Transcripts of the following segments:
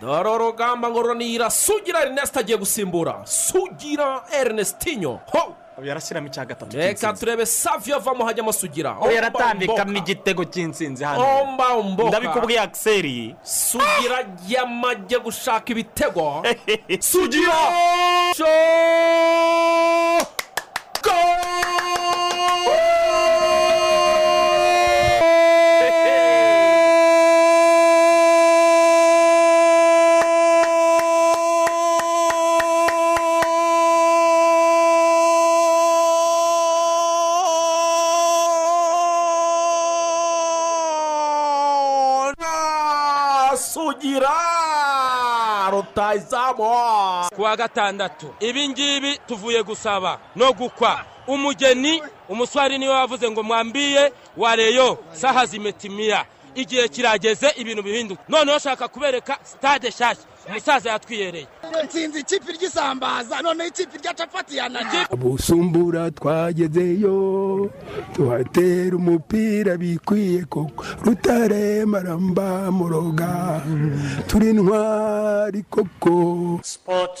dore urugamba ngo runira sugira erineste agiye gusimbura sugira erinestinyo ho! Ubu yarashyiramo icya gatatu reka turebe saviyo avamo hajyamo sugira. Ubu yaratambikamo igitego cy'insinzi hano. Ndabikubwiye akiseri sugira yamajye gushaka ibitego. Sugira! Ku wa gatandatu. Ibi ngibi tuvuye gusaba no gukwa. Umugeni umuswari ni we wavuze ngo mwambiye wareyo saha zimetimiya igihe kirageze ibintu bihinduka. Noneho shaka kubereka sitade nshyashya. Umusaza yatwiyereye. Nsinzi ikipe ry'isambaza noneho ikipe rya capati yananiye busumbura twagezeyo tuhatera umupira bikwiye koko. Rutare maramba muroga turi ntwari koko. Sport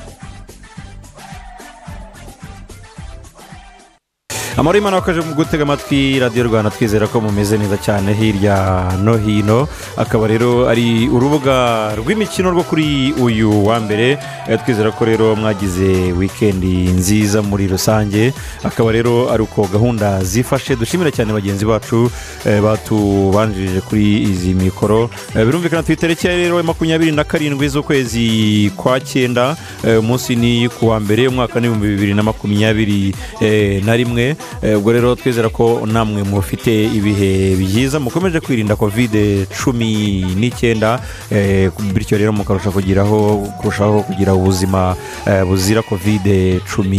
Amahoro wakaje mu gutega amatwi radiyo rwanda twizera ko mumeze neza cyane hirya no hino. Akaba rero ari urubuga rw'imikino rwo kuri uyu wa mbere twizera ko rero mwagize wikendi nziza muri rusange akaba rero ari uko gahunda zifashe dushimira cyane bagenzi bacu eh, batubanjirije kuri izi mikoro Eh, birumvikana ya rero ya makumyabiri na karindwi z'ukwezi kwa cyenda umunsi ni ku wa mbere umwaka n'ibihumbi bibiri na makumyabiri eh, na rimwe ubwo rero twizera ko namwe mufite ibihe byiza mukomeje kwirinda kovide cumi n'icyenda eh, bityo rero mukarusha kugiraho kurushaho kugira ubuzima eh, buzira kovide cumi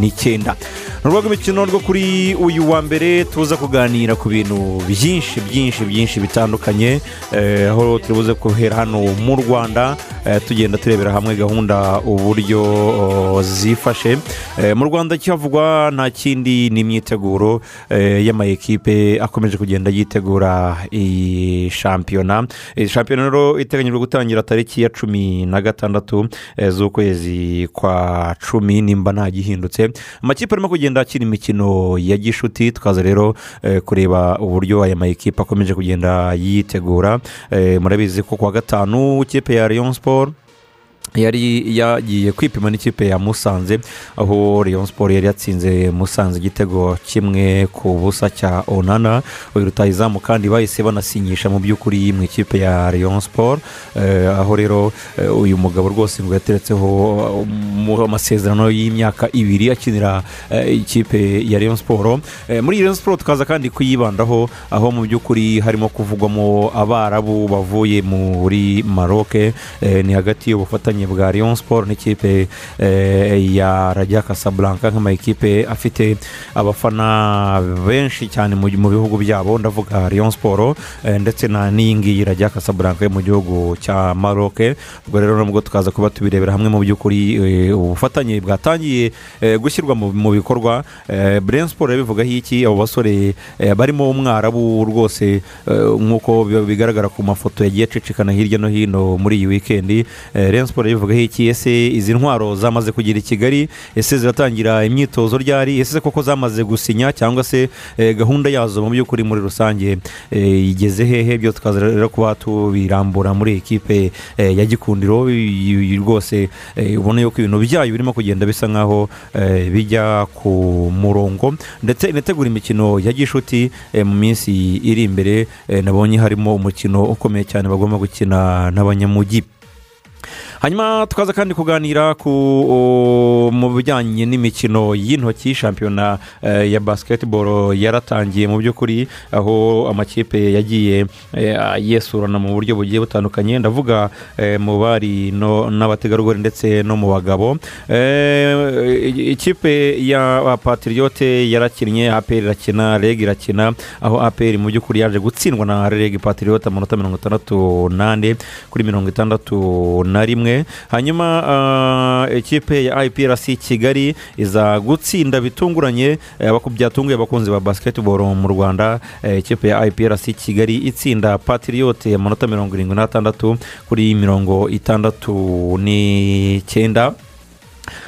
n'icyenda. Ni urwego rw'imikino rwo kuri uyu wa mbere tuza kuganira ku bintu byinshi byinshi byinshi bitandukanye eh, aho turi buze guhera hano mu rwanda eh, tugenda turebera hamwe gahunda uburyo oh, zifashe. Eh, mu rwanda kihavugwa nta kindi ni imyiteguro eh, y'amayikipe akomeje kugenda yitegura iyi shampiyona. Shampiyona rero iteganyijwe gutangira tariki ya cumi na gatandatu eh, z'ukwezi kwa cumi nimba nta gihindutse. Amakipe arimo kugenda akina imikino ya gishuti. Tukaza rero eh, kureba uburyo aya mayikipe akomeje kugenda yitegura. Murabizi ko kuwa gatanu ikipe ya leon siporo yari yagiye kwipima n'ikipe ya musanze aho leon siporo yari yatsinze musanze igitego kimwe ku busa cya onana. Uyu rutayizamu kandi bahise banasinyisha mu by'ukuri mu ikipe ya leon siporo Eh, aho rero eh, uyu mugabo rwose ngo yateretseho amasezerano y'imyaka ibiri akinira eh, ikipe ya leon siporo muri leon siporo tukaza kandi kuyibandaho aho mu by'ukuri harimo kuvugwamo abarabu bavuye muri maroke ni hagati y'ubufatanye bwa leon siporo n'ikipe ya rajya casablanca nk'amakipe afite abafana benshi cyane mu mu bihugu byabo ndavuga leon siporo ndetse na n'iyi ngiyi rajya casablanca yo mu gihugu cya maroke ubwo rero nubwo tukaza kuba tubirebera hamwe mu by'ukuri ubufatanye bwatangiye gushyirwa mu bikorwa buren siporo yabivugaho iki abo basore barimo umwarabu rwose nk'uko bi- bigaragara ku mafoto yagiye acicikana hirya no hino muri iyi wikendi Rayon siporo yabivugaho iki? Ese izi ntwaro zamaze kugera i kigali? Ese ziratangira imyitozo ryari? Ese koko zamaze gusinya? Cyangwa se eh, gahunda yazo mu by'ukuri muri rusange eh, igeze hehe? Byo tukaza rero kuba tubirambura muri ekipe eh, ya gikundiro. Rwose ubona yuko ibintu byayo birimo kugenda bisa nkaho bijya ku murongo. Ndetse inategura imikino ya gishuti mu minsi iri imbere nabonye harimo umukino ukomeye cyane bagomba gukina n'abanyamujyi hanyuma tukaza kandi kuganira ku mu bijyanye n'imikino y'intoki. Shampiyona eh, ya basiketiboro yaratangiye mu by'ukuri aho amakipe yagiye eh, yesurana mu buryo bugiye butandukanye. Ndavuga eh, mu bari n'abategarugori ndetse no mu bagabo. Ikipe ya patiriyote yarakinnye aperi irakina reg irakina aho aperi mu by'ukuri yaje gutsindwa na reg patiriyote amanota mirongo itandatu n'ane kuri mirongo itandatu na rimwe. Kimwe hanyuma ah, ikipe ya iprc kigali iza gutsinda bitunguranye eh, byatunguye abakunzi ba basketball mu rwanda. Eh, ikipe ya iprc kigali itsinda patriyote amanota mirongo irindwi n'atandatu kuri mirongo itandatu n'icyenda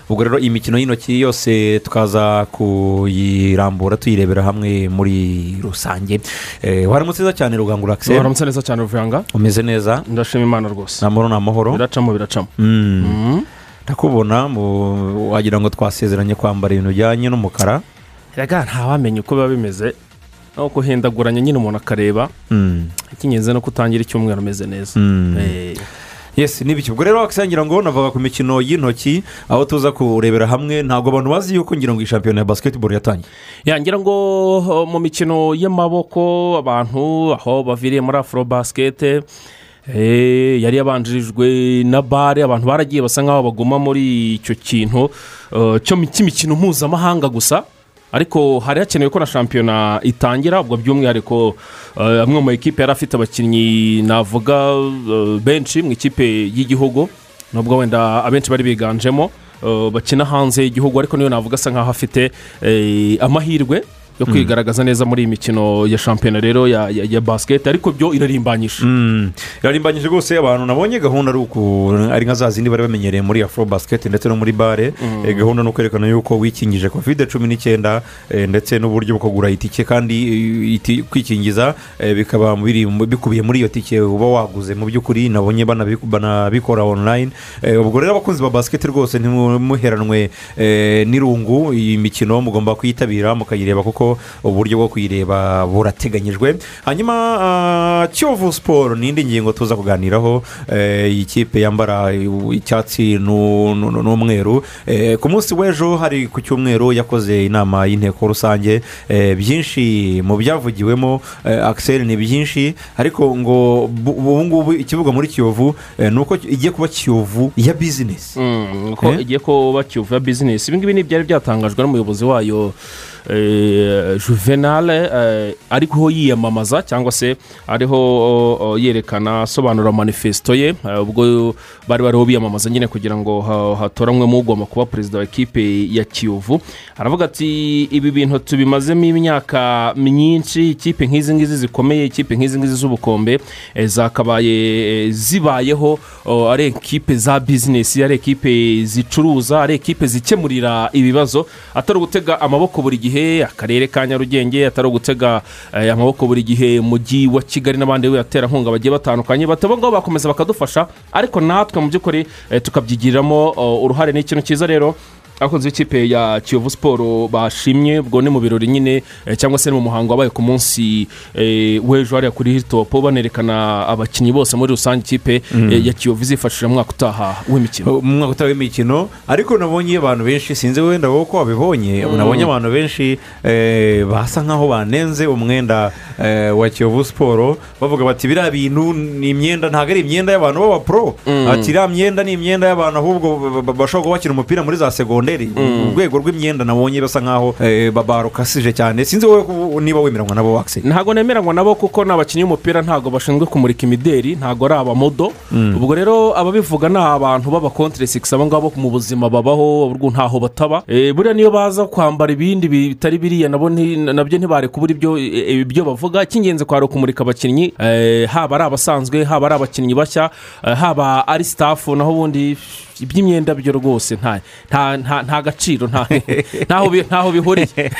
ubwo rero iyi mikino y'intoki yose tukaza kuyirambura tuyirebera hamwe muri rusange. Eh, waramutse neza cyane rugangura akiseri waramutse neza cyane ruvuyanga? Umeze neza? Ndashima imana rwose. Ni amahoro ni amahoro biracamo biracamo. Mm. Mhm. ndakubona wagira ngo twasezeranye kwambara ibintu bijyanye n'umukara. Rega ntawamenya uko biba bimeze. No guhindaguranya nyine umuntu akareba. Mm. icy'ingenzi ni uko utangira icyumweru umeze neza. Eh, yesi n'ibiki. Ubwo rero wakisangira ngo navuga ku mikino y'intoki aho tuza kurebera hamwe ntabwo abantu bazi yuko ngira ngo iyi shampiyona ya basketball yatangiye. Ya ngira ngo mu mikino y'amaboko abantu aho baviriye muri afro basikete eh, yari yabanjirijwe na bare abantu baragiye basa nk'aho baguma muri icyo kintu mi- cy'imikino mpuzamahanga gusa. Ariko hari hakenewe ko na shampiyona itangira ubwo by'umwihariko uh, amwe mu makipe yari afite abakinnyi navuga uh, benshi mu ikipe y'igihugu nubwo wenda abenshi bari biganjemo uh, bakina hanze y'igihugu ariko niyo navuga asa nk'aho afite eh, amahirwe. Yo kwigaragaza neza muri iyi mikino ya shampiyona rero ya, ya, ya basiketi ariko byo irarimbanyije. Mm. irarimbanyije rwose abantu nabonye gahunda ari uku ari nka za zindi bari bamenyereye muri afro basket ndetse no muri bare. Eh, gahunda ni ukwerekana yuko wikingije covid cumi n'icyenda eh, ndetse n'uburyo bwo kugura itike kandi eh, iti- kwikingiza eh, bikaba bikubiye muri iyo tike uba waguze. Mu by'ukuri nabonye banabi- banabikora online. Ubwo rero abakunzi ba basket rwose ntimuheranwe n'irungu. Iyi mikino mugomba kuyitabira mukayireba kuko uburyo bwo kuyireba burateganyijwe. Hanyuma ah, kiyovu siporo ni indi ngingo tuza kuganiraho eh, iyi kipe yambara icyatsi nu- nu- nu- n'umweru. Eh, ku munsi w'ejo hari ku cyumweru yakoze inama y'inteko rusange. Eh, byinshi mu byavugiwemo akiseri ni byinshi. Ariko ngo bu- ubu ngubu ikibuga muri kiyovu ni uko igiye kuba kiyovu ya bizinesi Mm, ko Eh? igiye kuba kiyovu ya bizinesi ibi ngibi ni ibyari byatangajwe n'umuyobozi wayo juvenale eh, ariho yiyamamaza cyangwa se ariho yerekana asobanura manifesito ye eh, ubwo bari bariho biyamamaza nyine kugira ngo ha- hatoranywemo ugomba kuba perezida wa ekipe ya kiyovu. Aravuga ati ibi bintu tubimazemo imyaka myinshi ikipe nk'izi ngizi zikomeye ikipe nk'izi ngizi z'ubukombe eh, zakabaye eh, zibayeho ari ekipe za bizinesi ari ekipe zicuruza ari ekipe zikemurira ibibazo atari ugutega amaboko buri gihe. Akarere ka nyarugenge atari ugutega eh, amaboko buri gihe mujyi wa kigali n'abandi baterankunga bagiye batandukanye. Bataba ngo bakomeza bakadufasha ariko natwe mu by'ukuri eh, tukabyigiriramo oh, uruhare ni ikintu cyiza rero abakunzi b'ikipe ya kiyovu siporo bashimye ubwo ni mu birori nyine eh, cyangwa se ni mu muhango wabaye ku munsi eh, w'ejo hariya kuri hitopu banerekana abakinnyi bose muri rusange ikipe eh, ya kiyovu izifashisha mu mwaka utaha w'imikino. Mu mwaka utaha w'imikino ariko nabonye abantu benshi sinzi wenda wowe ko wabibonye. Nabonye abantu benshi basa nkaho banenze umwenda wa kiyovu siporo bavuga bati biriya bintu ni imyenda ntabwo ari imyenda y'abantu b'abapuro ati iriya myenda ni imyenda y'abantu ahubwo ba- ba- bashobora kuba bakina umupira muri za segonderi urwego rw'imyenda nabonye basa nkaho eh, ba- barukasije cyane. Sinzi wowe niba wemeranywa nabo wakise ntabwo nemeranywa nabo kuko ni abakinnyi b'umupira ntabwo bashinzwe kumurika imideri ntabwo ari abamodo. Ubwo rero ababivuga ni abantu b'abakonteresigisi abo ngabo mu buzima babaho ntaho bataba. Eh, buriya niyo baza kwambara ibindi bitari biriya nabo na byo ntibare kubura ibyo eh, ibyo bavuga. Icy'ingenzi kwari ukumurika abakinnyi haba ari abasanzwe haba ari abakinnyi bashya haba ari sitafu naho ubundi iby'imyenda byo rwose nta nta- nta nta gaciro nta- ntaho bi- ntaho bihuriye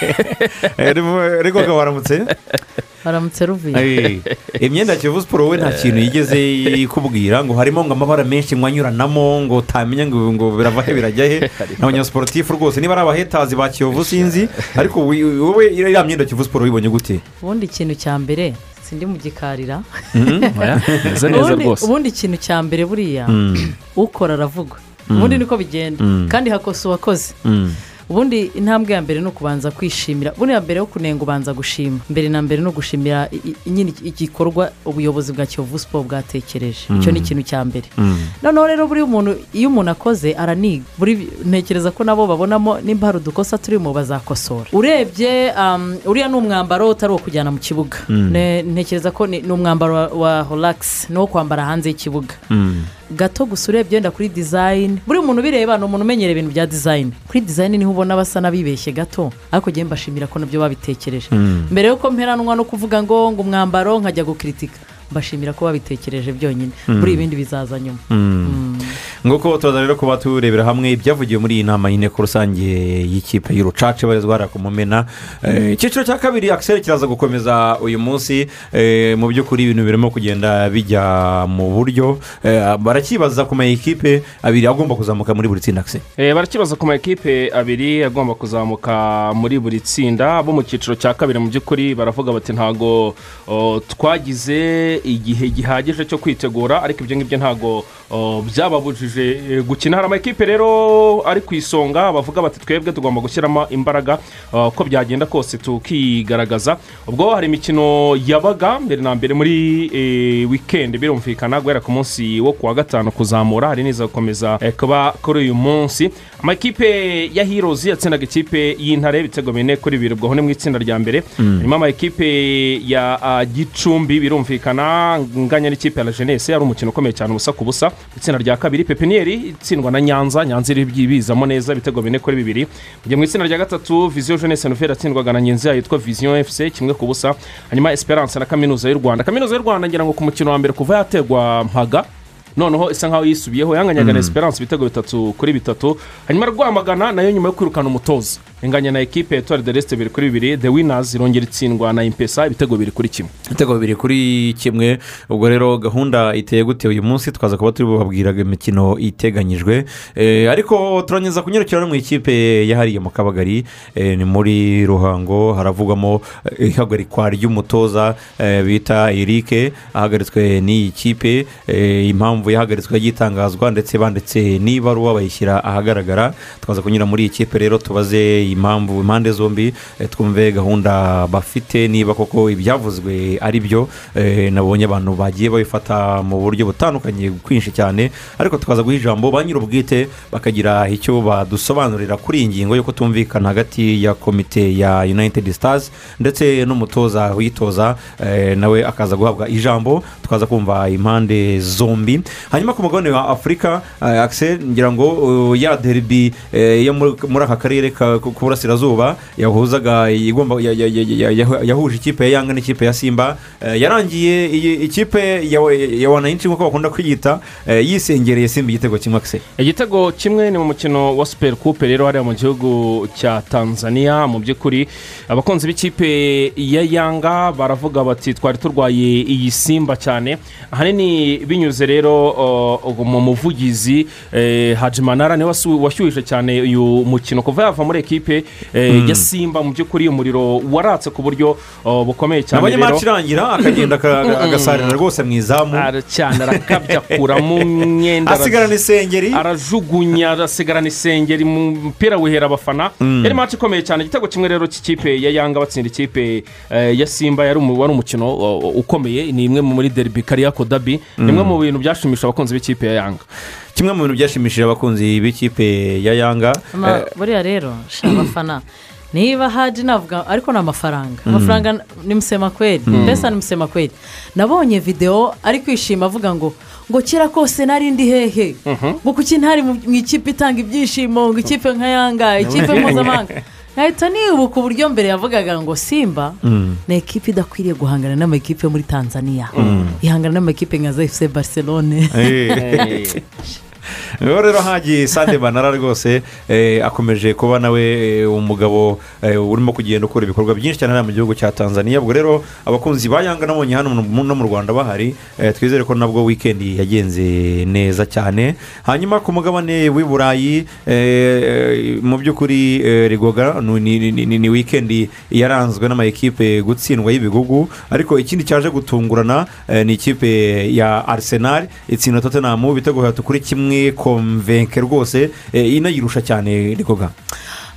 ariko waramutse baramutse? Ruvuye. Imyenda ya kiyovu siporo we nta kintu yigeze ikubwira ngo harimo ngo amabara menshi mwanyuranamo ngo utamenya ngo ngo birava he? Birajya he abanyasiporutifu rwose niba ari abahetazi ba kiyovu sinzi ariko wowe iriya myenda ya kiyovu siporo uyibonye gute? Ubundi ikintu cya mbere sindi mu gikarira. Meze neza rwose. ubundi ikintu cya mbere buriya ukora aravugwa. Ubundi niko bigenda. Kandi hakosa uwakoze ubundi intambwe ya mbere ni ukubanza kwishimira. Buriya mbere yo kunenga ubanza gushima. Mbere na mbere ni ugushimira nyine igikorwa ubuyobozi bwa kiyovu siporo bwatekereje. Icyo ni ikintu cya mbere. Noneho rero buri muntu iyo umuntu akoze araniga ntekereza ko nabo babonamo nimba hari udukosa turimo bazakosora. Urebye um, uriya ni umwambaro utari uwo kujyana mu kibuga. Ne- ntekereza ko ni umwambaro wa, wa horagisi ni uwo kwambara hanze y'ikibuga. Gato gusa urebye wenda kuri dizayini buri muntu ubireba ni umuntu umenyera ibintu bya dizayini kuri dizayini ni ho ubona basa n'abibeshye gato. Ariko njyewe mbashimira ko na byo babitekereje. Mbere yuko mperanwa no kuvuga ngo ngo umwambaro nkajya gukiritika mbashimira ko babitekereje byonyine. Buri ibindi bizaza nyuma nk'uko tubaza rero kuba turebera hamwe ibyavugiwe muri iyi nama y'inteko rusange y'ikipe y'urucaca ibarizwa hariya ku mumena Eh, icyiciro cya kabiri akiseri kiraza gukomeza uyu munsi. Eh, mu by'ukuri ibintu birimo kugenda bijya mu buryo. Eh, barakibaza ku ma ekipe abiri agomba kuzamuka muri buri tsinda akiseri barakibaza ku ma ekipe abiri agomba kuzamuka muri buri tsinda. Bo mu cyiciro cya kabiri mu by'ukuri baravuga bati ntago o, twagize igihe gihagije cyo kwitegura ariko ibyo ngibyo ntago o, byababujije eh, gukina. Hari ama ekipe rero ari ku isonga bavuga bati twebwe tugomba gushyiramo imbaraga uko byagenda kose tukigaragaza. Ubwo hari imikino yabaga mbere na mbere muri eh, wikendi birumvikana guhera ku munsi wo kuwa gatanu kuzamura hari n'iza gukomeza eh, kuba kuri uyu munsi. Amakipe ya hirozi yatsindaga ikipe y'intare ibitego bine kuri bibiri ubwo ni mu itsinda rya mbere. Harimo amakipe ya gicumbi birumvikana nganya n'ikipe ya la jeunesse ari umukino ukomeye cyane ubusa ku busa. Itsinda rya kabiri pepiniyeri itsindwa na nyanza nyanza iri bizamo neza ibitego bine kuri bibiri. Mu gihe mu itsinda rya gatatu viziyo jeunesse nouvelle yatsindwaga na ngenzi yayo yitwa viziyo fc kimwe ku busa. Hanyuma esperance na kaminuza y'u rwanda. Kaminuza y'u rwanda ngira ngo ku mukino wa mbere kuva yategwa mpaga noneho isa nkaho yisubiyeho yanganyaga na esperance ibitego bitatu kuri bitatu. Hanyuma rwamagana na yo nyuma yo kwirukana umutoza. Inganya na ekipe etuwari de resite bibiri kuri bibiri the winners irongera itsindwa na impesa ibitego bibiri kuri kimwe. Ibitego bibiri kuri kimwe. Ubwo rero gahunda iteye gute uyu munsi? Twaza kuba turi bubabwiraga imikino iteganyijwe. Eh, ariko turanyuza kunyarukira no mu ikipe yahariye mu kabagari. Eh, ni muri ruhango haravugwamo eh, ihagarikwa ry'umutoza bita erike ahagaritswe n'iyi kipe. Eh, impamvu yahagaritswe yagiye itangazwa ndetse banditse n'ibaruwa bayishyira ahagaragara. Twaza kunyura muri iyi kipe rero tubaze impamvu impande zombi eh, twumve gahunda bafite niba koko ibyavuzwe ari byo eh, nabonye abantu bagiye babifata mu buryo butandukanye kwinshi cyane. Ariko tukaza guha ijambo ba nyir'ubwite bakagira icyo badusobanurira kuri iyi ngingo yo kutumvikana hagati ya komite ya united stars ndetse n'umutoza uyitoza eh, nawe akaza guhabwa ijambo. Tukaza kumva impande zombi. Hanyuma ku mugabane wa afurika eh, akise ngira ngo uh, ya deribi eh, yo muri aka karere ka- k'uburasirazuba yahuzaga igomba ya- ya- ya- ya- ya- yahuje ikipe ya yanga n'ikipe ya simba eh, yarangiye ikipe ya wanayinshi nk'uko bakunda kwiyita eh, yisengereye simba igitego kimwe akise igitego kimwe ni mu mukino wa super coupe rero hariya mu gihugu cya tanzania. Mu by'ukuri abakunzi b'ikipe ya yanga baravuga bati twari turwaye iyi simba cyane. Ahanini binyuze rero mu muvugizi eh, hajimanara ni we washyuhije cyane uyu mukino. Kuva yava muri ekipe eh, ya simba mu by'ukuri umuriro waratse ku buryo bukomeye cyane nabonye rero. maci irangira akagenda aka- agasarira rwose mu izamu. Cyane arakabya akuramo umwenda asigarana isengeri. arajugunya arasigarana isengeri mu mupira wihera abafana. Yari maci ikomeye cyane. Igitego kimwe rero cy'ikipe ya yanga batsinda ikipe eh, ya simba. Wari umukino ukomeye. Ni imwe muri deribi kariyako dabi ni imwe mu bintu byashimisha abakunzi b'ikipe ya yanga. Kimwe mu bintu byashimishije abakunzi b'ikipe ya yanga Ama- eh, buriya rero abafana. Niba haji navuga ariko ni amafaranga. Amafaranga ni musema kweri mbese ni musema kweri nabonye videwo ari kwishima avuga ngo ngo kera kose nari ndi hehe. Ngo kuki ntari mu mu ikipe itanga ibyishimo? Ngo ikipe nka yanga ikipe mpuzamahanga. Nkahita nibuka uburyo mbere yavugaga ngo simba ni ekipe idakwiriye guhangana n'amakipe yo muri tanzania. Ihangana n'amakipe nka za efuse barcelone. eh. rero hagiye sande banara rwose eh, akomeje kuba nawe eh, umugabo eh, urimo kugenda ukora ibikorwa byinshi cyane mu gihugu cya tanzania ubwo rero abakunzi ba yanga nabonye hano no mu rwanda bahari twizere ko nabwo wikendi yagenze neza cyane hanyuma ku mugabane w'i burayi mu by'ukuri rigoga ni- wikendi yaranzwe n'amakipe gutsindwa y'ibigugu ariko ikindi cyaje gutungurana ni ikipe ya arsenal itsinda tottenham ibitego bitatu kuri kimwe komvenke rwose eh, inayirusha cyane rigoga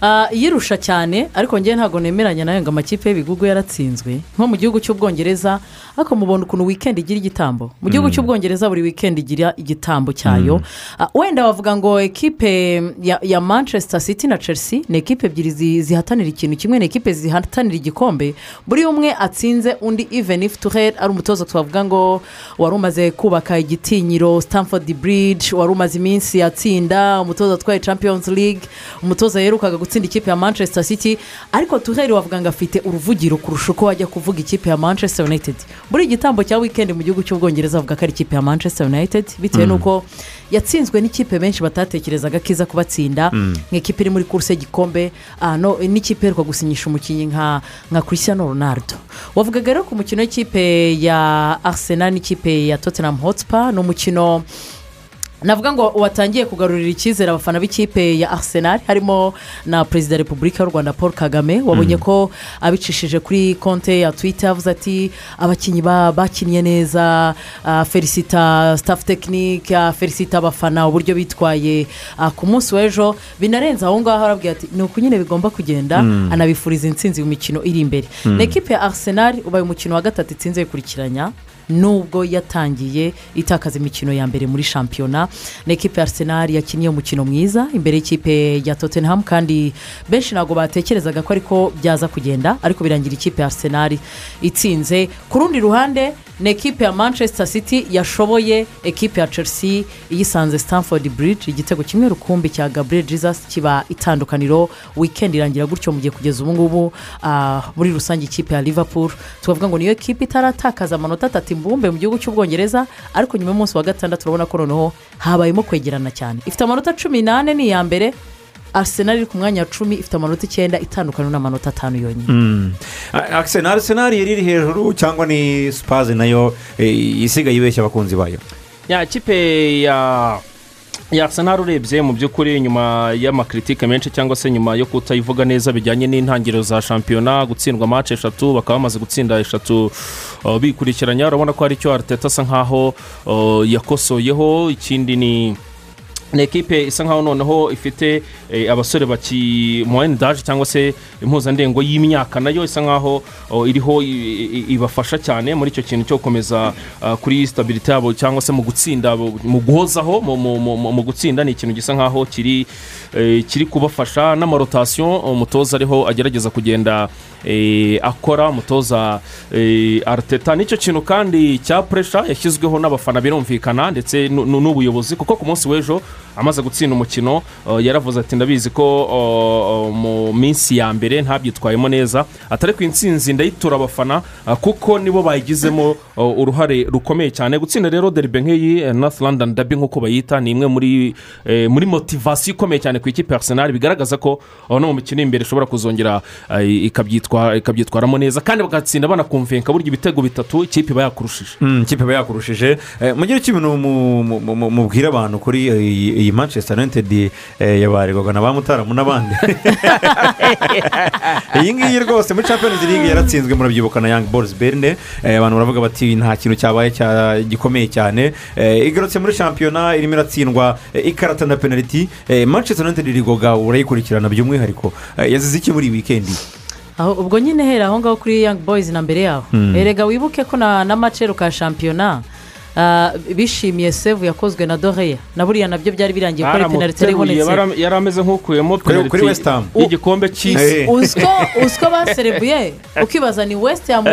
Ah, yirusha cyane ariko ngewe ntabwo nemeranya na yo ngo amakipe y'ibigugu yaratsinzwe. Nko mu gihugu cy'ubwongereza ariko mubona ukuntu wikendi igira igitambo. Mu gihugu cy'ubwongereza buri wikendi igira igitambo cyayo. Ah, wenda bavuga ngo ekipe ya, manchester city na chelsea ni ekipe ebyiri zi- zihatanira ikintu kimwe ni ekipe zihatanira igikombe. Buri umwe atsinze undi even if tuher ari umutoza twavuga ngo wari umaze kubaka igitinyiro stamford bridge wari umaze iminsi atsinda umutoza atwaye champions league umutoza yerukaga gutsinda ikipe ya manchester city. Ariko tuheri wavuga ngo afite uruvugiro kurusha uko wajya kuvuga ikipe ya manchester united. Buri igitambo cya wikendi mu gihugu cy'ubwongereza avuga ko ari ikipe ya manchester united bitewe n'uko yatsinzwe n'ikipe benshi batatekerezaga ko iza kubatsinda. Nk'ikipe iri muri kuruse y'igikombe. Ah, no, n'ikipe iheruka gusinyisha umukinnyi nka nka christian ronaldo. Wavugaga rero ku mukino w'ikipe ya arsenal n'ikipe ya tottenham hotspur ni umukino navuga ngo watangiye kugarurira icyizere abafana b'ikipe ya arsenal harimo na perezida wa repubulika y'u rwanda paul kagame. Wabonye ko abicishije kuri konte ya twitter avuze ati abakinnyi ba- bakinnye neza felicita staff tekinike felicita abafana uburyo bitwaye ku munsi w'ejo binarenze aho ngaho arabwira ati ni uku nyine bigomba kugenda. Anabifuriza intsinzi mu mikino iri imbere. Ni ekipe ya arsenal ubaye umukino wa gatatu itsinze yikurikiranya nubwo yatangiye itakaza imikino ya mbere muri shampiyona. Ni ekipe ya arsenal yakinnye umukino mwiza imbere y'ikipe ya tottenham kandi benshi ntabwo batekerezaga ko ariko byaza kugenda ariko birangira ikipe ya arsenal itsinze. Ku rundi ruhande ni ekipe ya manchester city yashoboye ekipe ya chelsea iyisanze stamford bridge igitego kimwe rukumbi cya gabriel jesus kiba itandukaniro. Weekend irangira gutyo mu gihe kugeza ubu ngubu ah, muri rusange ikipe ya liverpool. Tukavuga ngo niyo ekipe itaratakaza amanota atatu imbumbe mu gihugu cy'ubwongereza ariko nyuma y'umunsi wa gatandatu urabona ko noneho habayemo kwegerana cyane. Ifite amanota cumi n'ane ni iya mbere. Arsenal iri ku mwanya wa cumi ifite amanota icyenda itandukanye n'amanota atanu yonyine. Arsenal arsenal yari iri hejuru cyangwa ni sipazi na yo eh, isigaye ibeshya abakunzi bayo? Ya kipe ya ya arsenal urebye mu by'ukuri nyuma y'amakritike menshi cyangwa se nyuma yo kutayivuga neza bijyanye n'intangiriro za shampiyona gutsindwa match eshatu bakaba bamaze gutsinda eshatu. Uh, bikurikiranya urabona ko hari icyo ariteta asa nkaho uh, yakosoyeho ikindi ni ni ekipe isa nkaho noneho ifite eh, abasore baki mu daje cyangwa se impuzandengo y'imyaka na yo isa nkaho oh, iriho ibafasha cyane muri icyo kintu cyo gukomeza ah, kuri sitabiriti yabo cyangwa se mu gutsinda mu guhozaho mu- gutsinda ni ikintu gisa nkaho kiri eh, kiri kubafasha n'amarotasiyo umutoza ariho agerageza kugenda eh, akora umutoza ariteta ni cyo kintu kandi cya puresha yashyizweho n'abafana birumvikana ndetse nu- nu- n'ubuyobozi kuko ku munsi w'ejo amaze gutsinda umukino uh, yaravuze ati ndabizi ko uh, uh, mu minsi ya mbere ntabyitwayemo neza. Atari ku intsinzi ndayitura abafana kuko nibo bayigizemo uh, uruhare rukomeye cyane. Gutsinda rero deribe nk'iyi north london dabi nk'uko bayita ni imwe muri motivasiyo ikomeye cyane ku ikipe arsenal. Bigaragaza ko no mu mikino imbere ishobora kuzongera ikabyitwa- ikabyitwaramo neza. Kandi bagatsinda banakumvenka burya ibitego bitatu ikipe iba yakurushije. Mm, ikipe iba yakurushije. Eh, mugire icyo ibintu mu- mu- mu- mu- mubwira abantu kuri iyi iyi manchester united eh, yabarirwaga na ba mutaramu n'abandi iyi ngiyi rwose muri champions league yaratsinzwe murabyibuka na young boys berne Eh, abantu baravuga bati nta kintu cyabaye cya- gikomeye cyane igarutse muri shampiyona irimo iratsindwa ikarata na penaliti manchester united irigoga urayikurikirana by'umwihariko yazize iki muri iyi wikendi ubwo nyine hera aho ngaho kuri young boys na mbere yaho erega wibuke ko na macero ka shampiyona bishimiye sevu yakozwe na doreya na buriya na byo byari birangiye ko ari penaliti yari ibonetse yari ameze nk'ukuyemo Ham. y'igikombe cy'isi Eh. uziko uziko baserebuye ukibaza ni west ham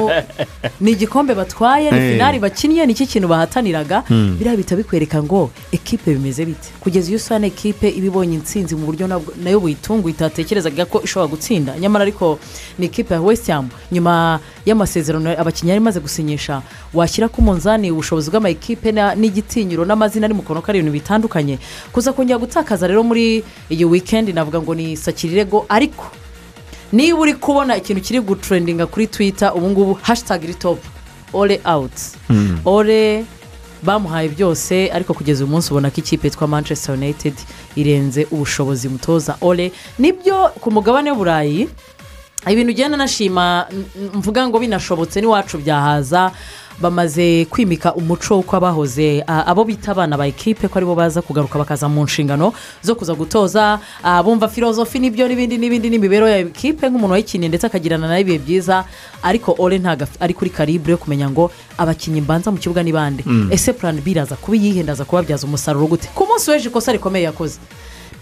ni igikombe batwaye ni Eh. finari bakinnye ni cyo kintu bahataniraga? Biriya bihita bikwereka ngo ekipe bimeze bite? Kugeza iyo usana ekipe iba ibonye intsinzi mu buryo na yo buyitunguye itatekerezaga ko ishobora gutsinda. Nyamara ariko ni ekipe ya west ham. Nyuma y'amasezerano abakinnyi yari imaze gusinyisha washyira ku munzani ubushobozi bw'amakipe na- n'igitinyiro n'amazina ari mu kanwa kari ibintu bitandukanye. Kuza kongera gutakaza rero muri iyi wikendi navuga ngo ni sakirirego ariko niba uri kubona ikintu kiri gutrendinga kuri twita ubu ngubu hashitage iri topu ore awuti ore bamuhaye byose ariko kugeza uyu munsi ubona ko ikipe yitwa manchester united irenze ubushobozi mutoza. Ore ni byo ku mugabane w'uburayi ibintu ugenda nashima mvuga ngo binashobotse n'iwacu byahaza. Bamaze kwimika umuco w'uko abahoze abo bita abana ba ekipe ko ari bo baza kugaruka bakaza mu nshingano zo kuza gutoza bumva filozofi n'ibyo n'ibindi n'ibindi n'imibereho ya ekipe nk'umuntu wayikiniye ndetse akagirana na yo ibihe byiza ariko ore ntabwo ari kuri karibure yo kumenya ngo abakinnyi mbanza mu kibuga ni bande ese purani biraza kuba iyihe? Ndaza kubabyaza umusaruro gute? Ku munsi w'ejo ikosa rikomeye yakoze.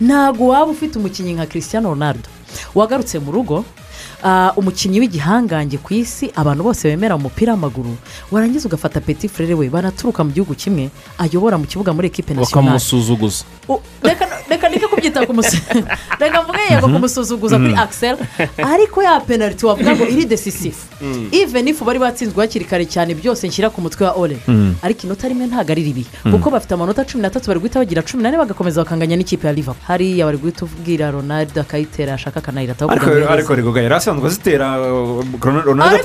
Ntabwo waba ufite umukinnyi nka christian ronaldo wagarutse mu rugo umukinnyi w'igihangange ku isi abantu bose bemera umupira w'amaguru. Warangiza ugafata peti frere we banaturuka mu gihugu kimwe ayobora mu kibuga muri ekipe nasiyonari bakamusuzuguza. U- reka ndeke kubyita kumusuzuguza reka mvuge yego kumusuzuguza kuri akiseri ariko ya penaliti wavuga ngo iri desisifu even if bari batsinzwe hakiri kare cyane byose nshyira ku mutwe wa ore ariko inota rimwe ntabwo ari ribi. Kuko bafite amanota cumi n'atatu bari guhita bagira cumi n'ane bagakomeza bakanganya n'ikipe ya liverpool. Hariya bari guhita ubwira ronaldo akayitera ashaka akanayirataho ariko kugira ngo ariko yiheze. rigoga yari asanzwe azitera uh, ronaldo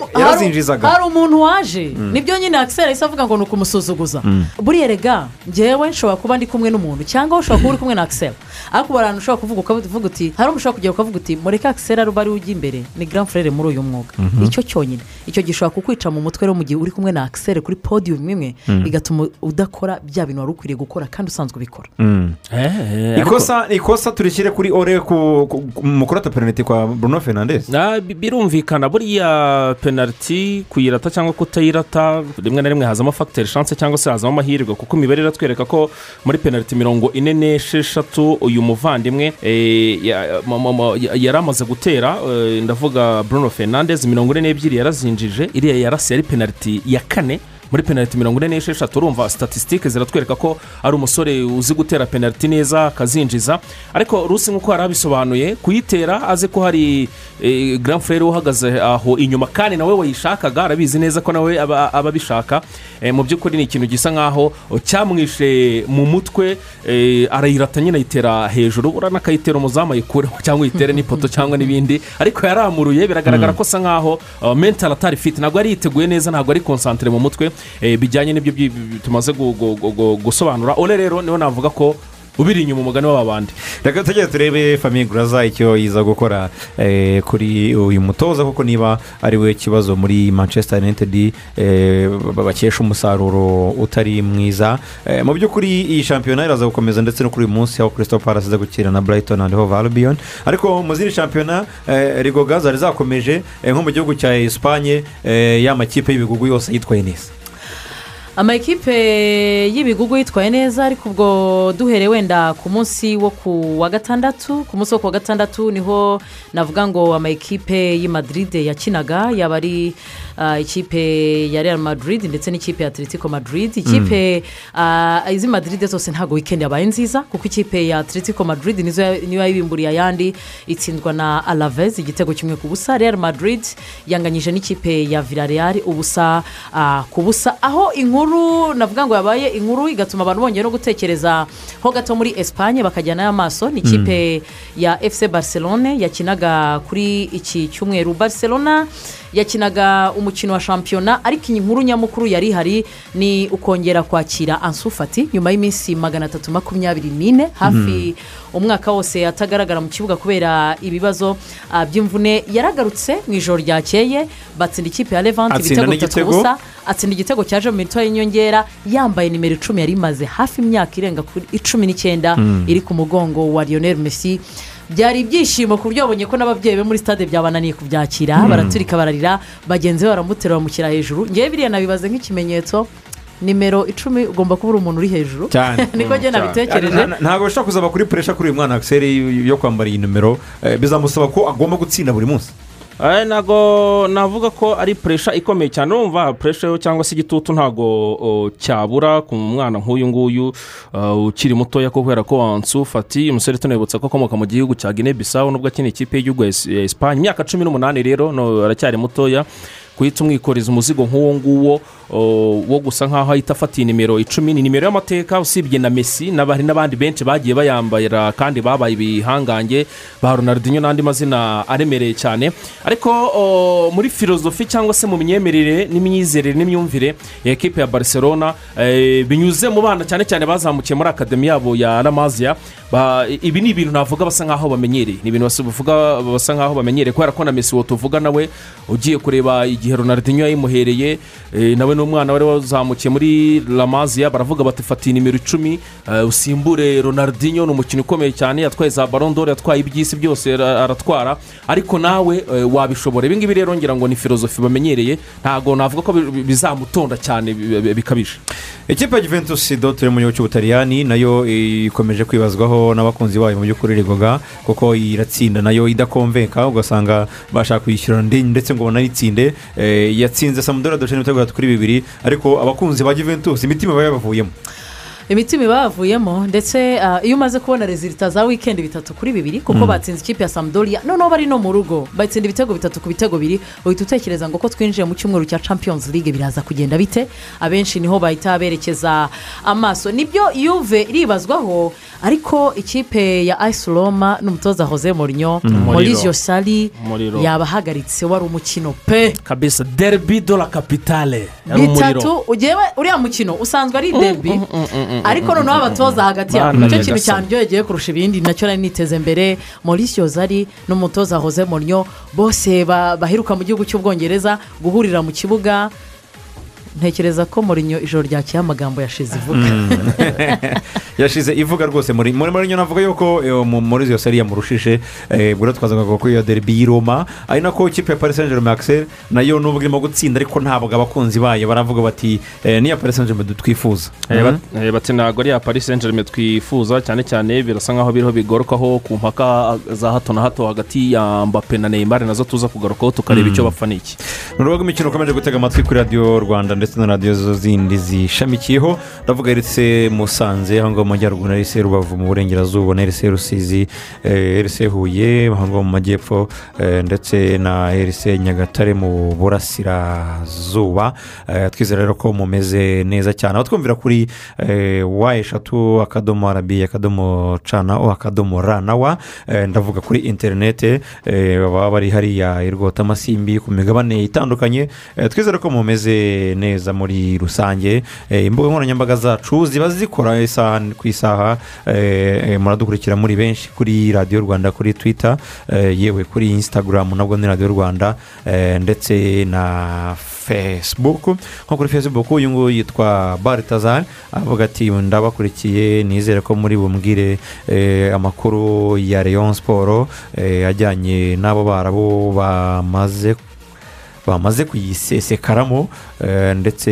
umu- yarazinjizaga hari umuntu waje ni byo nyine akiseri ahise avuga ngo ni ukumusuzuguza. Buriya rega ngewe nshobora kuba ndi kumwe n'umuntu cyangwa ushobora kuba uri kumwe na akiseri ariko hari ahantu ushobora kuvuga ukavuga uti hari umuntu ushobora kugera ukavuga uti mureke akiseri ari ari ujya imbere ni grand frere muri uyu mwuga. Icyo cyonyine. Icyo gishobora kukwica mu mutwe rero mu gihe uri kumwe na akiseri kuri podiyumu imwe bigatuma udakora bya bintu wari ukwiriye gukora kandi usanzwe ubikora. Ikosa ikosa turishyire kuri ore ku- ku- ku- mu kurata penaliti kwa bruno fernandez Bi- birumvikana buriya penaliti kuyirata cyangwa kutayirata rimwe na rimwe hazamo fagiteri shanse cyangwa se hazamo amahirwe kuko imibare iratwereka ko muri penaliti mirongo ine n'esheshatu uyu muvandimwe yari amaze gutera ndavuga bruno fernandez mirongo ine n'ebyiri yarazinjije iriya yarasi yari penaliti ya kane muri penaliti mirongo ine n'esheshatu urumva statisitike ziratwereka ko ari umusore uzi gutera penaliti neza akazinjiza. Ariko rusi nk'uko yari abisobanuye kuyitera azi ko hari eh, grand frere uhagaze aho inyuma kandi nawe wayishakaga arabizi neza ko nawe aba abishaka Eh, mu by'ukuri ni ikintu gisa nk'aho cyamwishe mu mutwe eh, arayirata nyine ayitera hejuru urabona akayitera umuzamu ayikureho cyangwa uyitere n'ipoto cyangwa n'ibindi. Ariko yaramuruye biragaragara ko asa nk'aho uh, mental atari fit ntabwo yari yiteguye neza ntabwo ari konsantere mu mutwe. Bijyanye n'ibyo tumaze gu- gu- gu- gu- gusobanura. Ore rero ni ho navuga ko ubiri inyuma umugani w'abandi. Reka tujye turebe famiye guraza icyo yiza gukora eh, kuri uyu mutoza kuko niba ari we kibazo muri manchester united eh, ba- bakesha umusaruro utari mwiza. Eh, mu by'ukuri iyi shampiyona iraza gukomeza ndetse no kuri uyu munsi aho crystal palace iza gukina na brighton and hove albion. Ariko mu zindi shampiyona eh, rigoga zari zakomeje eh, nko mu gihugu cya esipanye eh, ya makipe y'ibigugu yose yitwaye neza amakipe y'ibigugu yitwaye neza ariko ubwo duhere wenda ku munsi wo ku wa gatandatu ku munsi wo ku wa gatandatu ni ho navuga ngo amakipe y'i Madrid yakinaga yaba ari ikipe ya real madrid ndetse n'ikipe ya atletico madrid. Ikipe ah, iz'i Madrid zose ntabwo wikendi yabaye nziza kuko ikipe ya atletico madrid niyo yayibimburiye ayandi itsindwa na alavez igitego kimwe ku busa. Real madrid yanganyije n'ikipe ya villarreal ubusa ah, ku busa. Aho inkuru navuga ngo yabaye inkuru igatuma abantu bongera no gutekereza ho gato muri esipanye bakajyanayo amaso ni ikipe ya fc barcelone yakinaga kuri iki cyumweru. Barcelona yakinaga umukino wa shampiyona ariko iyi nkuru nyamukuru yari ihari ni ukongera kwakira ansufati nyuma y'iminsi magana atatu makumyabiri n'ine hafi umwaka wose atagaragara mu kibuga kubera ibibazo ah, by'imvune. Yaragarutse mu ijoro ryakeye batsinda ikipe ya levante Atsinda ibitego bitatu busa atsinda igitego cyaje mu minota y'inyongera yambaye nimero icumi yari imaze hafi imyaka irenga kuri icumi n'icyenda iri ku mugongo wa lionel messi. Byari ibyishimo ku buryo babonye ko n'ababyeyi be muri stade byabananiye kubyakira baraturika bararira bagenzi be baramutera bamushyira hejuru. Ngewe biriya nabibaze nk'ikimenyetso nimero icumi ugomba kuba uri umuntu uri hejuru. Cyane. Niko njye nabitekereje. Na- na- ntabwo bishobora kuzaba kuri puresha kuri uyu mwana akiseri yo kwambara iyi nimero. Eh, bizamusaba ko agomba gutsinda buri munsi. Ntabwo navuga ko ari puresha ikomeye cyane. Urumva puresha cyangwa se igitutu ntabwo cyabura ku mwana nk'uyu nguyu uh, ukiri mutoya kubera ko wansu fati umusore tunibutsa ko akomoka mu gihugu cya guinea bissau nubwo akina ikipe y'igihugu ya Es- ya esipanye imyaka cumi n'umunani rero aracyari mutoya. Guhita umwikoreza umuzigo nk'uwo nguwo wo gusa nk'aho ahita afatiye nimero icumi ni nimero y'amateka usibye na mesi n'abari n'abandi benshi bagiye bayambarira kandi babaye ibihangange ba ronaldinho n'andi mazina aremereye cyane. Ariko muri filozofi cyangwa se mu myemerere n'imyizerere n'imyumvire ya ekipe ya barcelona eh, binyuze mu bana cyane cyane bazamukiye muri akademi yabo ya ramaziya ibi ni ibintu navuga basa nk'aho bamenyereye. Ni ibintu basa- nk'aho bamenyereye kubera ko na mesi wo tuvuga nawe ugiye kureba igihe ronaldinho yayimuhereye eh, nawe n'umwana wari wazamukiye muri lamaziya baravuga bati fata nimero icumi eh, usimbure ronaldinho ni umukino ukomeye cyane yatwaye za barondoro yatwaye iby'isi byose ara- aratwara. Ariko nawe eh, wabishobora. Ibi ngibi rero ngira ngo ni filozofi bamenyereye. Ntabwo navuga ko bi- bizamutonda cyane bi- bi- bikabije. Ikipe ya juventus dotire mu gihugu cy'ubutaliyani na yo ikomeje kwibazwaho n'abakunzi bayo mu by'ukuri rigoga kuko iratsinda na yo idakomveka ugasanga bashaka kuyishyura ndi- ndetse ngo banayitsinde. Eh, yatsinze samudora dore n'ibitego bitatu kuri bibiri ariko abakunzi ba juventus imitima iba yabavuyemo. Imitima iba yavuyemo ndetse ah, iyo umaze kubona rezilita za wikendi bitatu kuri bibiri kuko batsinze ikipe ya samudoria noneho bari no mu rugo. Batsinda ibitego bitatu ku bitego bibiri. Uhita utekereza ngo ko twinjiye mu cyumweru cya champions league biraza kugenda bite? Abenshi ni ho bahita berekeza amaso. Nibyo yuve iribazwaho ariko ikipe ya ayisi roma n'umutoza jose morinyo morizio sari Umuriro. yabahagaritse wari umukino pe. Kabisa derby de la umuriro bitatu uriya mukino usanzwe ari derby? Ariko noneho abatoza hagati yabo ni cyo kintu cyane uryoheye kurusha ibindi na cyo nari niteze mbere. Mauricio zari n'umutoza jose morinyo bose ba- baheruka mu gihugu cy'ubwongereza guhurira mu kibuga. Ntekereza ko morinyo ijoro ryakeye amagambo yashize ivuga. Yashize ivuga rwose muri muri muri navuga yuko eh, mu- muri iyo seri yamurushije eh, ubwo rero twazaga ko iyo derby y'i roma. Ari nako ikipe ya paris saint germain axel na yo nubwo irimo gutsinda ariko ntabwo abakunzi bayo baravuga bati eh, niya paris saint germain twifuza bat- bati ntabwo ari iya paris saint germain twifuza cyane cyane birasa nkaho biriho bigarukaho ku mpaka za hato na hato hagati ya mbappe na neymar na zo tuza kugarukaho tukareba icyo bapfa n'iki ni urubuga imikino ukomeje gutega amatwi kuri radiyo rwanda ndetse na radiyo zindi zishamikiyeho. Ndavuga erise musanze aho ngaho mu majyaruguru na erise rubavu mu burengerazuba na erise rusizi eh, erise huye aho ngaho mu majyepfo eh, ndetse na erise nyagatare mu burasirazuba. Eh, twizera rero ko mumeze neza cyane. Aho twumvira kuri eh, wa eshatu akadomo arabi akadomo cana o akadomo ra na wa Eh, ndavuga kuri interinete eh, baba bari hariya i rwotamasimbi ku migabane itandukanye. Eh, twizere ko mumeze neza muri rusange. Eh, imbuga nkoranyambaga zacu ziba zikora ku isaha. Eh, muradukurikira muri benshi kuri radiyo rwanda kuri twita eh, yewe kuri instagram nabwo ni radiyo rwanda ndetse na facebook. Nko kuri facebook uyu nguyu yitwa baritazari avuga ati ndabakurikiye nizere ko muri bumbwire amakuru ya leon siporo ajyanye n'abo barabo bamaze bamaze kuyisesekaramo eh, ndetse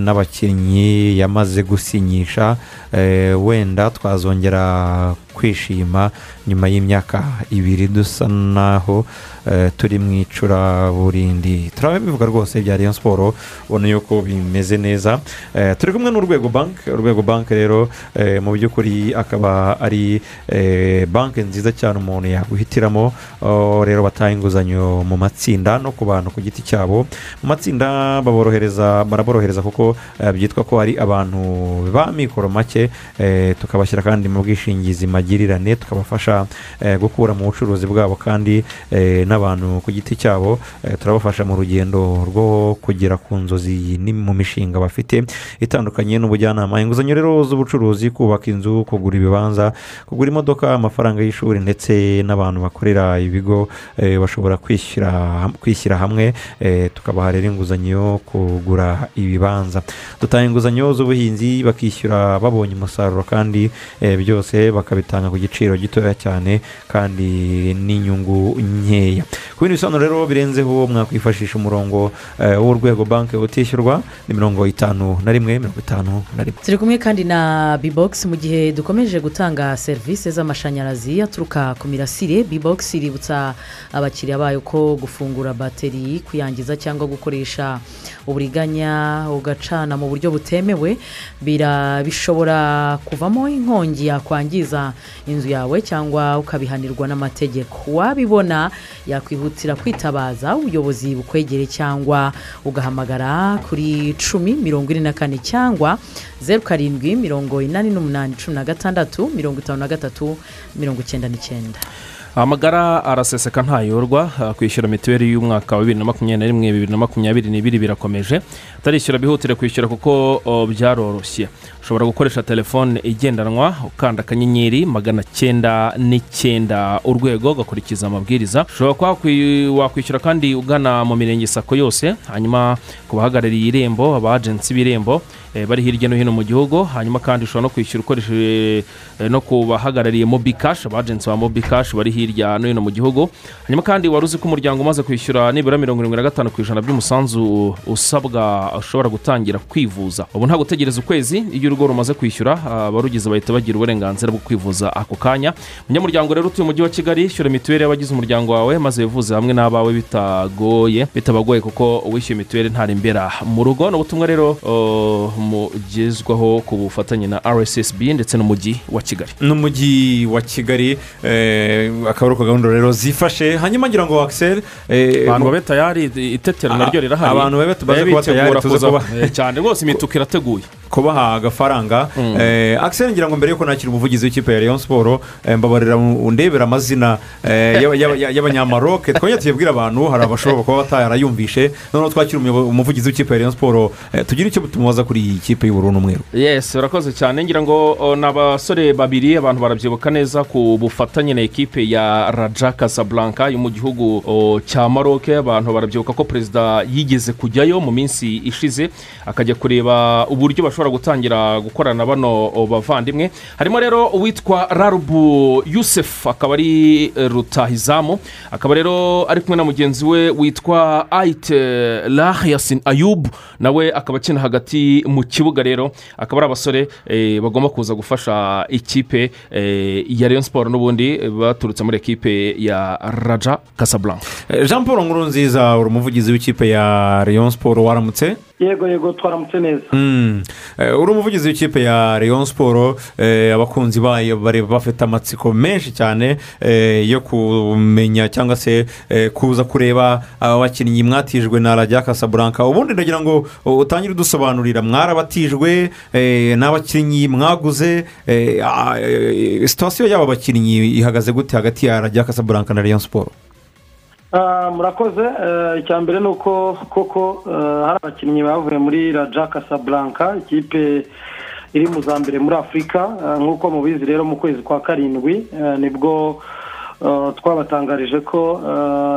n'abakinnyi yamaze gusinyisha eh, wenda twazongera kwishima nyuma y'imyaka ibiri dusa naho eh, turi mu icuraburindi turabivuga rwose bya Rayon siporo ubona yuko bimeze neza. Eh, turi kumwe n'urwego banki urwego banki rero eh, mu by'ukuri akaba ari banki nziza cyane umuntu yaguhitiramo. Oh, rero bataha inguzanyo mu matsinda no ku bantu ku giti cyabo. Mu matsinda baborohereza baraborohereza kuko byitwa ko ari abantu ba mikoro make. Tukabashyira kandi mu bwishingizi magirirane tukabafasha eh, gukura mu bucuruzi bwabo kandi eh, n'abantu ku giti cyabo eh, turabafasha mu rugendo rwo kugera ku nzozi mu mishinga bafite itandukanye n'ubujyanama. Inguzanyo rero z'ubucuruzi kubaka inzu kugura ibibanza kugura imodoka amafaranga y'ishuri ndetse n'abantu bakorera ibigo bashobora kwishyira hamwe tukabaha rero inguzanyo yo kugura ibibanza. Dutanga inguzanyo z'ubuhinzi bakishyura babonye umusaruro kandi byose bakabitanga ku giciro gitoya cyane kandi n'inyungu nkeya ku bindi bisobanuro rero birenzeho mwakwifashisha umurongo eh, w'urwego banki utishyurwa ni mirongo itanu na rimwe mirongo itanu na rimwe turi kumwe kandi na bibogisi mu gihe dukomeje gutanga serivisi z'amashanyarazi aturuka ku mirasire bibogisi iributsa abakiriya bayo ko gufungura bateri kuyangiza cyangwa gukoresha uburiganya ugacana mu buryo butemewe bishobora kuvamo inkongi yakwangiza inzu yawe cyangwa ukabihanirwa n'amategeko. Wabibona yakwihutira kwitabaza ubuyobozi bukwegereye cyangwa ugahamagara kuri cumi mirongo ine na kane cyangwa zeru karindwi mirongo inani n'umunani cumi na gatandatu mirongo itanu na gatatu mirongo icyenda n'icyenda. Amagara araseseka ntayorwa kwishyura mituweli y'umwaka wa bibiri na makumyabiri na rimwe bibiri na makumyabiri n'ibiri birakomeje. Utarishyura bihutire kwishyura kuko byaroroshye ushobora gukoresha telefone igendanwa ukanda akanyenyeri magana cyenda n'icyenda urwego ugakurikiza amabwiriza. Ushobora wakwishyura kandi ugana mu mirenge sako yose hanyuma ku bahagarariye irembo aba agensi b'irembo eh, bari hirya no hino mu gihugu hanyuma kandi ushobora no kwishyura ukoresheje eh, no ku bahagarariye mobi cash aba agensi ba mobi cash bari hirya no hino mu gihugu. Hanyuma kandi wari uzi ko umuryango umaze kwishyura nibura mirongo irindwi na gatanu ku ijana by'umusanzu usabwa ushobora gutangira kwivuza ubu nta gutegereza ukwezi iyo urugo rumaze kwishyura abarugize bahita bagira uburenganzira bwo kwivuza ako kanya umunyamuryango rero utuye mu mujyi wa kigali ishyura mituweli y'abagize umuryango wawe maze wivuze hamwe n'abawe bitagoye bitabagoye kuko uwishyuye mituweli ntarembera mu rugo ni ubutumwa rero mugezwaho ku bufatanye na rssb ndetse n'umujyi wa kigali n'umujyi wa kigali eh, akaba ari gahunda rero zifashe hanyuma ngira ngo akiseri abantu babe tayari itetero naryo rirahari abantu babe tumaze Babe kuba tayari kuba- Eh, cyane. Rwose imituku irateguye. kubaha agafaranga. Eh, akiseri ngira ngo mbere yuko nakira umuvugizi w'ikipe ya leon siporo eh, mbabarira undebera amazina y'aba- y'aba- y'abanyamaroke twongere tuyabwire abantu hari abashobora kuba batayarayumvishe noneho twakira umuvugizi w'ikipe ya leon siporo tugire icyo tumubaza kuri iyi kipe y'ubururu n'umweru. Yes urakoze cyane. Ngira ngo ni abasore babiri abantu barabyibuka neza ku bufatanye na ekipe ya raja casablanca yo mu gihugu cya maroke abantu barabyibuka ko perezida yigeze kujyayo mu minsi ishize akajya kureba uburyo bashobora gutangira gukorana bano bavandimwe. Harimo rero uwitwa rarubu yusef akaba ari eh, rutahizamu akaba rero ari kumwe na mugenzi we witwa ayite lahiyasin ayubu nawe akaba akina hagati mu kibuga rero. Akaba ari abasore eh, bagomba kuza gufasha ikipe eh, ya leon siporo n'ubundi eh, baturutse muri ekipe ya raja casablanca. Eh, jean paul nkurunziza uri umuvugizi w'ikipe ya leon siporo waramutse. Yego yego twaramutse neza Mm. Eh, uri umuvugizi w'ikipe ya leon siporo eh, abakunzi bayo bafite amatsiko menshi cyane yo kumenya cyangwa se kuza kureba aba bakinnyi mwatijwe na rajya kasaburanka ubundi ndagira ngo utangire udusobanurira mwarabatijwe n'abakinnyi mwaguze sitasiyo y'aba bakinnyi ihagaze gute hagati ya rajya kasaburanka na leon siporo Ah, murakoze Eh, icya mbere ni uko koko eh, hari abakinnyi bavuye muri raja casablanca ikipe iri mu za mbere muri afurika Eh, nk'uko mubizi rero mu kwezi kwa karindwi ni bwo twabatangarije ko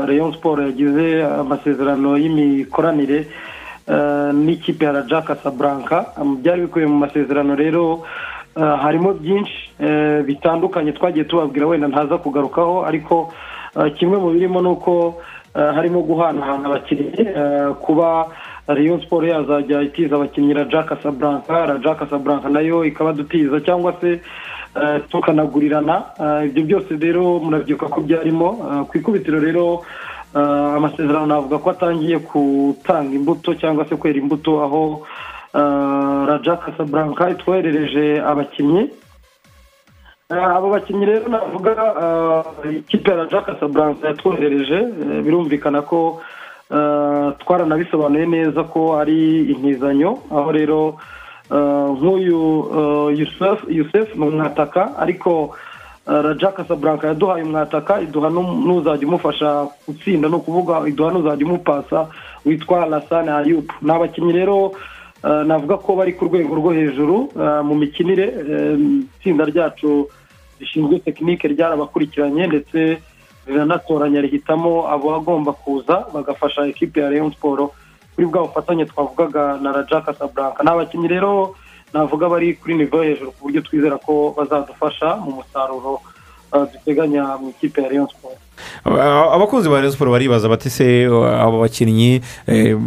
rayon siporo yagize amasezerano y'imikoranire n'ikipe ya raja casablanca. Byari bikubiye mu masezerano rero harimo byinshi bitandukanye twagiye tubabwira wenda ntaza kugarukaho ariko kimwe mu birimo ni uko eh, harimo guhanahana abakinnyi eh, kuba rayon siporo yazajya itiza abakinnyi raja casablanca raja casablanca na yo ikaba dutiza cyangwa se eh, tukanagurirana. Eh, ibyo byose rero murabyibuka ko byarimo. Eh, ku ikubitiro rero eh, amasezerano navuga ko atangiye gutanga imbuto cyangwa se kwera imbuto aho eh, raja casablanca itwoherereje abakinnyi. Eh, abo bakinnyi rero navuga eh, ikipe ya raja casablanca yatwoherereje eh, birumvikana ko eh, twaranabisobanuye neza ko ari intizanyo aho rero eh, nk'uyu eh, yusef yusef ni umwataka ariko eh, raja casablanca yaduhaye umwataka iduha n'uzajya umufasha gutsinda ni ukuvuga iduha n'uzajya umupasa witwa lasane ayubu ni abakinnyi rero eh, navuga ko bari ku rwego rwo hejuru eh, mu mikinire eh, itsinda ryacu rishinzwe tekinike ryarabakurikiranye ndetse riranatoranya rihitamo abagomba kuza bagafasha ekipe ya leon siporo kuri bwa bufatanye twavugaga na raja casablanca. Ni abakinnyi rero navuga bari kuri nivo hejuru ku buryo twizera ko bazadufasha mu musaruro eh, duteganya mu ikipe ya leon siporo Aba- abakunzi ba Rayon siporo baribaza bati se abo bakinnyi eh,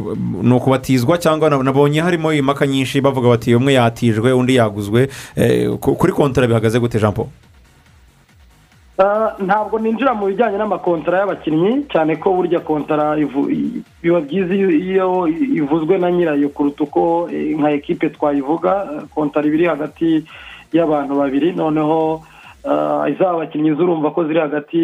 ni ukubatizwa cyangwa nab- nabonye harimo impaka nyinshi? Bavuga bati umwe yatijwe undi yaguzwe. Eh, ku- kuri kontara bihagaze gute jean paul? Ntabwo ninjira mu bijyanye n'amakontara y'abakinnyi cyane ko burya kontara biba byiza iyo ivuzwe na nyirayo kuruta uko eh, nka ekipe twayivuga eh, kontara iba iri hagati y'abantu babiri. Noneho ah, izaba abakinnyi zurumva ko ziri hagati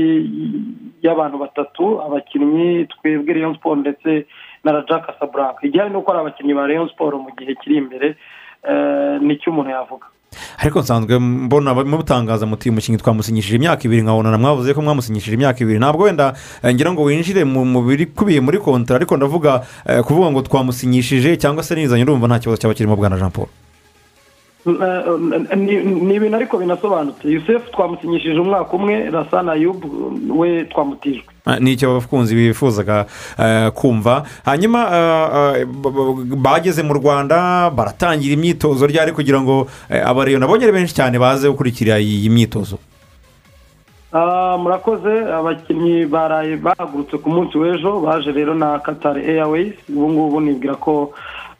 y'abantu batatu abakinnyi twebwe Rayon siporo ndetse na raja casablanca. Igihari ni uko ari abakinnyi ba Rayon siporo mu gihe kiri imbere eh, ni cyo umuntu yavuga. Ariko nsanzwe mbona mutangaza muti uyu mukinnyi twamusinyishije imyaka ibiri nkabona mwavuze ko mwamusinyishije imyaka ibiri. Ntabwo wenda eh, ngira ngo winjire mu mu bikubiye muri kontara ariko ndavuga eh, kuvuga ngo twamusinyishije cyangwa se nizanye urumva nta kibazo cyaba kirimo bwana jean paul. Ni ni ibintu ariko binasobanutse. Yusefu twamusinyishije umwaka umwe rasana ayubu we twamutijwe. Ah, ni icyo abakunzi bifuzaga eh, kumva. Hanyuma eh, eh, bageze mu rwanda baratangira imyitozo ryari kugira ngo eh, abareyo nabonye ari benshi cyane baze gukurikira iyi myitozo? Ah, murakoze. Abakinnyi baraye bahagurutse ku munsi w'ejo baje rero na katari airways. Ubu ngubu nibwira ko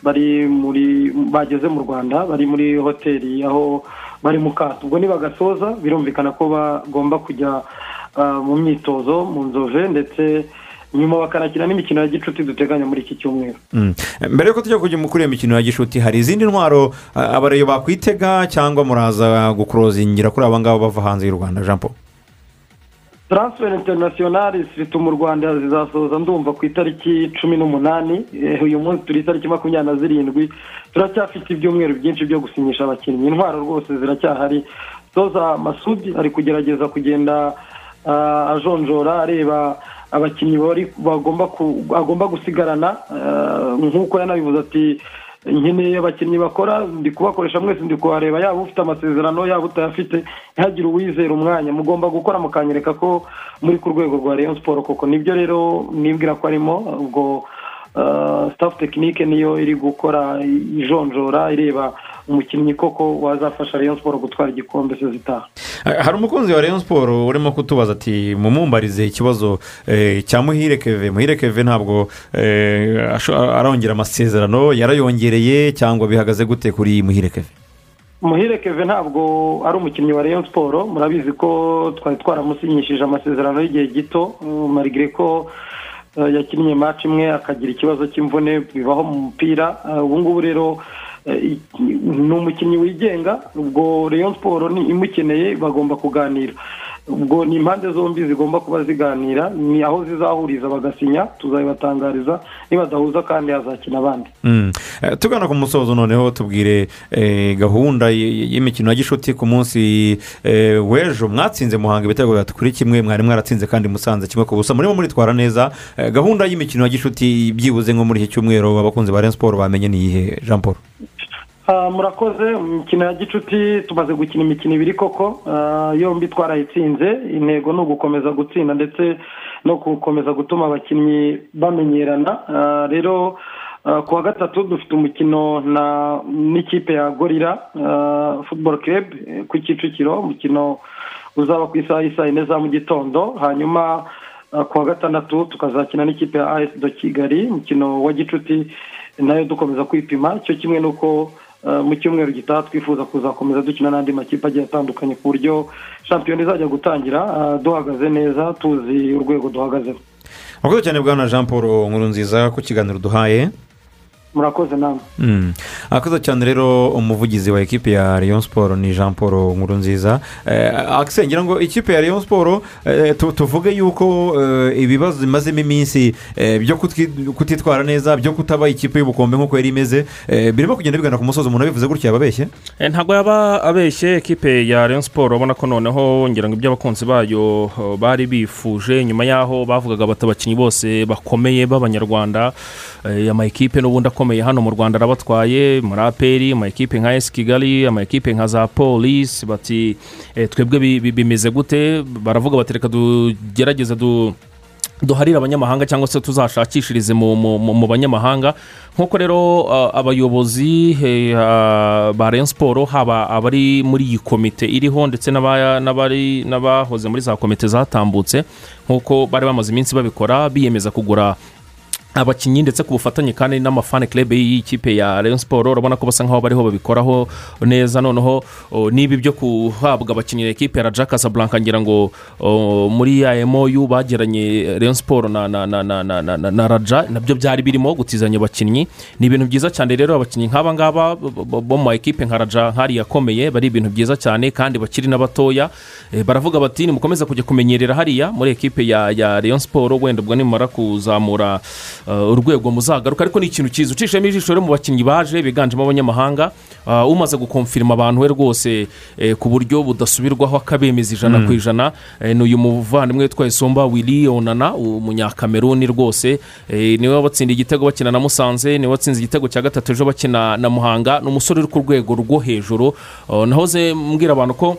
bari muri bageze mu rwanda bari muri hoteli aho bari mu kato. Ubwo nibagasoza birumvikana ko bagomba kujya ah, mu myitozo mu nzove ndetse nyuma bakanakina n'imikino ya gicuti duteganya muri iki cyumweru. Mm. mbere yuko tujya kujya mu- kuri iyo mikino ya gishuti hari izindi ntwaro ah, abareyo bakwitega cyangwa muraza gukurozingira kuri aba ngaba bava hanze y'u rwanda? Jean paul. Taransiferi interinasiyonari zifite mu rwanda zizasoza ndumva ku itariki cumi n'umunani Eh, uyu munsi turi itariki makumyabiri na zirindwi turacyafite ibyumweru byinshi byo gusinyisha abakinnyi. Intwaro rwose ziracyahari. Soza masudi ari kugerageza kugenda ah, ajonjora areba abakinnyi bagomba gusigarana ah, nk'uko yanabivuze ati nkeneye abakinnyi bakora ndi kubakoresha mwese ndi kubareba yaba ufite amasezerano yaba utayafite ntihagire uwizera umwanya. Mugomba gukora mukanyereka ko muri ku rwego rwa rayon siporo koko. Nibyo rero nibwira ko arimo ubwo staff tekinike niyo iri gukora ijonjora ireba umukinnyi koko wazafasha rayon siporo gutwara igikombe se zitaha. Eh, hari umukunzi wa rayon siporo urimo kutubaza ati mumumbarize ikibazo eh, cya muhire keve muhire keve ntabwo eh, arongera amasezerano yarayongereye cyangwa bihagaze gute kuri muhire keve muhire keve ntabwo ari umukinnyi wa rayon siporo murabizi ko twari twaramusinyishije amasezerano y'igihe gito. Uh, marigire ko yakinnye match imwe akagira ikibazo cy'imvune bibaho mu mupira. Ubu ngubu rero ni umukinnyi wigenga ubwo rayon siporo imukeneye bagomba kuganira. Ubwo ni impande zombi zigomba kuba ziganira ni aho zizahuriza bagasinya tuzabibatangariza nibadahuza kandi hazakina abandi. Mm. Eh, tugana ku musozo noneho tubwire eh, gahunda y'imikino ya gishuti ku munsi eh, w'ejo. Mwatsinze muhanga ibitego bitatu kuri kimwe mwari mwaratsinze kandi musanze kimwe ku busa. Murimo muritwara neza gahunda y'imikino ya gishuti byibuze nko muri iki cyumweru abakunzi ba siporo bamenye ni iyihe? Jean paul. Murakoze imikino ya gicuti tumaze gukina imikino ibiri koko. Ah, yombi twarayitsinze. Intego ni ugukomeza gutsinda ndetse no gukomeza gutuma abakinnyi bamenyerana. Ah, rero ah, ku wa gatatu dufite umukino na n'ikipe ya gorira football club eh, ku kicukiro. Umukino uzaba ku isaha y'isaa yine za mu gitondo. Hanyuma ah, ku wa gatandatu tukazakina n'ikipe ya as do kigali. Umukino wa gicuti na yo dukomeza kwipima. Cyo kimwe n'uko mu cyumweru gitaha twifuza kuzakomeza dukina n'andi makipe agiye atandukanye ku buryo shampiyona izajya gutangira uh, duhagaze neza tuzi urwego duhagazeho. Murakoze cyane bwana jean paul nkuru nziza ku kiganiro duhaye. Murakoze namwe Mm. akoze cyane rero umuvugizi wa ekipi ya rayon siporo ni jean paul nkuru nziza akise ngira ngo ikipe ya rayon siporo eh, tu- tuvuge yuko eh, ibibazo bimazemo iminsi eh, byo kutitwara neza byo kutaba ikipe y'ubukombe nk'uko yari imeze eh, birimo kugenda bigana ku musozi umuntu abivuze gutya yababeshye Eh, ntabwo yaba abeshye ekipe ya rayon siporo ubona ko noneho ngira ngo ibyo abakunzi bayo eh, bari bifuje nyuma y'aho bavugaga bati abakinnyi bose bakomeye b'abanyarwanda. Eh, ama ekipe n'ubundi akomeye hano mu rwanda arabatwaye muri aperi ama ekipe nka esi kigali ama ekipe nka za polisi bati eh, twebwe bi- bi- bimeze gute? Baravuga bati reka tugerageze du duharire abanyamahanga cyangwa se tuzashakishirize mu, banyamahanga. Nk'uko rero abayobozi eh, ba rayon siporo haba abari muri iyi komite iriho ndetse n'abahoze muri za komite zatambutse nk'uko bari bamaze iminsi babikora biyemeza kugura abakinnyi ndetse ku bufatanye kandi n'amafani club y'ikipe ya rayon siporo urabona ko basa nkaho bariho babikoraho neza. Noneho o, n'ibi byo guhabwa abakinnyi ya ekipe ya raja casablanca ngira ngo muri ya emoyu bagiranye rayon siporo na, na, na, na, na, na, raja na byo byari birimo gutizanya abakinnyi. Ni ibintu byiza cyane rero abakinnyi nk'aba ngaba bo- mu ma ekipe nka raja nk'ariya akomeye bari ibintu byiza cyane kandi bakiri n'abatoya Eh, baravuga bati nimukomeza kujya kumenyerera hariya muri ekipe ya, rayon siporo wenda ubwo nimumara kuzamura urwego muzagaruka. Ariko ni ikintu cyiza. Ucishemo ijisho rero mu bakinnyi baje biganjemo abanyamahanga uh, umaze gukomfirima abantu we rwose eh, ku buryo budasubirwaho akabemeza ijana ku ijana. Ni uyu muvandimwe witwa isomba wili onana umunyakameruni rwose. Niwe wabatsindiye igitego bakina na musanze ni we watsinze igitego cya gatatu ejo bakina na muhanga. Ni umusore uri ku rwego rwo hejuru. Uh, nahoze mbwira abantu ko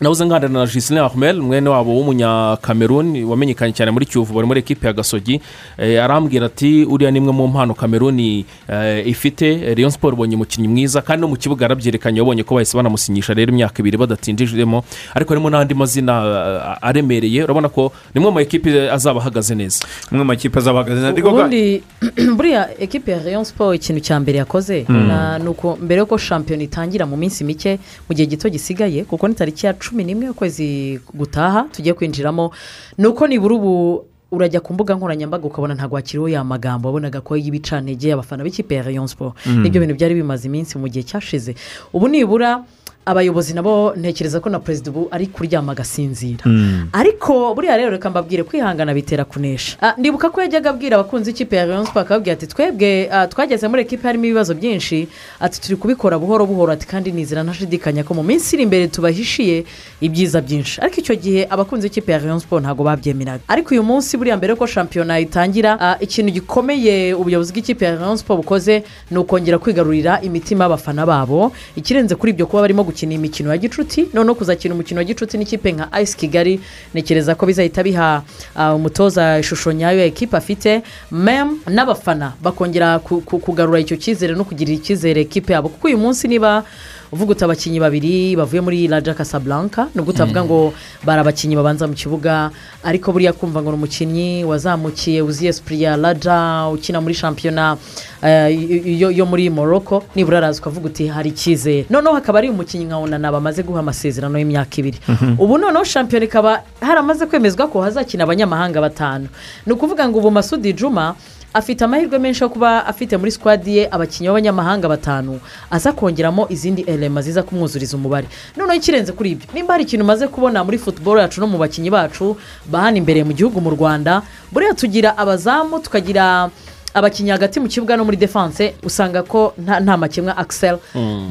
nahoze nganira na Gislain Ahmed mwene wabo w'umunyakameruni wamenyekanye cyane muri Kiyovu bari muri ekipe ya Gasogi. Eh, arambwira ati uriya ni imwe mu mpano Kameruni eh, ifite. Rayon Sport ibonye umukinnyi mwiza kandi no mu kibuga yarabyerekanye wabonye ko bahise banamusinyisha rero imyaka ibiri badatinjijemo. Ariko harimo n'andi mazina eh, aremereye. Urabona ko ni imwe mu ekipe azaba ahagaze neza. Amwe mu makipe azaba ahagaze Digoga ubundi buriya ekipe ya rayon siporo ikintu cya mbere yakoze na- ni uko mbere y'uko shampiyona itangira mu minsi mike mu gihe gito gisigaye kuko ni tariki ya cumi n'imwe y'ukwezi gutaha tugiye kwinjiramo ni uko nibura ubu urajya ku mbuga nkoranyambaga ukabona ntabwo hakiriho ya magambo wabonaga ko y'ibicantege abafana b'ikipe ya rayon siporo ni byo bintu byari bimaze iminsi mu gihe cyashize. Ubu nibura abayobozi nabo ntekereza ko na perezida ubu ari kuryama agasinzira. Ariko buriya rero reka mbabwire kwihangana bitera kunesha. Ah, ndibuka ko yajyaga abwira abakunzi b'ikipe ya rayon siporo akababwira ati twebwe ah, twageze muri ekipe harimo ibibazo byinshi. Ati turi kubikora buhoro buhoro. Ati kandi nizera ntashidikanya ko mu minsi iri imbere tubahishiye ibyiza byinshi. Ariko icyo gihe abakunzi b'ikipe ya rayon siporo ntabwo babyemeraga. Ariko uyu munsi buriya mbere yuko shampiyona itangira ah, ikintu gikomeye ubuyobozi bw'ikipe ya rayon siporo bukoze ni ukongera kwigarurira imitima y'abafana babo. Ikirenze kuri ibyo kuba barimo gukina imikino ya gicuti noneho kuzakina umukino wa gicuti n'ikipe nka ayisi kigali ntekereza ko bizahita biha ah, umutoza ishusho nyayo ya ekipa afite mem n'abafana bakongera ku- ku- kugarura icyo cyizere no kugirira icyizere ekipe yabo. Kuko uyu munsi niba uvuga uti abakinnyi babiri bavuye muri raja casablanca nubwo utavuga ngo bari abakinnyi babanza mu kibuga ariko buriya kumva ngo ni umukinnyi wazamukiye uziye sipuri ya raja ukina muri shampiyona eh, yo- yo muri morocco nibura araza ukavuga uti hari icyizere. Noneho hakaba ari umukinnyi nka onana bamaze guha amasezerano y'imyaka ibiri. Ubu noneho shampiyona ikaba haramaze kwemezwa ko hazakina abanyamahanga batanu. Ni ukuvuga ngo ubu masudi juma afite amahirwe menshi yo kuba afite muri sikwadi ye abakinnyi b'abanyamahanga batanu aza kongeramo izindi elema ziza kumwuzuriza umubare. Noneho ikirenze kuri ibyo nimba hari ikintu umaze kubona muri futuboro yacu no mu bakinnyi bacu bahana imbere mu gihugu mu rwanda buriya tugira abazamu tukagira abakinnyi hagati mu kibuga no muri defanse usanga ko nta makemwa akisel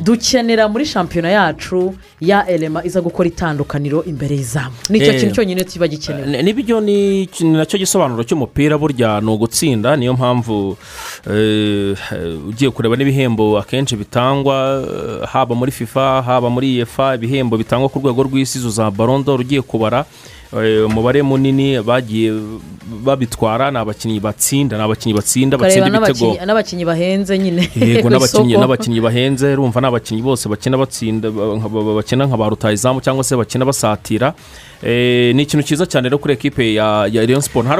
dukenera muri shampiyona yacu ya elema iza gukora itandukaniro imbere y'izamu. Nicyo Eh. kintu cyonyine kiba gikenewe Ni- ni byo ni na cyo gisobanuro cy'umupira burya ni ugutsinda niyo mpamvu eh, ugiye kureba n'ibihembo akenshi bitangwa eh, haba muri fifa haba muri efa ibihembo bitangwa ku rwego rw'isi za barondoro ugiye kubara eh, umubare munini bagiye babitwara ni abakinnyi batsinda ni abakinnyi batsinda batsinda ibitego. n'abakinnyi bahenze nyine. Yego n'abakinnyi bahenze urumva ni abakinnyi bose bakina batsinda bakina nka ba rutayizamu cyangwa se bakina basatira. Eh, ni ikintu cyiza cyane rero kuri ekipe ya ya Sport. Nta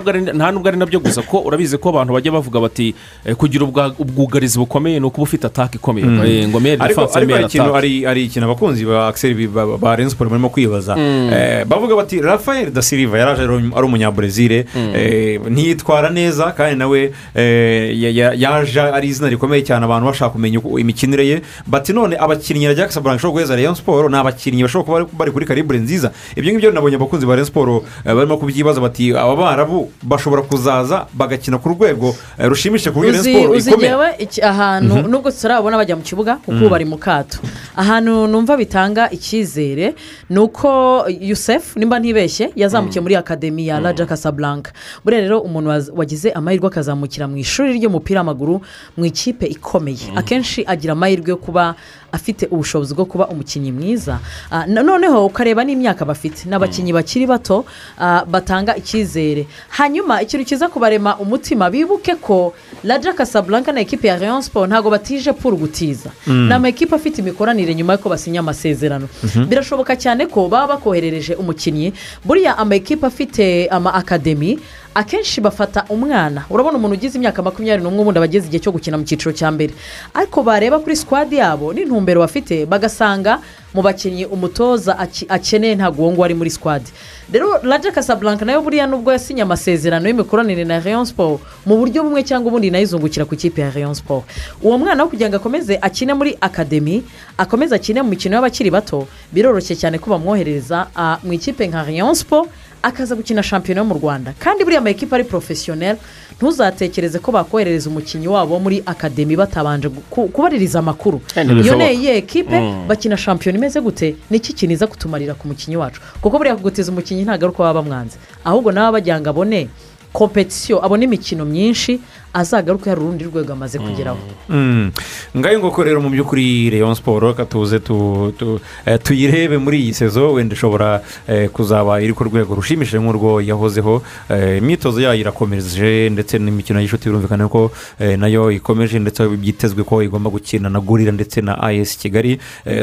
nubwo ari- na byo gusa ko urabizi ko abantu bajya bavuga bati eh, kugira ubwugarizi bukomeye ni ukuba ufite ataka ikomeye. Eh, ngo ariko defanse ikintu ataka hari ikintu abakunzi ba akiseri ba Sport barimo kwibaza. Eh, bavuga bati rafael da silva yaraje ari umunyaburezile eh, ntiyitwara neza kandi nawe eh, ya- ya- yaje ari izina rikomeye cyane abantu bashaka kumenya imikinire ye. Bati none abakinnyi ya jackson bashobora guheza Rayon Sport ni abakinnyi bashobora kuba bari- kuri karibure nziza. Ibyo ngibyo nabonye abakunzi ba Rayon Sport eh, barimo kubyibaza bati aba barabu bashobora kuzaza bagakina ku rwego eh, rushimishije ku buryo Rayon uzi ikomeye. Ahantu nubwo tutarabona bajya mu kibuga kuko ubu bari mu kato. Ahantu numva bitanga icyizere ni uko yusefu nimba ntibeshye yazamukiye muri akademi ya raja casablanca. Buriya rero umuntu wagize amahirwe akazamukira mu ishuri ry'umupira w'amaguru mu ikipe ikomeye. Akenshi agira amahirwe yo kuba afite ubushobozi bwo kuba umukinnyi mwiza. Ah, noneho ukareba n'imyaka bafite. Ni abakinnyi bakiri bato ah, batanga icyizere. Hanyuma ikintu kiza kubarema umutima bibuke ko raja casablanca na ekipe ya rayon sport ntabwo batije puru gutiza. Ni amakipe afite imikoranire nyuma y'uko basinya amasezerano. Birashoboka cyane ko baba bakoherereje umukinnyi. Buriya amakipe afite ama akademi akenshi bafata umwana. Urabona umuntu ugize imyaka makumyabiri n'umwe ubundi aba ageze igihe cyo gukina mu cyiciro cya mbere. Ariko bareba kuri sikwadi yabo n'intumbero bafite bagasanga mu bakinnyi umutoza akeneye ntabwo uwo nguwo ari muri sikwadi rero raja casablanca na yo buriya nubwo yasinye amasezerano y'imikoranire na rayon sport mu buryo bumwe cyangwa ubundi na yo izungukira ku ikipe ya rayon sport. Uwo mwana wo kugira ngo akomeze akine muri akademi akomeze akine mu mikino y'abakiri bato biroroshye cyane ko bamwohereza mu ikipe nka rayon sport akaza gukina shampiyona yo mu rwanda. Kandi buriya ama ekipa ari porofesiyoneri ntuzatekereze ko bakoherereza umukinnyi wabo muri akademi batabanje ku- kubaririza amakuru. Eh, iyo ni iyihe ekipe bakina shampiyona imeze gute ni iki kintu iza kutumarira ku mukinnyi wacu. Kuko buriya kugutiza umukinnyi ntabwo ari uko baba bamwanze. Ahubwo nawe ngo abone kompetisiyo abone imikino myinshi azagaruke hari urundi rwego amaze kugeraho. Mm. ngayo ngoko rero mu by'ukuri leon siporo reka tuze tu- tu- eh, tuyirebe muri iyi sezo wenda ishobora eh, kuzaba iri ku rwego rushimishije nk'urwo yahozeho. Eh, imyitozo yayo irakomeje ndetse n'imikino y'ishuti birumvikana ko na yo ikomeje ndetse byitezwe ko igomba gukina na gorira ndetse na as kigali.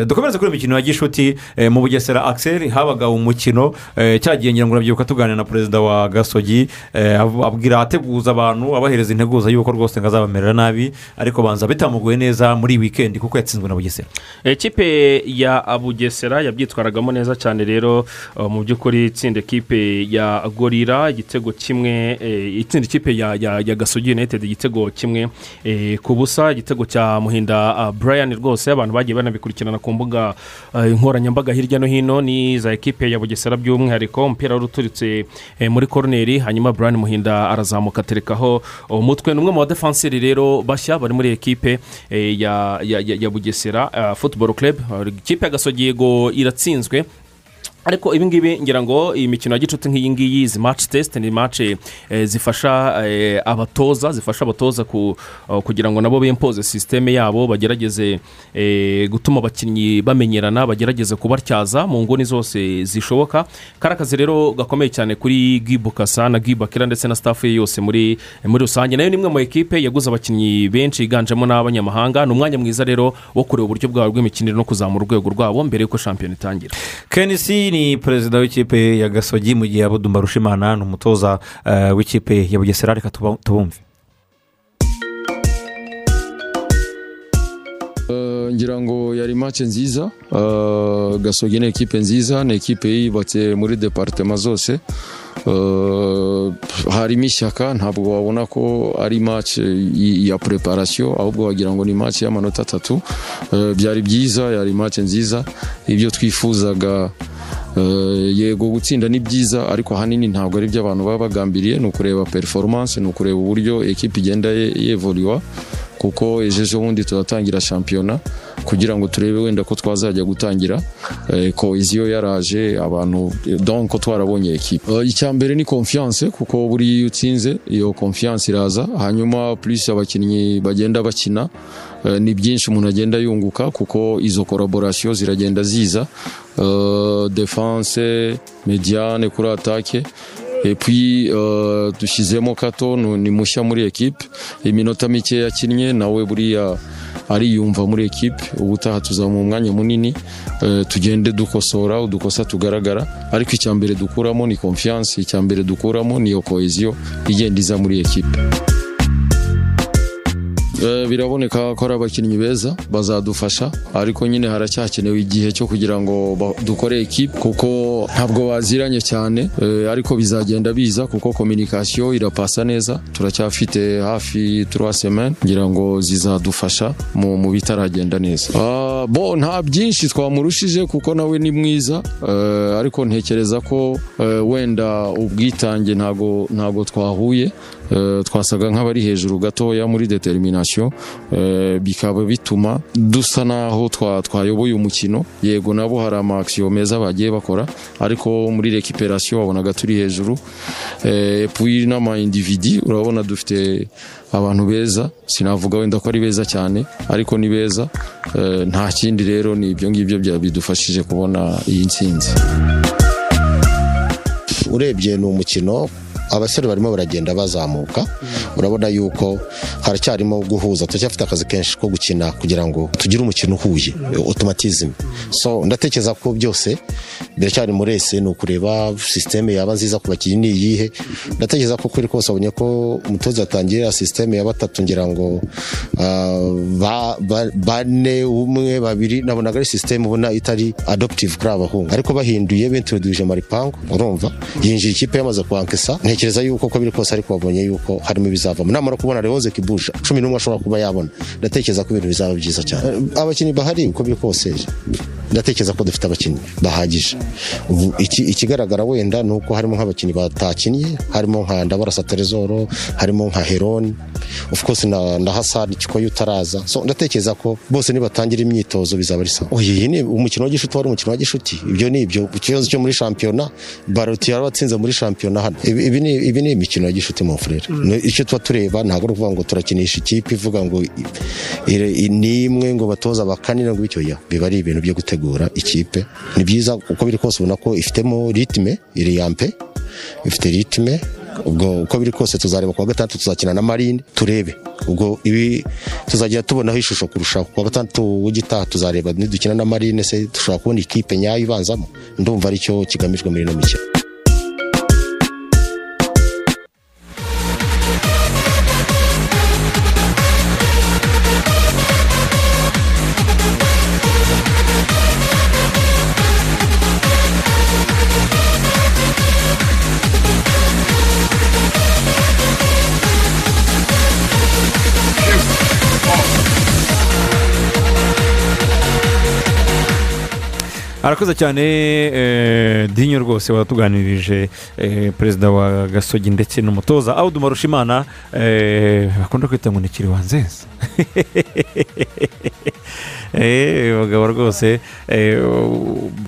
Dukomereze kuri iyo mikino ya gishuti mu bugesera. Axel habaga umukino cyagiye ngira ngo urabyibuka tuganira na perezida wa gasogi ab- abwira ateguza abantu abahereza integuza yuko rwose ngo azabamerera nabi ariko banza bitamuguye neza muri wikendi kuko yatsinzwe na bugesera. Ekipe ya bugesera yabyitwaragamo neza cyane rero uh, mu by'ukuri itsinda ekipe ya gorira igitego kimwe eh, itsinda ikipe ya, gasogi united igitego kimwe eh, ku busa igitego cya muhinda uh, brian rwose abantu bagiye banabikurikirana ku mbuga uh, nkoranyambaga hirya no hino ni za ekipe ya bugesera by'umwihariko umupira wari uturitse eh, muri koroneri hanyuma brian muhinda arazamuka aterekaho umutwe. Ni umwe mu badefanseri rero bashya bari muri ekipe eh, ya, bugesera uh, football club. Ikipe ya gasogi yego iratsinzwe ariko ibi ngibi ngira ngo iyi mikino ya gicuti nk'iyi ngiyi izi match test ni match eh, zifasha eh, abatoza zifasha abatoza uh, kugira ngo nabo bempoze sisiteme yabo bagerageze eh, gutuma abakinnyi bamenyerana bagerageze kubatyaza mu nguni zose zishoboka. Kari akazi rero gakomeye cyane kuri gibukasa na gibakira ndetse na staff ye yose muri rusange. Nayo ni imwe mu ekipe yaguze abakinnyi benshi yiganjemo n'abanyamahanga. Ni umwanya mwiza rero wo kureba uburyo bwabo bw'imikinire no kuzamura urwego rwabo mbere y'uko shampiyona itangira. Ni perezida w'ikipe ya gasogi mu gihe abudumba rushimana ni umutoza eh, w'ikipe ya bugesera reka tubumve Eh, ngira ngo yari mace nziza. Eh, gasogi ni ekipe nziza ni ekipe yubatse muri deparitema zose Eh, harimo ishyaka ntabwo wabona ko ari y- ya preparasiyo ahubwo wagira ngo ni mace y'amanota atatu Eh, byari byiza yari mace nziza ibyo twifuzaga Eh, yego gutsinda ni byiza ariko ahanini ntabwo ari byo abantu baba bagambiriye ni ukureba performance ni ukureba uburyo ekipa igenda ye- yevuriwa kuko ejo bundi turatangira shampiyona kugira ngo turebe wenda ko twazajya gutangira. Eh, koheziyo yaraje abantu donc ko twarabonye ekipa Eh, icya mbere ni confiance kuko buriya iyo utsinze iyo confiance iraza. Hanyuma plus abakinnyi bagenda bakina eh, ni byinshi umuntu agenda yunguka kuko izo collaboration ziragenda ziza. Eh, defense mediane kuri atake epuwi dushyizemo kato ni mushya muri ekipe iminota mike yakinnye nawe buriya ariyumva muri ekipe ubutaha tuzamuha umwanya munini. Eh, tugende dukosora udukosa tugaragara. Ariko icya mbere dukuramo ni confiance icya mbere dukuramo ni iyo koheziyo igenda iza muri ekipe Eh, biraboneka ko ari abakinnyi beza bazadufasha ariko nyine haracyakenewe igihe cyo kugira ngo dukore ekipe kuko ntabwo baziranye cyane ariko bizagenda biza kuko kominikasiyo irapasa neza. Turacyafite hafi turiya semeni ngira ngo zizadufasha mu bitaragenda neza. Bo nta byinshi twamurushije kuko nawe ni mwiza ariko ntekereza ko wenda ubwitange ntago ntago twahuye twasaga nk'abari hejuru gatoya muri determination eh, bikaba bituma dusa naho twa- twayoboye umukino. Yego nabo hari amakisiyo meza bagiye bakora ariko muri rekiperasiyo wabonaga turi hejuru. Eh, puis n'ama individi urabona dufite abantu beza. Sinavuga wenda ko ari beza cyane ariko ni beza. Eh, nta kindi rero ni ibyo ngibyo bidufashije kubona iyi ntsinzi. Urebye ni umukino abasore barimo baragenda bazamuka. Urabona yuko haracyarimo guhuza. Turacyafite akazi kenshi ko gukina kugira ngo tugire umukino uhuye. Otomatizime so ndatekereza ko byose biracyari muri ese ni ukureba sisiteme yaba nziza ku bakinnyi ni iyihe. Ndatekereza ko kuri kose abonye ko umutoza yatangiye sisiteme ya batatu ngira ngo ah, ba- ba- bane umwe babiri nabonaga ari sisiteme ubona itari adoptive kuri aba bahungu. Ariko bahinduye bintroduje maripangu urumva? Yinjira ikipe yamaze kwankesa ntekereza yuko uko biri kose ariko babonye yuko harimo ibizavamo. Namara kubona leonze kibusha cumi n'umwe ashobora kuba yabona. Ndatekereza ko ibintu bizaba byiza cyane. Eh, abakinnyi bahari uko biri kose ndatekereza ko dufite abakinnyi bahagije. Ubu iki- ikigaragara wenda ni uko harimo nk'abakinnyi batakinnye harimo nka ndabarasa terezoro harimo nka heroni of course na, na hasani kikoyo utaraza. So ndatekereza ko bose nibatangira imyitozo bizaba ari sawa. Oye iyi ni umukino wa gishuti wari umukino wa gishuti? Ibyo ni ibyo ikibazo cyo muri shampiyona baroti yarabatsinze muri shampiyona hano. Ibi ni ibi ni imikino ya gishuti mu furere Ni- icyo tuba tureba ntabwo ari ukuvuga ngo turakinisha ikipe ivuga ngo ni imwe ngo batoza bakanira ngo bityo ya biba ari ibintu byo gutegura ikipe. Ni byiza uko biri kose ubona ko ifitemo ritime iri yampe ifite ritime ubwo uko biri kose tuzareba kuwa gatandatu tuzakina na marine turebe. Ubwo ibi tuzajya tubonaho ishusho kurushaho kuwa gatandatu w'igitaha tuzareba nidukina na marine se dushobora kubona ikipe nyayo ibanzamo. Ndumva ari cyo kigamijwe muri ino mikino. Arakoze cyane dinyo rwose watuganirije perezida wa gasogi ndetse n'umutoza awudu marushimana eh, bakunda kwita ngo ni kiriwanzenze Eh, abagabo rwose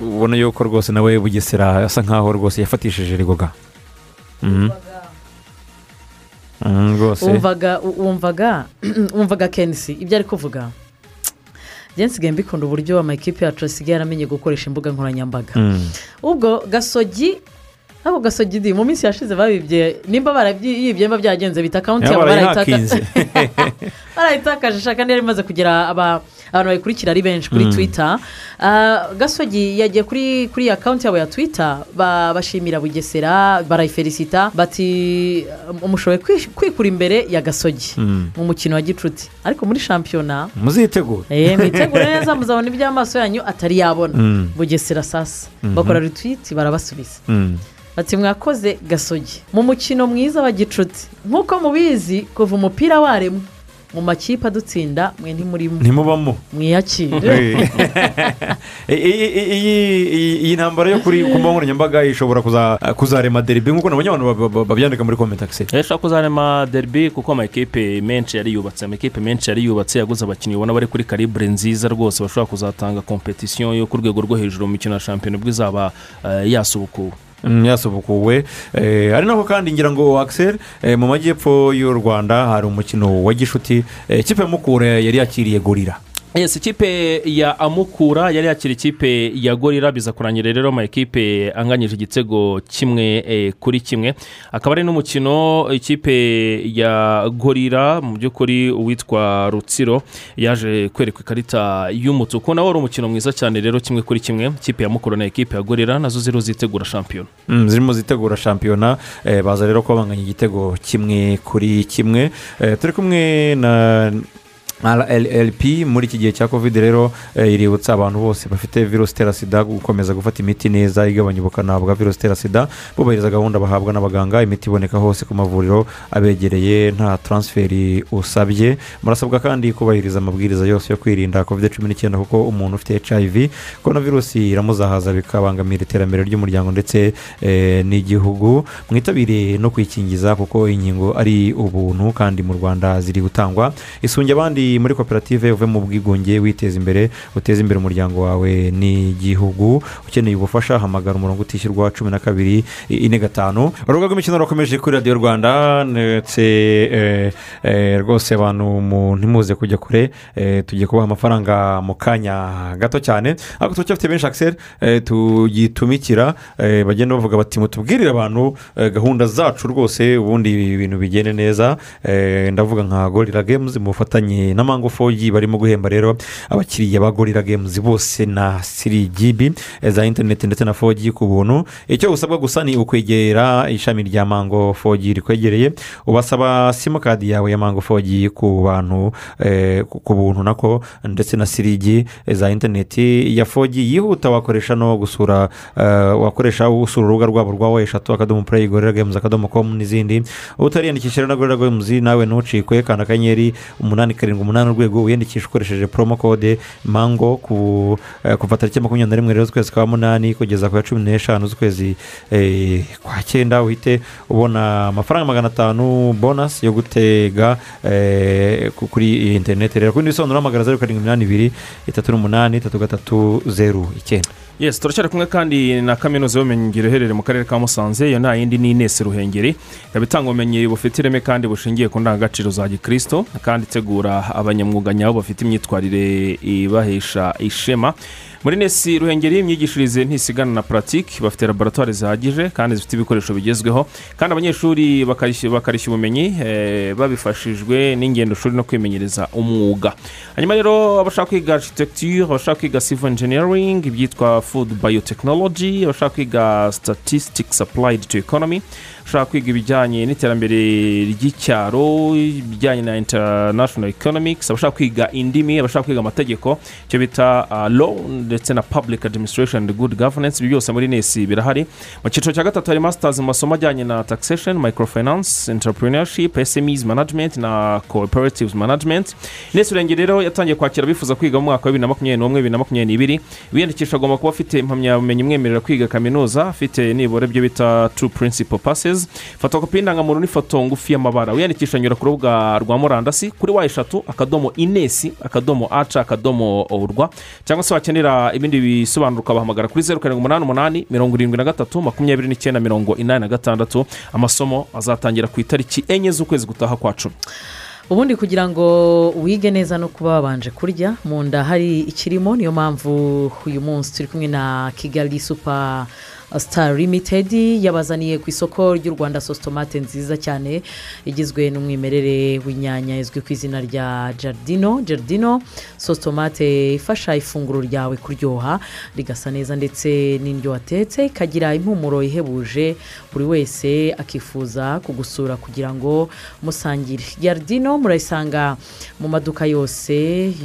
ubona yuko rwose nawe bugesera asa nkaho rwose yafatishije rigoga wumvaga wumvaga wumvaga kenisi ibyo ari kuvuga njye nsigaye mbikunda uburyo amakipe yacu asigaye yaramenye gukoresha imbuga nkoranyambaga Mm. ubwo gasogi ntabwo gasogi mu minsi yashize babibye nimba barabyibye mba byagenze bita akawunti yabo barayitakaje shaka yari imaze kugira aba- abantu bayikurikira ari benshi kuri Mm. twita Ah, gasogi yagiye kuri kuri akawunti yabo ya twita ba- bashimira bugesera barayifelisita bati umushoboye kwi- kwikura imbere ya gasogi. Mm. mu mukino wa gicuti. Ariko muri shampiyona muzitegure. Eh, mwitegure neza muzabona iby'amaso yanyu atari yabona. Mm. bugesera sasa. Bakora retwiti barabasubiza. Bati mwakoze gasogi. Mu mukino mwiza wa gicuti nk'uko mubizi kuva umupira waremwe mu makipe adutsinda mwe ntimurimo. Ntimubamo. Mwiyakire. Iyi- ntambara yo kuri ku mbuga nkoranyambaga ishobora kuza- kuzarema deribi nk'uko nabonye abantu ba- ba- babyandika muri komentakisi ishobora kuzarema derby kuko amakipe menshi yari yubatse amakipe menshi yari yubatse yaguze abakinnyi ubona bari kuri karibure nziza rwose bashobora kuzatanga kompetisiyo yo ku rwego rwo hejuru mu mikino ya shampiyona ubwo izaba eh, yasubukuwe. Yasubukuwe Eh, ari naho kandi ngira ngo akiseri mu majyepfo y'u rwanda hari umukino wa gishuti Eh, ikipe ya mukura yari yakiriye gorira yes ikipe ya amukura yari yakira ikipe ya gorira biza kurangira rero ama ekipe anganyije igitego kimwe eh, kuri kimwe. Akaba ari n'umukino ikipe ya gorira mu by'ukuri uwitwa rutsiro yaje kwerekwa ikarita y'umutuku. Nawo wari umukino mwiza cyane rero kimwe kuri kimwe. Ikipe ya mukura na ekipe ya gorira na zo ziriho zitegura shampiyona. Mm, zirimo zitegura shampiyona eh, baza rero kuba banganya igitego kimwe kuri kimwe. Eh, turi kumwe na rlp muri iki gihe cya covid rero eh, iributsa abantu bose bafite virusi itera sida gukomeza gufata imiti neza igabanya ubukana bwa virusi itera sida bubahiriza gahunda bahabwa n'abaganga imiti iboneka hose ku mavuriro abegereye nta taransiferi usabye. Murasabwa kandi kubahiriza amabwiriza yose yo kwirinda covid cumi n'icyenda kuko umuntu ufite hiv korona virusi iramuzahaza bikabangamira iterambere ry'umuryango ndetse eh, n'igihugu. Mwitabire no kwikingiza kuko inkingo ari ubuntu kandi mu rwanda ziri gutangwa. Isunge abandi muri koperative uve mu bwigunge witeza imbere uteze imbere umuryango wawe n'igihugu. Ukeneye ubufasha hamagara umurongo utishyurwa cumi na kabiri ine gatanu. Urubuga rw'imikino rurakomeje kuri radiyo rwanda ndetse eh, eh, rwose abantu mu- ntimuze kujya kure eh, tugiye kubaha amafaranga mu kanya gato cyane. Ariko turacyafite benshi akiseri tugitumikira bagenda bavuga bati mutubwirire abantu gahunda zacu rwose ubundi ibintu bigende neza. Ndavuga nka gorira gemuzi mu bufatanye na mango fogi barimo guhemba rero abakiriya ba gorira gemuzi bose na siri jibi eh, za interineti ndetse na fogi ku buntu. Icyo usabwa gusa ni ukwegera ishami rya mango fogi rikwegereye ubasaba simukadi yawe ya mango fogi ku bantu eh, ku buntu nako ndetse na sirigi eh, za interineti ya fogi yihuta wakoresha no gusura wakoresha usura urubuga rwabo rwa wa eshatu akadomo pureyi gorira gemuzi akadomo komu n'izindi. Utariyandikisha rero na gorira gemuzi nawe ntucikwe kanda akanyenyeri umunani karindwi umunani urwego wiyandikisha ukoresheje promo code mango eh, kuva tariki makumyabiri na rimwe rero z'ukwezi kwa munani kugeza ku ya cumi n'eshanu z'ukwezi eh, kwa cyenda uhite ubona amafaranga magana atanu bonasi yo gutega eh, ku- kuri interineti rero ku bindi bisobanuro hamagara zeru karindwi iminani ibiri itatu n'umunani itatu gatatu zeru icyenda. Yes turacyari kumwe kandi na kaminuza y'ubumenyingiro iherereye mu karere ka musanze. Iyo nta yindi ni inesi ruhengeri. Ikaba itanga ubumenyi bufite ireme kandi bushingiye ku ndangagaciro za gikirisito kandi itegura abanyamwuga nyabo bafite imyitwarire ibahesha ishema. Muri nesi ruhengeri imyigishirize ntisigana na puratike bafite laboratwari zihagije kandi zifite ibikoresho bigezweho. Kandi abanyeshuri bakarishya ubumenyi eh, babifashijwe n'ingendo shuri no kwimenyereza umwuga. Hanyuma rero abashaka kwiga architecture abashaka kwiga civil engineering ibyitwa food biotechnology abashaka kwiga statistics applied to economy abashaka kwiga ibijyanye n'iterambere ry'icyaro ibijyanye na international economics abashaka kwiga indimi abashaka kwiga amategeko icyo bita uh, law ndetse na public administration and good governance ibi byose muri nesi birahari. Mu cyiciro cya gatatu hari masters mu masomo ajyanye na taxation microfinance entrepreneurship smes management na cooperatives management. Nesi urengero rero yatangiye kwakira abifuza kwiga mu mwaka wa bibiri na makumyabiri n'umwe bibiri na makumyabiri n'ibiri. Wiyandikisha agomba kuba afite impamyabumenyi imwemerera kwiga kaminuza afite nibura ibyo bita two principal passes. Fotokopi y'indangamuntu n'ifoto ngufi y'amabara. Wiyandikisha anyura ku rubuga rwa murandasi kuri wa eshatu akadomo inesi akadomo aca akadomo urwa. Cyangwa se wakenera ibindi bisobanuro ukabahamagara kuri zeru karindwi umunani umunani mirongo irindwi na gatatu makumyabiri n'icyenda mirongo inani na gatandatu. Amasomo azatangira ku itariki enye z'ukwezi gutaha kwa cumi. Ubundi kugira ngo wige neza no kuba wabanje kurya mu nda hari ikirimo niyo mpamvu uyu munsi turi kumwe na kigali supa star limited yabazaniye ku isoko ry'u rwanda sositomate nziza cyane igizwe n'umwimerere w'inyanya izwi ku izina rya jardino jardino sositomate ifasha ifunguro ryawe kuryoha rigasa neza ndetse n'indyo watetse ikagira impumuro ihebuje buri wese akifuza kugusura kugira ngo musangire. Jardino murayisanga mu maduka yose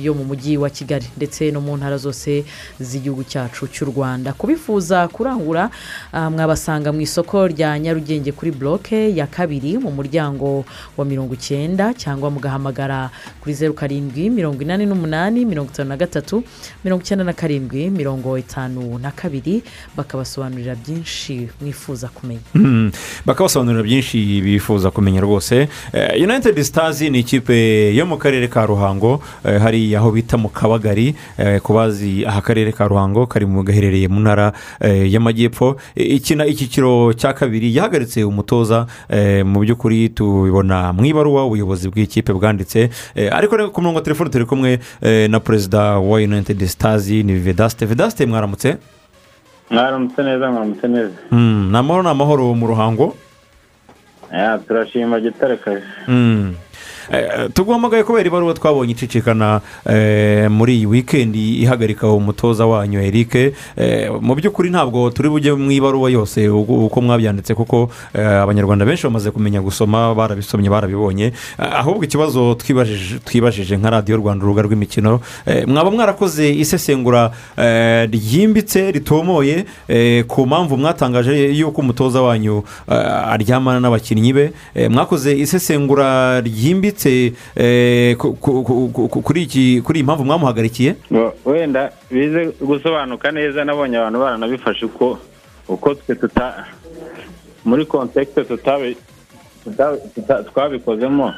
yo mu mujyi wa kigali ndetse no mu ntara zose z'igihugu cyacu cy'u rwanda. Kubifuza kurangura mwabasanga mu isoko rya nyarugenge kuri buroke ya kabiri mu muryango wa mirongo icyenda cyangwa mugahamagara kuri zeru karindwi mirongo inani n'umunani mirongo itanu na gatatu mirongo icyenda na karindwi mirongo itanu na kabiri bakabasobanurira byinshi mwifuza kumenya. Mm, bakabasobanurira byinshi bifuza kumenya rwose. Eh, united stars ni ikipe yo mu karere ka ruhango. Eh, hariya aho bita mu kabagari. Eh, ku bazi aha akarere ka ruhango kari mu gaherereye mu ntara y'amajyepfo. Eh, ikina icyiciro cya kabiri yahagaritse umutoza eh, mu by'ukuri tubibona mu ibaruwa ubuyobozi bw'ikipe bwanditse Eh, ariko ku murongo wa telefone turi kumwe eh, na perezida wa united stars ni vedaste. Vedaste mwaramutse? Mwaramutse neza mwaramutse neza. Mm, ni amahoro ni amahoro mu ruhango. Ya, turashima gitare kaje tuguhamagaye kubera ibaruwa twabonye icicikana eh, muri iyi wikendi ihagarika umutoza wanyu eric. Eh, mu by'ukuri ntabwo turi bujye mu ibaruwa yose uko mwabyanditse kuko eh, abanyarwanda benshi bamaze kumenya gusoma barabisomye barabibonye. Eh, ahubwo ikibazo twibajije nka radiyo rwanda urubuga rw'imikino eh, mwaba mwarakoze isesengura eh, ryimbitse ritomoye eh, ku mpamvu mwatangaje yuko umutoza wanyu eh, aryamana n'abakinnyi be. Eh, mwakoze isesengura ryimbitse eh, ku- ku- kuri iyi mpamvu mwamuhagarikiye wenda bize gusobanuka neza nabonye abantu baranabifashe uko uko twe tuta muri kontekite twabikozemo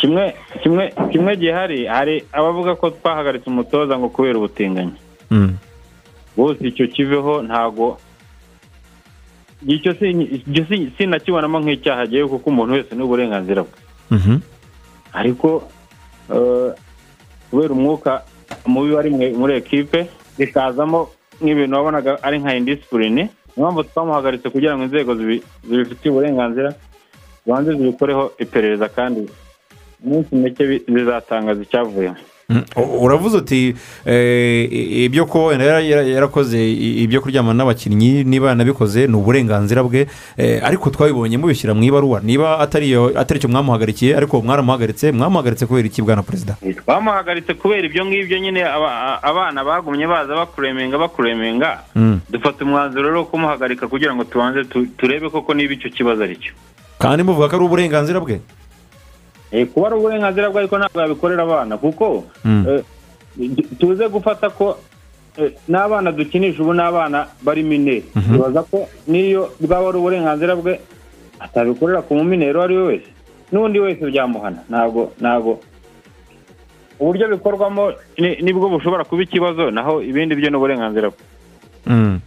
kimwe kimwe kimwe gihari hari abavuga ko twahagaritse umutoza ngo kubera ubutinganyi Mm. bose icyo kiveho ntago icyo si icyo si- sinakibonamo nk'icyaha agiye kuko umuntu wese n'uburenganzira bwe. Ariko eh, kubera umwuka mubi wari muri ekipe bikazamo nk'ibintu wabonaga ari nka indisipurine niyo mpamvu twamuhagaritse kugira ngo inzego zibi- zibifitiye uburenganzira zibanze zibikoreho iperereza kandi iminsi mike bizatangaza icyavuyemo uravuze uti eh, ibyo ko yarakoze ibyo kuryamana n'abakinnyi niba yanabikoze ni uburenganzira bwe. Eh, ariko twabibonye mubishyira mu ibaruwa. Niba atari cyo mwamuhagarikiye ariko mwaramuhagaritse mwamuhagaritse kubera iki bwana perezida? Twamuhagaritse kubera ibyo ngibyo nyine abana bagumye baza bakuremenga bakuremenga. Mm. dufata umwanzuro rero wo kumuhagarika kugira ngo tubanze tu- turebe koko niba icyo kibazo ari cyo. Kandi muvuga ko ari uburenganzira bwe? Kuba ari uburenganzira bwe ariko ntabwo yabikorera abana kuko Mm. eh, tuze gufata ko eh, n'abana dukinisha ubu n'abana bari mineri tubaza ko n'iyo bwaba ari uburenganzira bwe atabikorera ku mumineri uwo ari we wese. N'undi wese byamuhana ntabwo ntabwo. Uburyo bikorwamo ni- ni bwo bushobora kuba ikibazo naho ibindi byo ni uburenganzira bwe. Mm.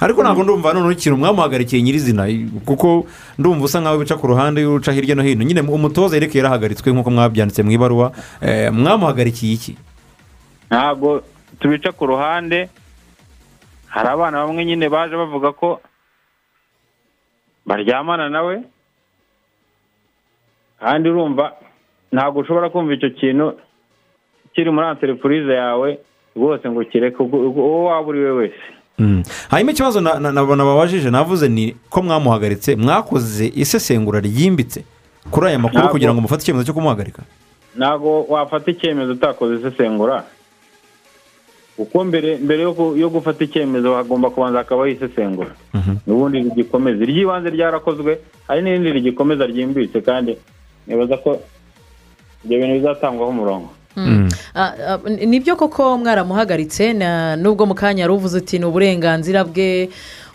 Ariko ntabwo ndumva noneho ikintu mwamuhagarikiye nyirizina kuko ndumva usa nkaho bica ku ruhande uca hirya no hino nyine umutoza yerekeye yarahagaritswe nk'uko mwabyanditse mu ibaruwa eh, mwamuhagarikiye iki ntabwo tubica ku ruhande hari abana bamwe nyine baje bavuga ko baryamana nawe kandi urumva ntabwo ushobora kumva icyo kintu kiri muri anterepurize yawe rwose ngo ubwo- uwo waba uri we wese. Hanyuma ikibazo na- na- na- nababajije navuze ni ko mwamuhagaritse mwakoze isesengura ryimbitse kuri aya makuru kugira ngo mufate icyemezo cyo kumuhagarika? Ntabwo wafata icyemezo utakoze isesengura. Kuko mbere mbere yo gufata icyemezo hagomba kubanza hakabaho isesengura. N'ubundi rigikomeza. Iry'ibanze ryarakozwe hari n'irindi rigikomeza ryimbitse kandi nibaza ko ibyo bintu bizatangwaho umurongo. Ni byo koko mwaramuhagaritse nubwo mu kanya yari uvuze uti ni uburenganzira bwe.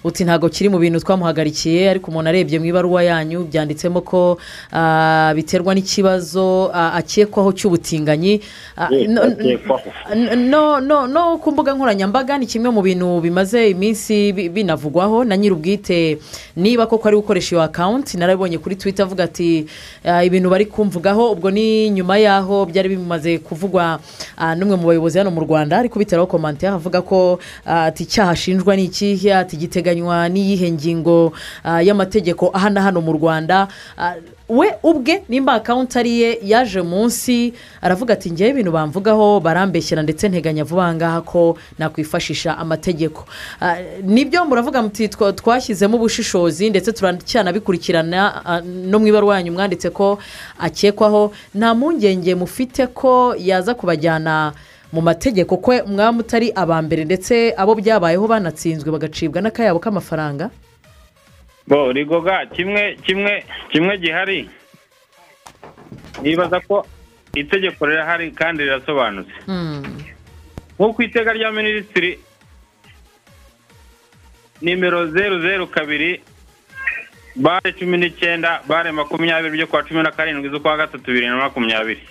Uti ntabwo kiri mu bintu twamuhagarikiye ariko umuntu arebye mu ibaruwa yanyu byanditsemo ko ah, biterwa n'ikibazo ah, akekwaho cy'ubutinganyi. Ah, no- ku mbuga nkoranyambaga ni kimwe mu bintu bimaze iminsi bi- binavugwaho. Na nyir'ubwite niba koko ari gukoresha iyo akawunti narabibonye kuri twita avuga ati "Ah, ibintu bari kumvugaho ubwo ni nyuma y'aho byari bimaze kuvugwa. N'umwe mu bayobozi hano mu rwanda ari kubiteraho komantere avuga ko ati icyaha ashinjwa ni ikihe? Ati giteganywa n'iyihe ngingo ah, y'amategeko ahana hano mu rwanda. Ah, we ubwe nimba akawunti ari ye yaje munsi aravuga ati ngewe ibintu bamvugaho barambeshyera ndetse nteganya vuba ngaha ko nakwifashisha amategeko. Ah, ni byo muravuga muti twa- twashyizemo ubushishozi ndetse turacyanabikurikirana no mu ibaruwa yanyu mwanditse ko akekwaho nta mpungenge mufite ko yaza kubajyana mu mategeko ko mwaba mutari aba mbere ndetse abo byabayeho banatsinzwe bagacibwa n'akayabo k'amafaranga? Bo rigoga kimwe kimwe kimwe gihari. Nibaza ko itegeko rirahari kandi rirasobanutse. Nk'uko iteka rya minisitiri nimero zeru zeru kabiri bare cumi n'icyenda bare makumyabiri byo kuwa cumi na karindwi z'ukwa gatatu bibiri na makumyabiri.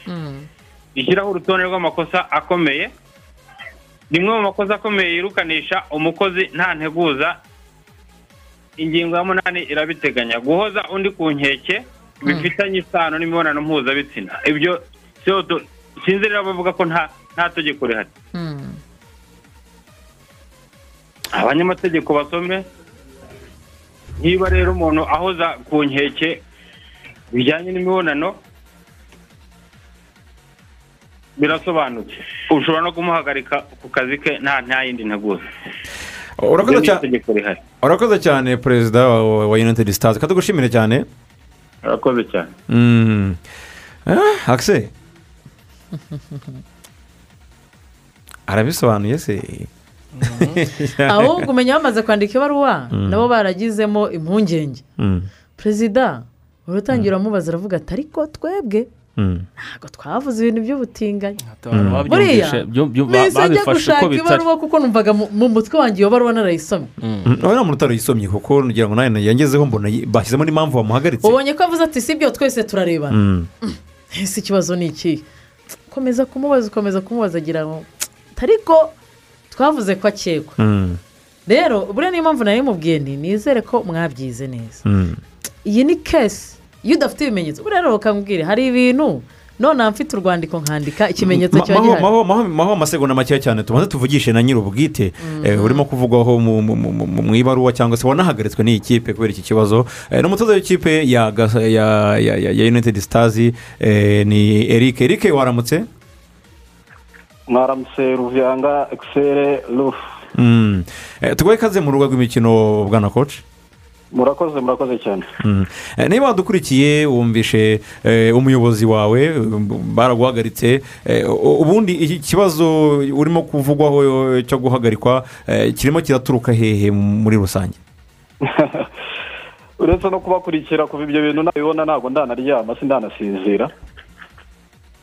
Rishyiraho urutonde rw'amakosa akomeye. Rimwe mu makosa akomeye yirukanisha umukozi nta nteguza ingingo ya munani irabiteganya. Guhoza undi ku nkeke bifitanye isano n'imibonano mpuzabitsina. Ibyo sinzi rero bavuga ko nta nta tegeko rihari. Abanyamategeko basome niba rero umuntu ahoza ku nkeke bijyanye n'imibonano birasobanutse ushobora no kumuhagarika ku kazi ke nta nta yindi nteguza urakoze cyane perezida wa united stars katugushimire cyane. Urakoze cyane. Mm. Ah, akise arabisobanuye se. Ahubwo umenya bamaze kwandika ibaruwa Mm. nabo baragizemo impungenge. Mm. perezida uratangira uramubaza aravuga ati ariko twebwe. Ntabwo twavuze ibintu by'ubutinganyi. Abantu buriya. babyumvishe byu- byu- ba- mbese ajya babifashe gushaka ibaruwa kuko numvaga mu- mu mutwe wanjye iyo baruwa narayisomye. Mm, wowe nta muntu utarayisomye kuko ngira ngo nawe yangezeho mbona yi- bashyizemo n'impamvu bamuhagaritse ubonye ko avuze ati si byo twese turarebana. Mm. ese ikibazo ni iki? Komeza kumubaza ukomeza kumubaza agira ngo ariko twavuze ko akekwa. Mm. rero buriya niyo mpamvu nari mubwiye nti nizere ko mwabyize neza. Mm. iyi ni kesi iyo udafite ibimenyetso. Buriya rero bakambwira hari ibintu none mfite urwandiko nkandika ikimenyetso kiba gihari maho- amasegonda makeya cyane. Tubanze tuvugishe na nyir'ubwite eh, urimo kuvugwaho mu- mu- mu mu- mu ibaruwa cyangwa se wanahagaritswe n'iyi kipe kubera iki kibazo. Eh, ni umutoza w'ikipe ya Gasa- ya ya- ya- ya united stars eh, ni eric. Eric waramutse? Mwaramutse ruvuyanga ekisere rufu Mm. Eh, tuguhe ikaze mu rugo rw'imikino bwana koci murakoze murakoze cyane. Mm. Eh, niba wadukurikiye wumvishe eh, umuyobozi wawe baraguhagaritse eh, u- ubundi iki kibazo urimo kuvugwaho cyo guhagarikwa kirimo kiraturuka hehe muri rusange? Uretse no kubakurikira kuva ibyo bintu nabibona ntabwo ndanaryama sindanasinzira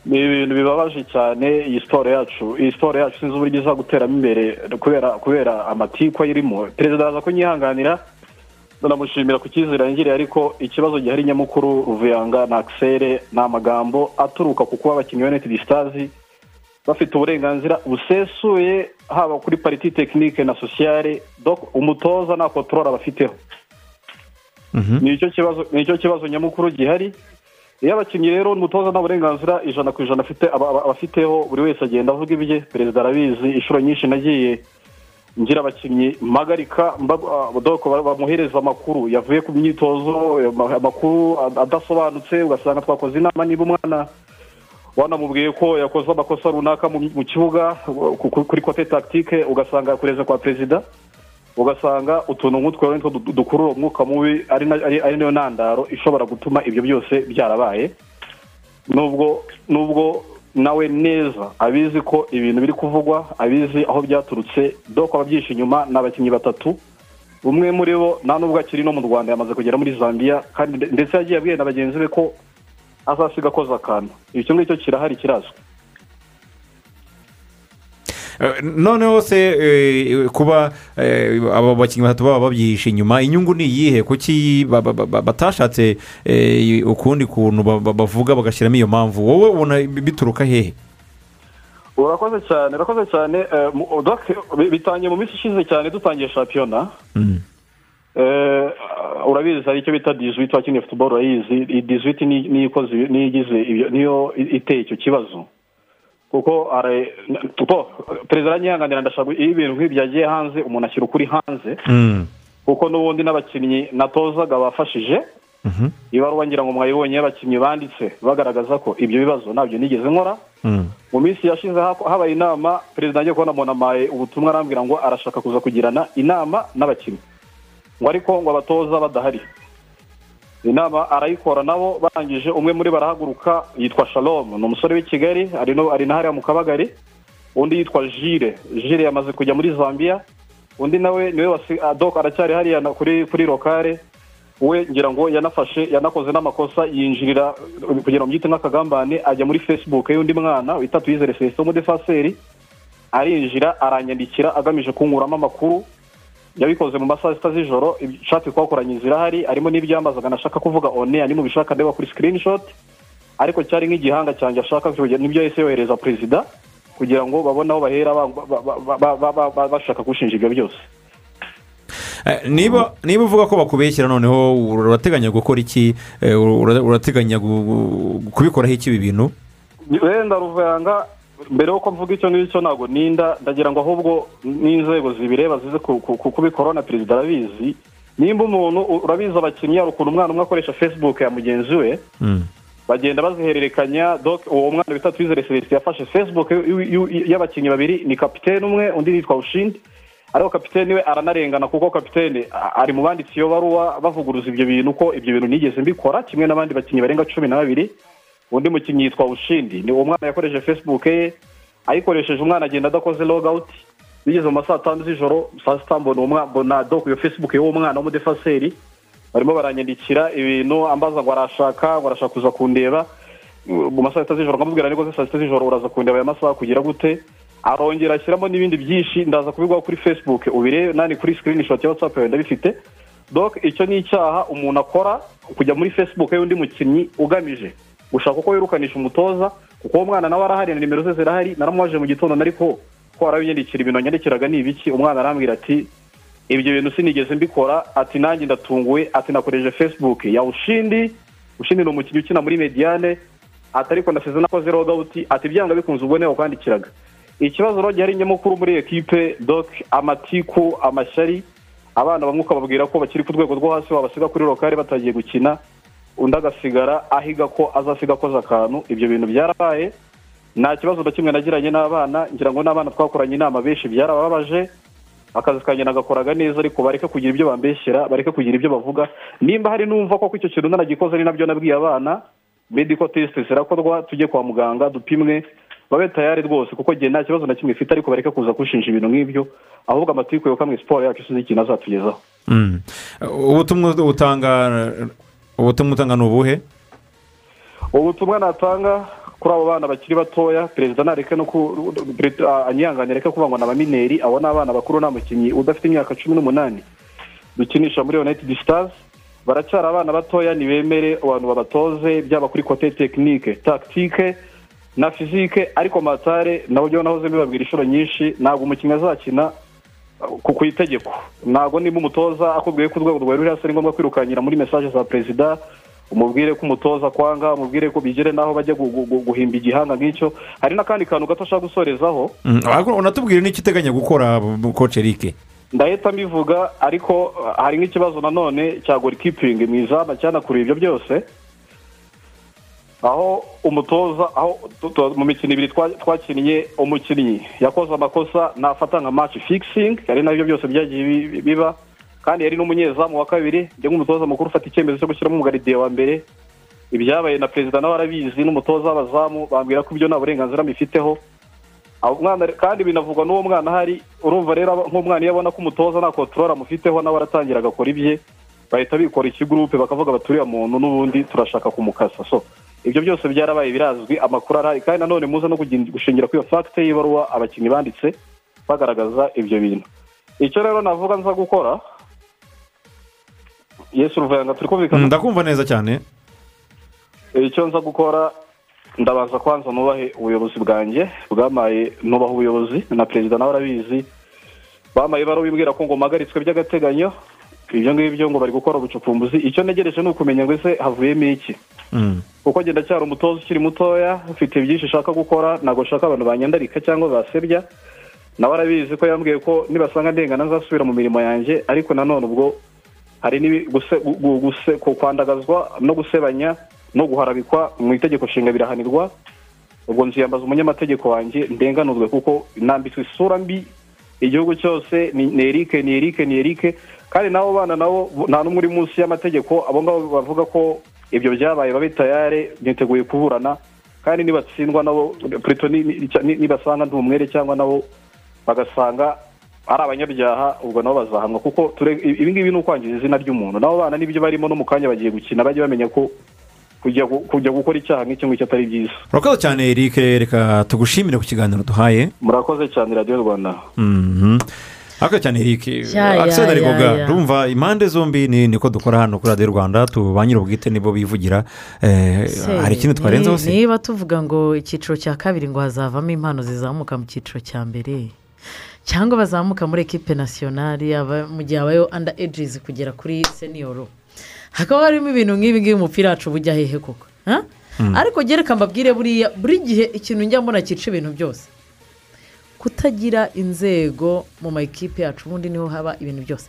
ni ibintu bibabaje cyane iyi siporo yacu. Iyi siporo yacu sinzi uburyo iza guteramo imbere kubera kubera amatiku ayirimo perezida araza kunyihanganira. Ndanamushimira ku cyizere yangiriye ariko ikibazo gihari nyamukuru ruvuyanga na akisere ni amagambo aturuka ku kuba abakinnyi ba united stars bafite uburenganzira busesuye haba kuri pariti tekinike na sosiyale donc umutoza nta kotorora bafiteho ni cyo kibazo nyamukuru gihari. Iyo abakinnyi rero umutoza nta burenganzira ijana ku ijana afite aba- aba- abafiteho buri wese agenda avuga ibye. Perezida arabizi inshuro nyinshi nagiye ngira abakinnyi mpagarika ah, bamuhereza amakuru. Yavuye ku myitozo ama- amakuru ad- adasobanutse ugasanga twakoze inama niba umwana wanamubwiye ko yakoze amakosa runaka mu kibuga ku- ku- kuri kote tactique ugasanga yakureze kwa perezida ugasanga utuntu nk'utwo nitwo du- dukurura umwuka mubi ari na yo ntandaro ishobora gutuma ibyo byose byarabaye. Nubwo nubwo nawe neza. Abizi ko ibintu biri kuvugwa abizi aho byaturutse doko ababyishe inyuma ni abakinnyi batatu. Umwe muri bo nta nubwo akiri no mu rwanda yamaze kugera muri zambia kandi nde- ndetse yagiye abwira na bagenzi be ko azasiga akoze akantu. Icyo ngicyo kirahari kirazwi. Noneho se eh, kuba eh, aba bakinnyi batatu baba babyihishe inyuma. Inyungu ni iyihe? Kuki ba- ba- ba- batashatse eh, ukundi kuntu ba- ba- bavuga bagashyiramo iyo mpamvu? Wowe ubona bituruka hehe? Urakoze cyane urakoze cyane. Bitangiye mu minsi ishize cyane dutangiye shampiyona. Eh, urabizi hari icyo bita dizwiti wakiniye futuboro urayizi. Dizwiti ni- niyo ikoze ibi- niyo igize niyo iteye icyo kibazo. Kuko are- kuko perezida aranyihanganira ndashaka iyo ibintu nk'ibi byagiye hanze umuntu ashyira ukuri hanze. Kuko n'ubundi n'abakinnyi natozaga bafashije ibaruwa ngira ngo mwayibonye y'abakinnyi banditse bagaragaza ko ibyo bibazo ntabyo nigeze nkora. Mu minsi yashize ha- habaye inama perezida agiye kubona umuntu amaye ubutumwa arambwira ngo arashaka kuza kugirana inama n'abakinnyi. Ngo ariko ngo abatoza badahari. Inama arayikora nabo barangije umwe muri barahaguruka yitwa shalom. Ni umusore w'i kigali ari na hariya mu kabagari undi yitwa jire jire yamaze kujya muri zambia undi nawe ni we wasi adok aracyari hariya kuri lokale we ngira ngo yanafashe yanakoze n'amakosa yinjirira kugira ngo mbyite nk'akagambane ajya muri facebook y'undi mwana wita tuyizere celestin w'umudefaseri arinjira aranyandikira agamije kunkuramo amakuru. Yabikoze mu masaha sita z'ijoro ishati twakoranye zirahari harimo n'ibyambazaga nashaka kuvuga one ari mu bishaka ndeba kuri screenshot ariko cyari nk'igihanga cyanjye ashaka kugira ni byo yahise yohereza perezida kugira ngo babone aho bahera ba- ba- ba- ba- ba- ba- ba- bashaka gushinja ibyo byose. Eh, niba uvuga ko bakubeshyira noneho urateganya gukora iki? Eh, ura- urateganya kubikoraho iki ibi bintu? Wenda ruvuyanga mbere y'uko mvuga icyo ngicyo ntabwo ninda ndagira ngo ahubwo n'inzego zibireba zize ku- ku- ku- kubikora na perezida arabizi. Nimba umuntu urabizi abakinnyi hari ukuntu umwana umwe akoresha facebook ya mugenzi we bagenda bazihererekanya uwo mwana bita twizere celestin yafashe facebook y'abakinnyi babiri ni kapitene umwe undi yitwa ushindi ariko kapitene we aranarengana kuko kapitene ari mu banditse iyo baruwa bavuguruza ibyo bintu ko ibyo bintu nigeze mbikora kimwe n'abandi bakinnyi barenga cumi na babiri. Undi mukinnyi yitwa ushindi. Ni uwo mwana yakoresheje facebook ye ayikoresheje umwana agenda adakoze logawuti bigeze mu ma saa tanu z'ijoro saa sita mbona doko iyo facebook y'uwo mwana w'umudefaseri barimo baranyandikira ibintu ambaza ngo arashaka ngo arashaka kuza kundeba. Mu ma saa sita z'ijoro nkamubwira niko saa sita z'ijoro uraza kundeba aya masaha kugira gute. Arongera ashyiramo n'ibindi byinshi ndaza kubigwaho kuri facebook. Ubire nani kuri screenshot ya whatsapp yawe ndabifite. Donc icyo ni icyaha umuntu akora kujya muri facebook y'undi mukinnyi ugamije? Gushaka uko wirukanisha umutoza kuko uwo mwana nawe arahari na nimero ze zirahari naramwaje mu gitondo ariko ko arabinyandikira ibintu yanyandikiraga ni ibiki umwana arambwira ati ibyo bintu sinigeze mbikora. Ati nanjye ndatunguwe. Ati nakoresheje facebook. Ya ushindi ushindi ni umukinnyi ukina muri mediane ati ariko nasize nakoze logawuti ati byanga bikunze ubwo ni we wakwandikiraga ikibazo rero gihari nyamukuru muri ekipe doc amatiku amashyari abana bamwe ukababwira ko bakiri ku rwego rwo hasi babasiga kuri lokale batagiye gukina. Undi agasigara ahiga ko azasiga akoze akantu. Ibyo bintu byarabaye nta kibazo na kimwe nagiranye n'abana ngira ngo n'abana twakoranye inama benshi byarababaje akazi kanjye nagakoraga neza ariko bareke kugira ibyo bambeshyera bareke kugira ibyo bavuga. Nimba hari n'umva ko icyo kintu nanagikoze ni na byo nabwiye abana medical test zirakorwa tujye kwa muganga dupimwe babe tayari rwose kuko igihe nta kibazo na kimwe ifite ariko bareke kuza kushinja ibintu nk'ibyo. Ahubwo amatiku yo kamwe siporo yacu sinzi ikintu azatugezaho. Mm. ubutumwa utanga ubutumwa utanga ni ubuhe ubutumwa natanga kuri abo bana bakiri batoya perezida nareke no ku perezida anyihangane areke kuvuga ngo ni abamineri abo ni abana bakuru nta mukinnyi udafite imyaka cumi n'umunani. Dukinisha muri united stars baracyari abana batoya ntibemere abantu babatoze byaba kuri kote tekinike takitike na fizike ariko matare nabo byo nahoze mbibabwira inshuro nyinshi ntabwo umukinnyi azakina uh, ku ku itegeko. Ntabwo niba umutoza akubwiye ko urwego rwawe ruri hasi ari ngombwa kwirukanyira muri mesaje za perezida umubwire ko umutoza kwanga umubwire ko bigere n'aho bajya gu- gu- gu- guhimba igihanga nk'icyo. Hari n'akandi kantu gato ashaka gusorezaho? Mm, unatubwire n'icyo uteganya gukora koce erike ndahita mbivuga ariko hari nk'ikibazo nanone cya gorikipingi mu izamu cyanakuriye ibyo byose. Aho umutoza aho mu mikino ibiri twa- twakinnye umukinnyi yakoze amakosa nafata nka match fixing ari na byo byose byagiye bi- biba. Kandi yari n'umunyezamu wa kabiri njye nk'umutoza mukuru ufata icyemezo cyo gushyiramo umugaridiye wa mbere. Ibyabaye na perezida nawe arabizi n'umutoza w'abazamu bambwira ko ibyo nta burenganzira mwana kandi binavugwa n'uwo mwana ahari urumva rero nk'umwana iyo abona ko umutoza nta kontorora amufiteho nawe aratangira agakora ibye. Bahita bikora ikigurupe bakavuga bati uriya muntu n'ubundi turashaka kumukasa. So ibyo byose byarabaye birazwi amakuru arahari. Kandi nanone muze no gushingira kuri iyo fagite y'ibaruwa abakinnyi banditse bagaragaza ibyo bintu. Icyo rero navuga nza gukora yesu ruvayanga turi kumvikana? Ndakumva neza cyane. Icyo nza gukora ndabanza kwanza nubahe ubuyobozi bwanjye bwamaye nubaha ubuyobozi na perezida nawe arabizi. Bamaye ibaruwa ibwira ko ngo mpagaritswe by'agateganyo ibyo ngibyo ngo bari gukora ubucukumbuzi icyo ntegereje ni ukumenya ngo ese havuyemo iki? Kuko ngenda cyari umutoza ukiri mutoya ufite byinshi ushaka gukora ntabwo nshaka abantu banyandarika cyangwa basebya nawe arabizi ko yambwiye ko nibasanga ndengana nzasubira mu mirimo yanjye ariko nanone ubwo hari kwandagazwa no gusebanya no guharabikwa mu itegeko nshinga birahanirwa. Ubwo nziyambaza umunyamategeko wanjye ndenganurwe kuko nambitswe isura mbi. Igihugu cyose ni erike ni erike ni erike kandi n'abo bana nabo nta n'umwe uri munsi y'amategeko abo ngabo bavuga ko ibyo byabaye babe tayare niteguye kuburana. Kandi nibatsindwa nabo nibasanga ndi umwere cyangwa nabo bagasanga ari abanyabyaha ubwo nabo bazahamwa. Kuko ibi ngibi ni ukwangiza izina ry'umuntu. Nabo bana n'ibyo barimo no mu kanya bagiye gukina bajye bamenya ko kujya gu- kujya gukora icyaha nk'icyo ngicyo atari byiza. Urakoze cyane erike reka tugushimire ku kiganiro duhaye. Murakoze cyane radiyo rwanda. Mhm. urakoze cyane ya, akisenda rigoga rumva impande zombi ni niko dukora hano kuri radiyo rwanda. Ba nyir'ubwite nibo bivugira. Eh, hari ikindi twarenzaho ni- se? niba tuvuga ngo icyiciro cya kabiri ngo hazavamo impano zizamuka mu cyiciro cya mbere cyangwa bazamuka muri ekipe nasiyonari mu gihe habayeho anda ejizi kugera kuri seniyoro hakaba harimo ibintu nk'ibi ngibi umupira wacu bujya hehe koko ha? Mm. ariko gereka mbabwire buriya buri gihe ikintu njya mbona cyica ibintu byose. Kutagira inzego mu ma ekipe yacu ubundi ni ho haba ibintu byose.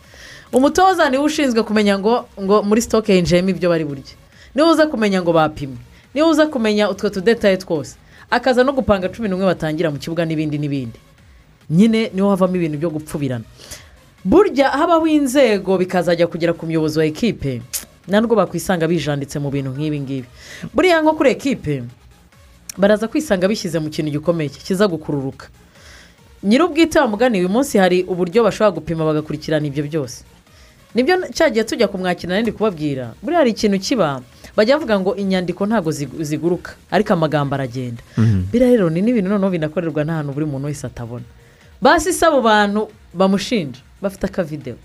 Umutoza ni we ushinzwe kumenya ngo ngo muri sitoke hinjiyemo ibyo bari burye ni we uza kumenya ngo bapimwe. Niwe uza kumenya utwo tudetaye twose. Akaza no gupanga cumi n'umwe batangira mu kibuga n'ibindi n'ibindi. Nyine ni ho havamo ibintu byo gupfubirana. Burya habaho inzego bikazajya kugera ku muyobozi wa ekipe. Ntabwo bakwisanga bijanditse mu bintu nk'ibi ngibi. Buriya nko kuri ekipe baraza kwisanga bishyize mu kintu gikomeye kiza gukururuka. Nyir'ubwite wa mugani uyu munsi hari uburyo bashobora gupima bagakurikirana ibyo byose. Nibyo cyagiye tujya kumwakira ndi kubabwira buriya hari ikintu kiba bajya bavuga ngo inyandiko ntabwo zigu- ziguruka ariko amagambo aragenda. Biriya rero ni n'ibintu noneho binakorerwa n'ahantu buri muntu wese atabona. Basi se abo bantu bamushinja bafite akavidewo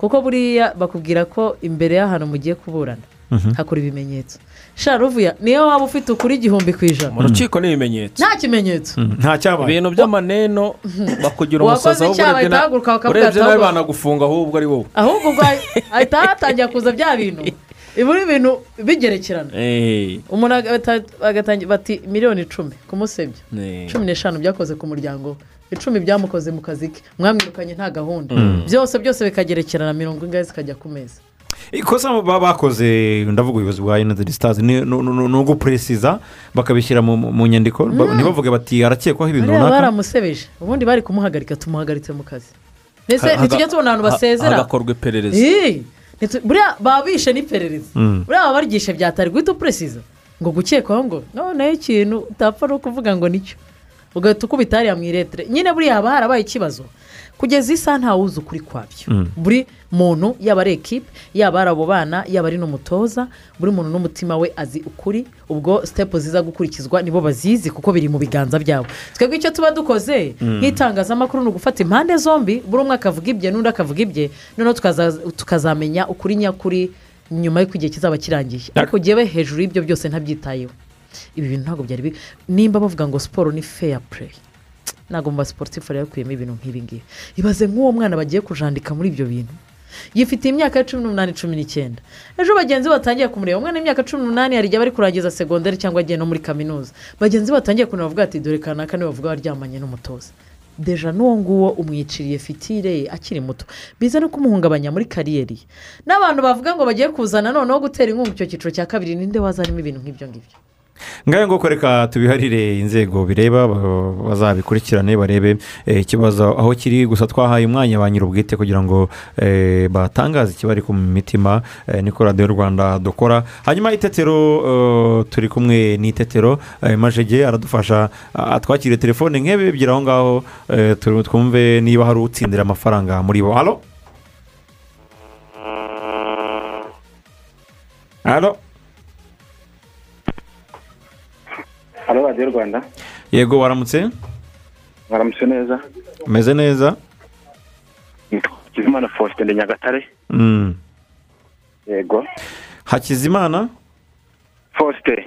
kuko buriya bakubwira ko imbere y'ahantu mugiye kuburana. Mhm. hakora ibimenyetso. Sharuvuya niyo waba ufite ukuri igihumbi ku ijana? Mu rukiko ni ibimenyetso. Nta kimenyetso. Nta cyabaye. Ibintu by'amaneno bakugira Uwakoze umusazi icyaha urebye nawe ahubwo- banagufunga ahubwo ari wowe. Ahubwo ubwo hahita hatangira kuza bya bintu. Ibi ni ibintu bigerekerana. Eh, umuntu bati miliyoni icumi. Kumusebya. Cumi n'eshanu byakoze ku muryango we. Icumi byamukoze mu kazi ke. Mwamwirukanye nta gahunda. Mm. byose byose bikagerekerana mirongo ingahe zikajya ku meza. Ikosa baba bakoze ndavuga ubuyobozi bwa united stars ni ni- ni- ni ugupuresiza bakabishyira mu nyandiko. Ba- Mm. ntibavuge bati harakekwaho ibintu runaka? baramusebeje. Ubundi bari kumuhagarika tumuhagaritse mu kazi. Ntitujya haga- tubona abantu ha- basezera? hagakorwa iperereza. Ntitu- buriya baba bishe n'iperereza buriya baba baryigishe byatari guhita upuresiza ngo gukekwaho ngo noneho ikintu utapfa no kuvuga ngo ni cyo ugahita ukubita hariya mu iretire nyine buriya haba harabaye ikibazo. Kugeza isaha ntawuzi ukuri kwabyo. Mm. buri muntu yaba ari ekipe yaba ari abo bana yaba ari n'umutoza buri muntu n'umutima we azi ukuri ubwo sitepu ziza gukurikizwa nibo bazizi kuko biri mu biganza byabo. Twebwe icyo tuba dukoze Mm. nk'itangazamakuru ni ugufata impande zombi buri umwe akavuga ibye n'undi akavuga ibye noneho tukaza- tukazamenya ukuri nyakuri nyuma y'uko igihe kizaba kirangiye ariko jyewe hejuru y'ibyo byose ntabyitayeho. Ibi bintu ntabwo byari nimba bavuga ngo siporo ni feya pureyi ntabwo mu basiporutifu rero yakuyemo ibintu nk'ibi ngibi. Ibaze nk'uwo mwana bagiye kujandika muri ibyo bintu. Yifitiye imyaka ya cumi n'umunani cumi n'icyenda. Ejo bagenzi be batangiye kumureba. Umwana w'imyaka cumi n'umunani hari igihe aba ari kurangiza segonderi cyangwa agiye no muri kaminuza. Bagenzi be batangiye kumureba bavuga ati dore kanaka ni we bavuga waryamanye n'umutoza. Deja n'uwo nguwo umwiciriye fitire ye akiri muto. Biza no kumuhungabanya muri kariyeri ye. N'abantu bavuga ngo bagiye kuzana noneho gutera inkunga icyo cyiciro cya kabiri ninde wazarimo ibintu nk'ibyo ngibyo? Ngaho nguko reka tubiharire inzego bireba ba- bazabikurikirane barebe eh, ikibazo aho kiri. Gusa twahaye umwanya ba nyir'ubwite kugira ngo eh, batangaze ikibari ku mitima eh, niko radiyo rwanda dukora. Hanyuma itetero turi kumwe n'itetero majege aradufasha atwakiriye telefone nk'ebe ebyiri aho ngaho twumve niba hari utsindira amafaranga muri bo. Halo? Halo? Hano radiyo rwanda. Yego waramutse? Mwaramutse neza? Umeze neza? Kizimana faustin nyagatare. Mm. yego. Hakizimana? Faustin.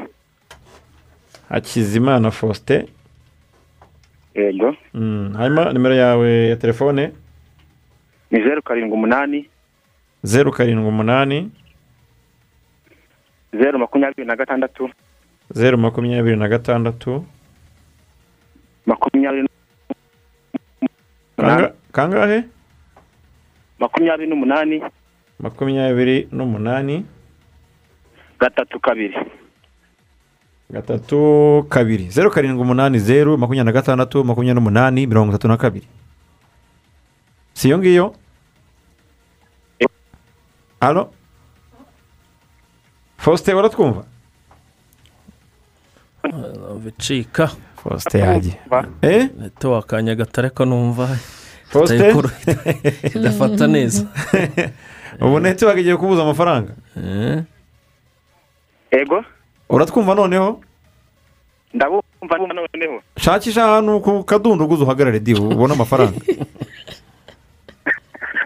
Hakizimana faustin. Yego. Mm, hanyuma nimero yawe ya telefone? Ni zeru karindwi umunani. Zeru karindwi umunani. Zeru makumyabiri na gatandatu. Zeru makumyabiri na gatandatu. Makumyabiri Kanga- kangahe? Makumyabiri n'umunani. Makumyabiri n'umunani. Gatatu kabiri. Gatatu kabiri. Zeru karindwi umunani zeru makumyabiri na gatandatu makumyabiri n'umunani mirongo itatu na kabiri. Si iyo ngiyo halo? Faustin waratwumva bicika faustin yagiye eh leta wakanya gatare ko numva itayikuru idafata neza ubu netiwaka igiye kubuza amafaranga yego uratwumva noneho ndabumva noneho shakisha ahantu ku kadundo uguze uhagarare di ubone amafaranga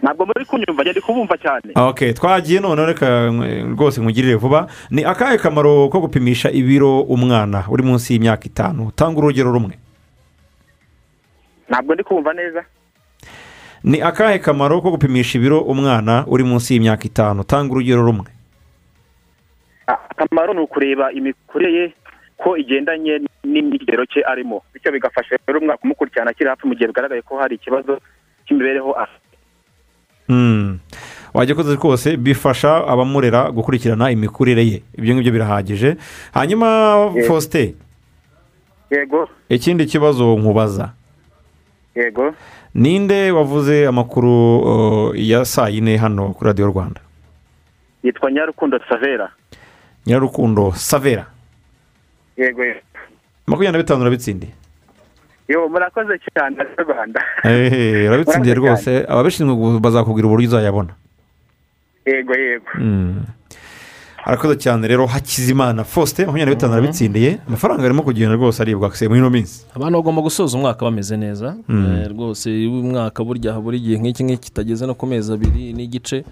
ntabwo muri kunyumva ngenda kubumva cyane. Ok twagiye noneho reka eh, rwose nkugirire vuba. Ni akahe kamaro ko gupimisha ibiro umwana uri munsi y'imyaka itanu? Tanga urugero rumwe. Ntabwo ndi kumva neza. Ni akahe kamaro ko gupimisha ibiro umwana uri munsi y'imyaka itanu? Tanga urugero rumwe. Akamaro ni ukureba imikurire ye ko igendanye n'ikigero cye arimo. Bityo bigafasha rero umwaka umukurikirana akiri hafi mu gihe bigaragaye ko hari ikibazo cy'imibereho afite Hmm. wajya ukoze rwose bifasha abamurera gukurikirana imikurire ye. Ibyo ngibyo birahagije. Hanyuma faustin. Yego. Ikindi kibazo nkubaza. Yego. Ninde wavuze amakuru ya saa yine hano kuri radiyo rwanda? Yitwa nyarukundo savera. Nyarukundo savera. Yego yego. Makumyabiri na bitanu urabitsindiye yo murakoze cyane rwanda. Ehe, urabitsindiye rwose. ababishinzwe bazakubwira uburyo uzayabona. Yego yego. Mm. arakoze cyane. Rero hakizimana faustin makumyabiri na bitanu arabitsindiye. Amafaranga arimo kugenda rwose aribwa muri ino minsi. Abantu bagomba gusoza umwaka bameze neza. Mm. Eh, rwose iyo umwaka burya buri gihe nk'iki ngiki kitageze no ku mezi abiri n'igice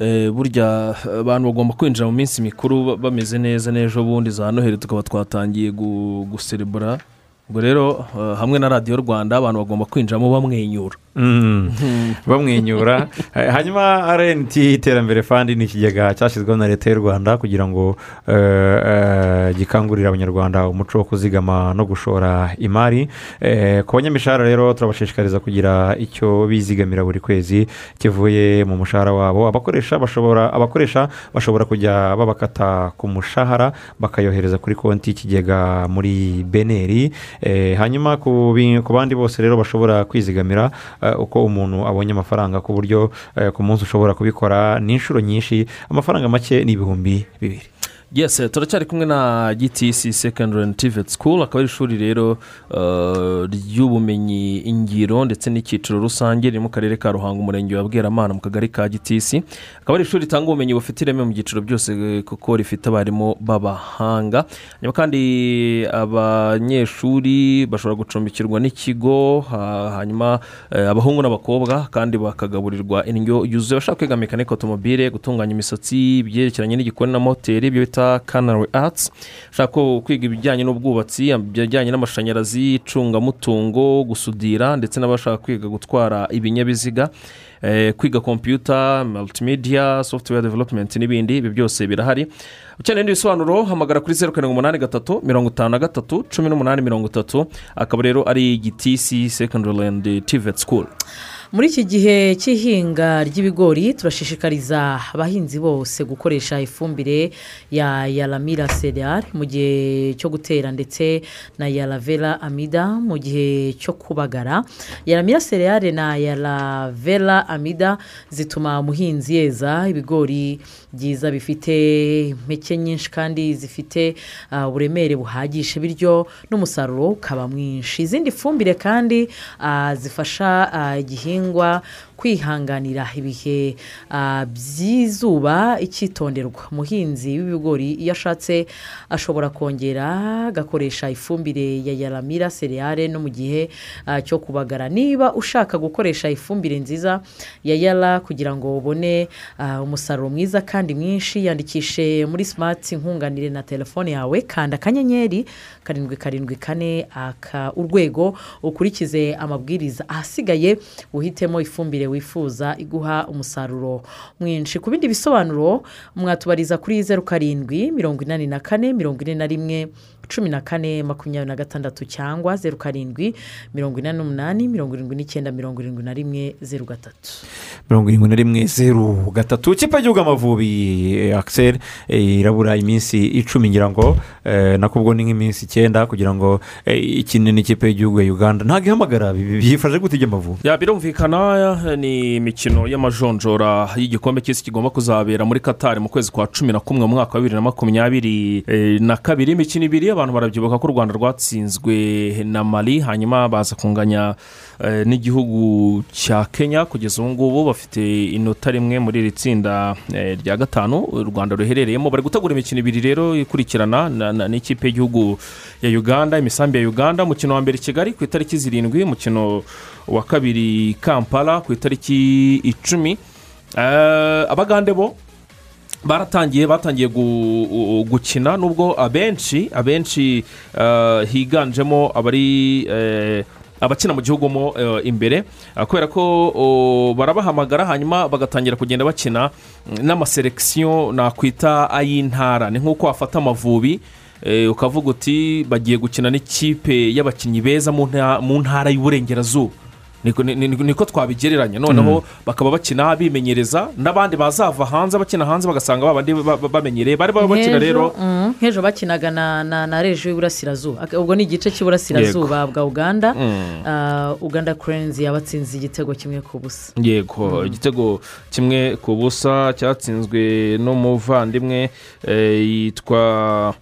eh, burya abantu bagomba kwinjira mu minsi mikuru ba- bameze neza n'ejo bundi za noheli tukaba twatangiye gu- guserebura ubwo rero eh, hamwe na radiyo rwanda abantu bagomba kwinjiramo bamwenyura. Mm. bamwenyura. Eh, hanyuma rnt iterambere fandi ni ikigega cyashyizweho na leta y'u rwanda kugira ngo eh, gikangurire abanyarwanda umuco wo kuzigama no gushora imari. Ku banyamishahara rero turabashishikariza kugira icyo bizigamira buri kwezi kivuye mu mushahara wabo. Abakoresha bashobora abakoresha bashobora kujya babakata ku mushahara bakayohereza kuri konti y'ikigega muri beneri. Hanyuma ku bi- ku bandi bose rero bashobora kwizigamira eh, uko umuntu abonye amafaranga ku buryo eh, ku munsi ushobora kubikora ni inshuro nyinshi amafaranga make ni ibihumbi bibiri. Yes turacyari kumwe na gtc secondary tivet school akaba ari ishuri rero uh, ry'ubumenyi ingiro ndetse n'icyiciro rusange riri mu karere ka ruhango umurenge wa bweramana mu kagari ka gtc akaba ari ishuri ritanga ubumenyi bufite ireme mu byiciro byose eh, kuko rifite abarimu b'abahanga. Kandi abanyeshuri bashobora gucumbikirwa n'ikigo ha- hanyuma eh, abahungu n'abakobwa kandi bakagaburirwa indyo yuzuye. Abashaka kwiga mekanike otomobile gutunganya imisatsi ibyerekeranye n'igikoni na moteri ibyo bita kanari atsi ushaka kwiga ibijyanye n'ubwubatsi ibijyanye n'amashanyarazi icungamutungo gusudira ndetse n'abashaka kwiga gutwara ibinyabiziga eh, kwiga kompiyuta multimedia software development n'ibindi ibi byose birahari. Ukeneye ibindi bisobanuro hamagara kuri zeru karindwi umunani gatatu mirongo itanu na gatatu cumi n'umunani mirongo itatu. Akaba rero ari gtc secondary and tivet school. Muri iki gihe cy'ihinga ry'ibigori turashishikariza abahinzi bose gukoresha ifumbire ya yaramira seriyari mu gihe cyo gutera ndetse na yaravera amida mu gihe cyo kubagara. Yaramira seriyari na yaravera amida zituma umuhinzi yeza ibigori byiza bifite impeke nyinshi kandi zifite ah, uburemere buhagije bityo n'umusaruro ukaba mwinshi. Izindi fumbire kandi ah, zifasha ah, igihingwa kwihanganira ibihe ah, by'izuba icyitonderwa umuhinzi w'ibigori iyo ashatse ashobora kongera agakoresha ifumbire ya yaramira seriyare no mu gihe ah, cyo kubagara. Niba ushaka gukoresha ifumbire nziza ya yara kugira ngo ubone ah, umusaruro mwiza kandi mwinshi yandikishe muri simati nkunganire na telefone yawe kanda akanyenyeri karindwi karindwi kane urwego ukurikize amabwiriza ahasigaye uhitemo ifumbire wifuza iguha umusaruro mwinshi. Ku bindi bisobanuro mwatubariza kuri zeru karindwi mirongo inani na kane mirongo ine na rimwe cumi na kane makumyabiri na gatandatu cyangwa zeru karindwi mirongo inani n'umunani mirongo irindwi n'icyenda mirongo irindwi na rimwe zeru gatatu. Mirongo irindwi na rimwe zeru gatatu. Ikipe y'igihugu amavubi akiseri irabura iminsi icumi ngira ngo eh, nako ubwo ni nk'iminsi icyenda kugira ngo eh, ikine n'ikipe y'igihugu ya uganda. Ntabwo ihamagara byifashe gute iby'amavubi ya birumvikana eh, ni imikino y'amajonjora y'igikombe cy'isi kigomba kuzabera muri katari mu kwezi kwa cumi na kumwe mu mwaka wa bibiri na makumyabiri eh, na kabiri imikino ibiri abantu barabyibuka ko u rwanda rwatsinzwe na mali hanyuma baza kunganya eh, n'igihugu cya kenya kugeza ubu ngubu bafite inota rimwe muri iri tsinda eh, rya gatanu u rwanda ruherereyemo. Bari gutegura imikino ibiri rero ikurikirana na- na- n'ikipe y'igihugu ya uganda imisambi ya uganda umukino wa mbere kigali ku itariki zirindwi umukino wa kabiri kampala ku itariki icumi. Eh, abagande bo baratangiye batangiye gu- gukina nubwo abenshi abenshi eh, higanjemo abari eh, abakina mu gihugu mo eh, imbere. Kubera ko barabahamagara hanyuma bagatangira kugenda bakina n'amaselekisiyo nakwita ay'intara. Ni nk'uko wafata amavubi ukavuga uti bagiye gukina n'ikipe y'abakinnyi beza mu ntara y'uburengerazuba. Niko ni- ni- niko twabigereranya. Noneho bakaba bakina bimenyereza n'abandi bazava hanze bakina hanze bagasanga babandi ba- ba- bamenyereye. Bari baba bakina rero. Nk'ejo, mm, bakinaga na na na rejo y'iburasirazuba ubwo ni igice cy'iburasirazuba bwa uganda. Mm. Ah, uganda kurenzi yabatsinze igitego kimwe ku busa. Yego igitego kimwe ku busa cyatsinzwe n'umuvandimwe eh, yitwa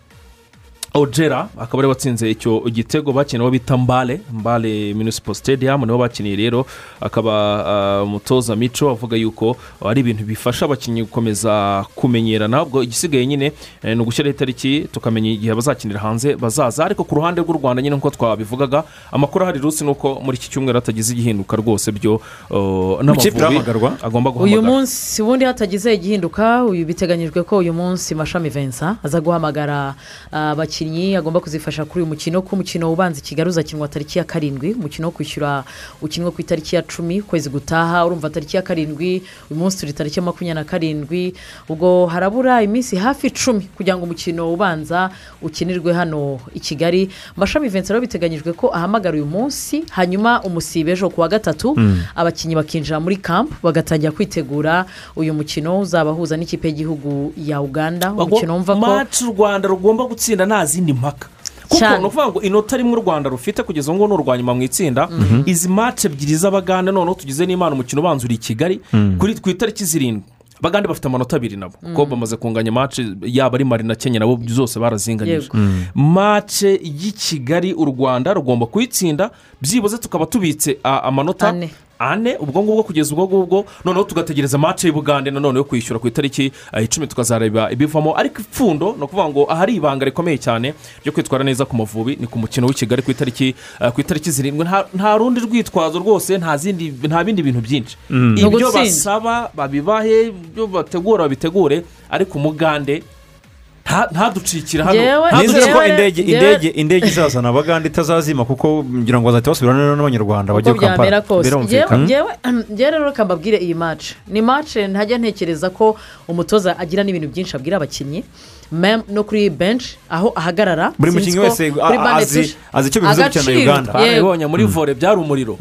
ojera akaba ari we watsinze icyo gitego bakina uwo bita mbale mbale municipal stadium ni ho bakiniye rero. Akaba ah, umutoza mico avuga yuko ari ibintu bifasha abakinnyi gukomeza kumenyerana. Ubwo igisigaye nyine eh, ni ugushyiraho itariki tukamenya igihe bazakinira hanze bazaza. Ariko ku ruhande rw'u rwanda nyine nk'uko twabivugaga amakuru ahari rusi ni uko muri iki cyumweru hatagize igihinduka rwose. Byo oh, irahamagarwa? agomba uyu guhamagara munsi ubundi hatagize igihinduka uyu biteganyijwe ko uyu munsi mashami vensa aza guhamagara ah, abakinnyi agomba kuzifasha kuri uyu mukino ko umukino ubanza kigali uzakinwa tariki ya karindwi umukino wo kwishyura ukinwa ku itariki ya cumi ukwezi gutaha urumva tariki ya karindwi uyu munsi turi tariki ya makumyabiri na karindwi ubwo harabura iminsi hafi icumi kugira ngo umukino ubanza ukinirwe hano i kigali mashami vensa rero biteganyijwe ko ahamagara uyu munsi hanyuma umusibe ejo ku wa gatatu Mm. abakinnyi bakinjira muri kampu bagatangira kwitegura uyu mukino uzabahuza n'ikipe y'igihugu ya uganda umukino wumva ko u rwanda rugomba gutsinda nta zindi mpaka. Kuko ni ukuvuga ngo inota rimwe u rwanda rufite kugeza ubu ngubu ni urwa nyuma mu itsinda izi maci ebyiri z'abagande noneho tugize n'imana umukino ubanza uri i kigali Mhm. ku itariki zirindwi. Abagande bafite amanota abiri nabo. Kuko Mm. bamaze kunganya mace yaba ari mari na kenya nabo zose barazinganyije mace y'i kigali u rwanda rugomba kuyitsinda byibuze tukaba tubitse a- amanota Ane. ubwo ngubwo kugeza ubwo ngubwo noneho tugategereza mace y'ubugande nanone yo kwishyura ku itariki eh, icumi tukazareba ibivamo ariko ipfundo ni ukuvuga ngo ahari ibanga rikomeye cyane ryo kwitwara neza ku mavubi ni ku mukino w'i kigali ku itariki eh, ku itariki zirindwi Nta- rundi rwitwazo rwose nta zindi nta bindi bintu byinshi Mm. Ibyo basaba babibahe ibyo bategura babitegure ariko umugande nta- ntaducikire hano. Nizere ko indege indege indege izazana abagande itazazima kuko ngira ngo bazahita basubirana n'abanyarwanda bajya njyewe njyewe rero reka mbabwire iyi mace ni mace ntajya ntekereza ko umutoza agira n'ibintu byinshi abwira abakinnyi. No kuri benshi aho ahagarara Buri mukinnyi wese azi- icyo bivuze gukina na Uganda. yego. twarabibonye muri vore byari umuriro.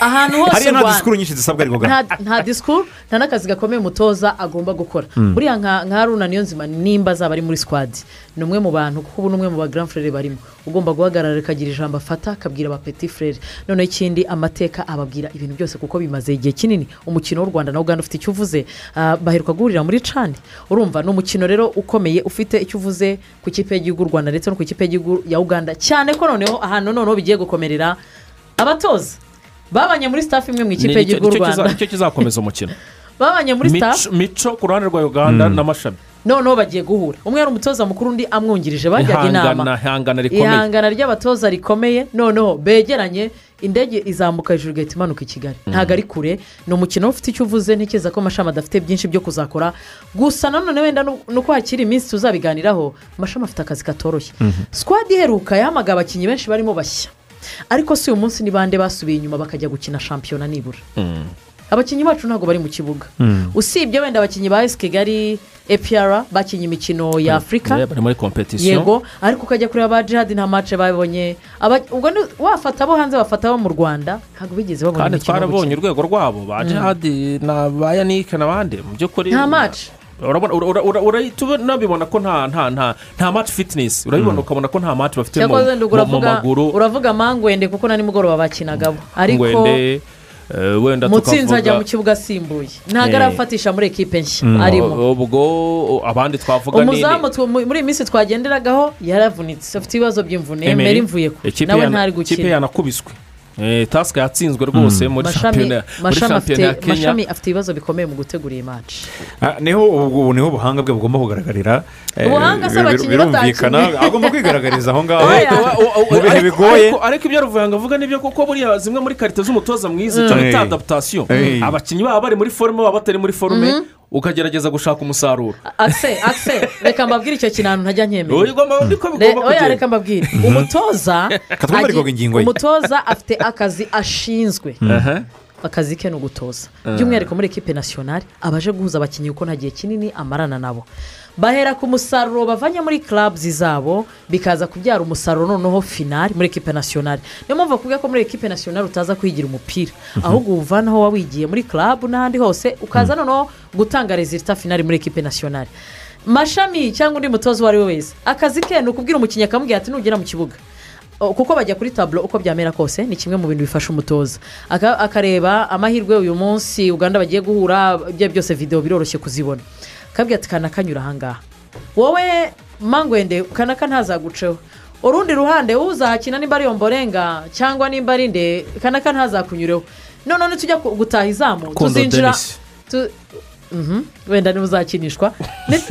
Ahantu hose hariya u nta Rwanda- disikuru nyinshi zisabwa ariko nta nta disikuru nta n'akazi gakomeye umutoza agomba gukora. Mm. buriya nka nka haruna niyonzima nimba azaba ari muri sikwadi ni umwe mu bantu kuko ubu ni umwe mu ba grand frere barimo. Ugomba guhagarara akagira ijambo afata akabwira aba petit frere noneho ikindi amateka ababwira ibintu byose kuko bimaze igihe kinini. Umukino w'u rwanda na uganda ufite icyo uvuze. Ah, baheruka guhurira muri cani urumva ni umukino rero ukomeye ufite icyo uvuze ku ikipe y'igihugu y'u rwanda ndetse no ku ikipe y'igihugu ya uganda. Cyane ko noneho ahantu noneho bigiye gukomerera abatoza. Babanye muri staff imwe mu ikipe y'igihugu y'u rwanda. ni cyo kizakomeza umukino. Babanye muri staff. Mico ku ruhande rwa uganda Mm. n'amashami noneho bagiye guhura. Umwe ari umutoza mukuru undi amwungirije bajyaga inama. ihangana ihangana rikomeye. Ihangana ry'abatoza rikomeye noneho begeranye indege izamuka hejuru igahita imanuka i kigali. Ntabwo ari kure. Ni umukino ufite icyo uvuze ntekereza ko amashami adafite byinshi byo kuzakora. Gusa nanone wenda nu- nuko hakiri iminsi tuzabiganiraho amashami afite akazi katoroshye. Sikwadi iheruka yahamagaye abakinnyi benshi barimo bashya. Ariko si uyu munsi ni bande basubiye inyuma bakajya gukina shampiyona nibura. Abakinnyi bacu ntabwo bari mu kibuga. Usibye wenda abakinnyi ba esi kigali epr bakinnye imikino ya afurika bari muri kompetisiyo yego. Ariko ukajya kureba ba jihadi nta mace babonye Aba- ubwo ni- wafata abo hanze bafata abo mu rwanda ntabwo bigeze babona kandi imikino yo twarabonye urwego rwabo ba Mm. jihadi na ba yanike n'abandi mu by'ukuri nta mace urabona ura- ura- urahita unabibona ko nta nta nta nta match fitness. Urabibona ukabona ko nta match bafite mu maguru. uravuga mangwende kuko na nimugoroba bakinagamo ariko wenda mutsinzi ajya mu kibuga asimbuye ntabwo Eh. arafatisha muri ekipe nshya. Mm. arimo. Ubwo abandi twavuga ni umuzamu muri iyi minsi twagenderagaho yaravunitse. Afite ibibazo by'imvune. Emery. meri mvuye ku Ikipe nawe ntari ikipe gukina yanakubiswe Eh, tasika yatsinzwe rwose muri shampiyona muri Mashami shampiyona ya kenya. mashami afite ibibazo bikomeye mu gutegura iyi maci Ah, ni ho ubu ni ho ubuhanga bwe bugomba kugaragarira. Eh, Ubuhanga se abakinnyi birumvikana. agomba kwigaragariza aho ngaho. Oya. mu bihe bigoye. ariko- ibyo ruvuyanga avuga ni byo kuko buriya zimwe muri karite z'umutoza mwiza Mm. icyo bita Hey. abakinnyi baba bari muri forume baba batari muri forume Mhm. Ukagerageza gushaka umusaruro. Akise akise reka mbabwire icyo kintu ntajya nkemera Oya, reka mbabwire. Umutoza ingingo ye. umutoza afite akazi ashinzwe. Aha. akazi ke ni ugutoza. Ah. by'umwihariko muri ekipe nasiyonari abaje guhuza abakinnyi kuko nta gihe kinini amarana nabo. Bahera ku musaruro bavanye muri clubs zabo bikaza kubyara umusaruro noneho finari muri ekipe nasiyonari niyo mpamvu bakubwira ko muri ekipe nasiyonari utaza kwigira umupira. Ahubwo uwuvanaho wawigiye muri club n'ahandi hose ukaza noneho gutanga rezilita finari muri ekipe nasiyonari mashami cyangwa undi mutoza uwo ari we wese akazi ke ni ukubwira umukinnyi akamubwira ati nugera mu kibuga. Kuko bajya kuri taburo uko byamera kose ni kimwe mu bintu bifasha umutoza. Aka- akareba amahirwe uyu munsi uganda bagiye guhura ibyo byose videwo biroroshye kuzibona. Akabwira ati kanaka kanyura ahangaha? Wowe mangwende kanaka ntazaguceho urundi ruhande uzahakina nimba ari yomborenga cyangwa nimba ari nde kanaka ntazakunyureho noneho nitujya gutaha izamu tuzinjira Mhm, wenda niba uzakinishwa Ni-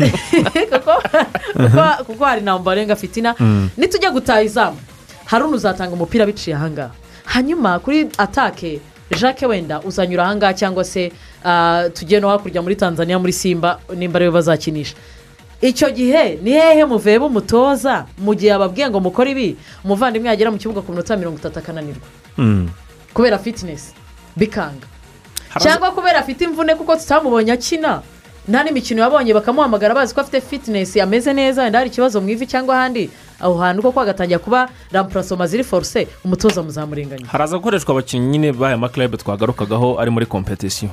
kuko hari na mbarenga fitina. Mm. nitujya gutaha izamu haruna uzatanga umupira biciye ahangaha. Hanyuma kuri atake jacques wenda uzanyura ahangaha cyangwa se ah, tujye no hakurya muri tanzania muri simba nimba ari we bazakinisha. Icyo gihe ni hehe muveba umutoza? Mu gihe ababwiye ngo mukore ibi umuvandimwe yagera mu kibuga ku minota mirongo itatu akananirwa. Kubera fitinesi bikanga. Cyangwa kubera afite imvune kuko tutamubonye akina. Nta n'imikino yabonye bakamuhamagara bazi ko afite fitinesi ameze neza wenda hari ikibazo mu ivi cyangwa ahandi. Aho hantu koko hagatangira kuba rampurasoma ziri foruse umutoza muzamurenganya. Haraza gukoreshwa abakinnyi nyine b'aya makilabe twagarukagaho ari muri kompetisiyo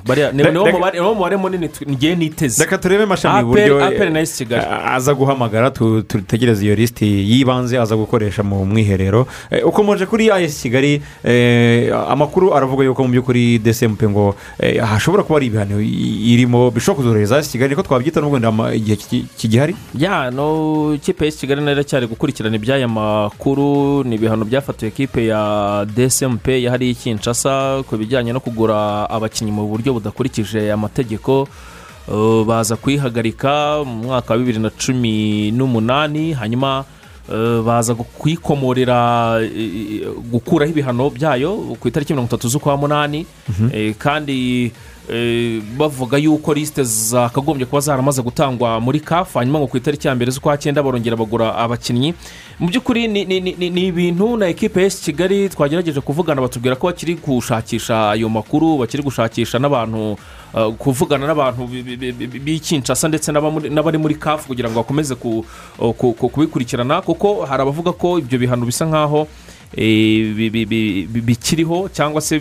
niwo mubare munini ngiye niteze. Reka turebe mashami Aperi- uburyo aperi na esi kigali. eh, aza guhamagara dutegereze iyo lisiti y'ibanze aza gukoresha mu mwiherero. Eh, ukomeje kuri ayesi kigali eh, amakuru aravuga yuko mu by'ukuri desempe ngo hashobora kuba ari ibihano irimo. Bishobora kuzorohereza ayesi kigali niko twabyita ama- igihe ki- kigihari? Ya no ikipe y'isi kigali na yo iracyari gukurikirana iby'aya makuru ni ibihano byafatiwe ikipe ya dsmp yahariye i kinshasa ku bijyanye no kugura abakinnyi mu buryo budakurikije amategeko Uh, baza kuyihagarika mu mwaka wa bibiri na cumi n'umunani hanyuma uh, baza kuyikomorera eh, gukuraho ibihano byayo ku itariki mirongo itatu z'ukwa munani Mhm. Eh, kandi bavuga yuko lisite zakagombye kuba zaramaze gutangwa muri kafu hanyuma ngo ku itariki ya mbere z'ukwa cyenda barongera bagura abakinnyi. Mu by'ukuri ni- ibintu na ekipe y'esi kigali twagerageje kuvugana batubwira ko bakiri gushakisha ayo makuru bakiri gushakisha n'abantu uh, kuvugana n'abantu bi- bi- bi- bi- b'i Kinshasa ndetse n'abari muri kafu kugira ngo bakomeze ku- ku- ku- kubikurikirana kuko hari abavuga ko ibyo bihano bisa nk'aho eh, bi- bi- bi- bi- bikiriho cyangwa se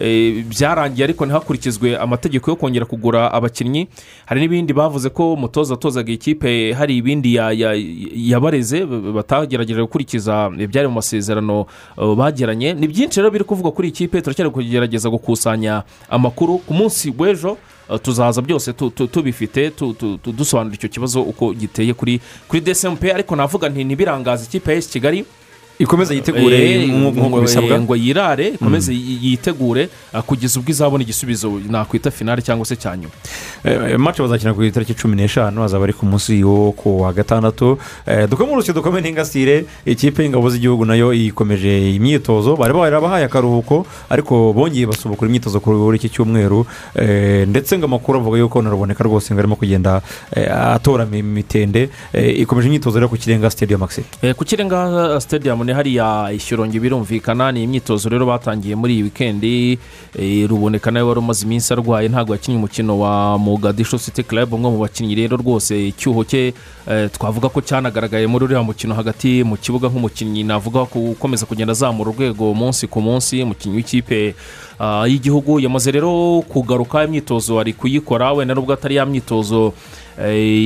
eh, byarangiye ariko ntihakurikizwe amategeko yo kongera kugura abakinnyi. Hari n'ibindi bavuze ko umutoza atozaga ikipe hari ibindi ya- ya- yabareze batagerageje gukurikiza ibyari mu masezerano eh, bagiranye. Ni byinshi rero biri kuvugwa kuri iyi kipe turacyari kugerageza gukusanya amakuru. Ku munsi w'ejo tuzaza byose tu- tu- tubifite tu- tu- tu- dusobanura icyo kibazo uko giteye kuri kuri desempe ariko navuga nti ikipe ya esi kigali. Ikomeze yitegure Eh, nk'uko bisabwa. ngo yirare ikomeze yi- yitegure ah, kugeza ubwo izabona igisubizo nakwita finale cyangwa se cya nyuma. Eh, match bazakina ku itariki cumi n'eshanu hazaba ari ku munsi wo ku wa gatandatu. Eh, dukome n'ingasire ikipe y'ingabo z'igihugu na yo ikomeje imyitozo. Bari barabahaye akaruhuko ariko bongeye basubukura imyitozo kuri iki cyumweru. Eh, ndetse ngo amakuru avuga yuko naruboneka rwose ngo arimo kugenda eh, atora imitende Eh, ikomeje imyitozo rero ku kirenga maxi Eh, ku kirenga stadium ni hariya ishyorongi birumvikana ni imyitozo rero batangiye muri iyi wikendi eh, ruboneka nawe wari umaze iminsi arwaye ntabwo yakinnye umukino wa mugadisho city club umwe mu bakinnyi rero rwose icyuho cye eh, twavuga ko cyanagaragaye muri uriya mukino hagati mu kibuga nk'umukinnyi navuga ko ukomeza kugenda azamura urwego umunsi ku munsi umukinnyi w'ikipe ah, y'igihugu yamaze rero kugaruka imyitozo ari kuyikora wenda nubwo atari ya myitozo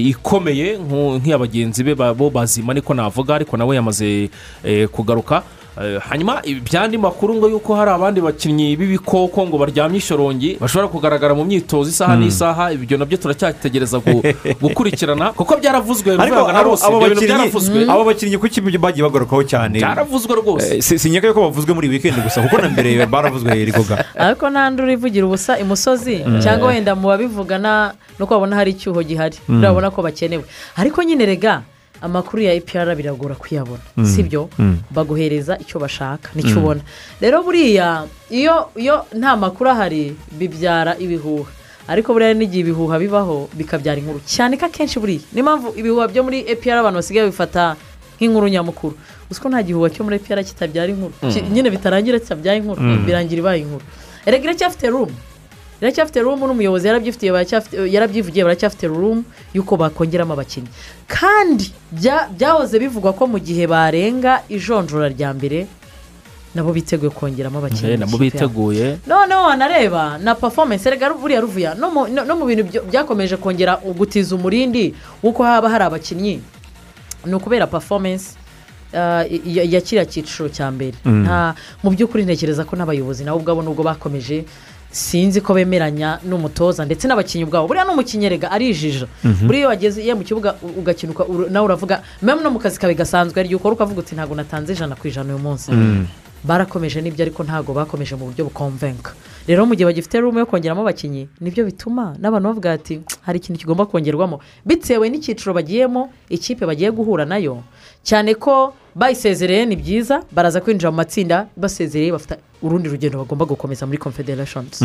ikomeye nku- nk'iya bagenzi be bo bazima niko navuga ariko nawe yamaze eh, kugaruka. Eh, hanyuma ibyandi makuru ngo yuko hari abandi bakinnyi b'ibikoko ngo baryamye ishyorongi bashobora kugaragara mu myitozo isaha Hmm. n'isaha ibyo na byo turacyategereza gu- gukurikirana kuko byaravuzwe abo bakinnyi kuki bagiye bagarukaho cyane byaravuzwe rwose Eh, si- sinyaka yuko bavuzwe muri wikendi gusa kuko na mbere baravuzwe rigoga ariko nta nduru ivugira ubusa imusozi Mm. cyangwa wenda mu babivugana nuko babona hari icyuho gihari Mm. urabona ko bakenewe ariko nyine rega amakuru ya ipr biragora kuyabona Mm. si byo Mm. baguhereza icyo bashaka ni cyo Mm. ubona. Rero buriya iyo iyo nta makuru ahari bibyara ibihuha. Ariko buriya n'igihe ibihuha bibaho bikabyara inkuru. Cyane ko akenshi buriya niyo mpamvu ibihuha byo muri epr abantu basigaye bifata nk'inkuru nyamukuru. Uzi ko nta gihuha cyo muri epr kitabyara inkuru? Nyine bitarangira kitabyaye inkuru birangira ibaye inkuru. Erega iracyafite rumu iracyafite rumu n'umuyobozi yarabyifitiye yarabyivugiye baracyafite rumu y'uko bakongeramo abakinnyi. Kandi bya- byahoze bivugwa ko mu gihe barenga ijonjora rya mbere nabo biteguye kongeramo abakinnyi Eh, nabo biteguye. Noneho wanareba na performance erega buriya ruvuya no mu- bintu byakomeje kongera gutiza umurindi w'uko haba hari abakinnyi. Ni ukubera performance uh, ya ya kiriya cyiciro cya mbere. Mm. mu by'ukuri ntekereza ko n'abayobozi nabo ubwabo nubwo bakomeje sinzi ko bemeranya n'umutoza ndetse n'abakinnyi ubwabo. Buriya n'umukinnyi erega arijija Mhm. buriya iyo wageze mu kibuga u- ugakina uka- uru- nawe uravuga memu no mu kazi kawe gasanzwe hari igihe ukora. Ukavuga uti ntabwo natanze ijana ku ijana uyu munsi. Mm. barakomeje n'ibyo ariko ntabwo bakomeje mu buryo bukomvenka rero mu gihe bagifite rumu yo kongeramo abakinnyi ni byo bituma n'abantu bavuga ati hari ikintu kigomba kongerwamo. Bitewe n'icyiciro bagiyemo ikipe bagiye guhura na yo cyane ko bayisezereye ni byiza baraza kwinjira mu matsinda basezereye bafite urundi rugendo bagomba gukomeza muri confederations.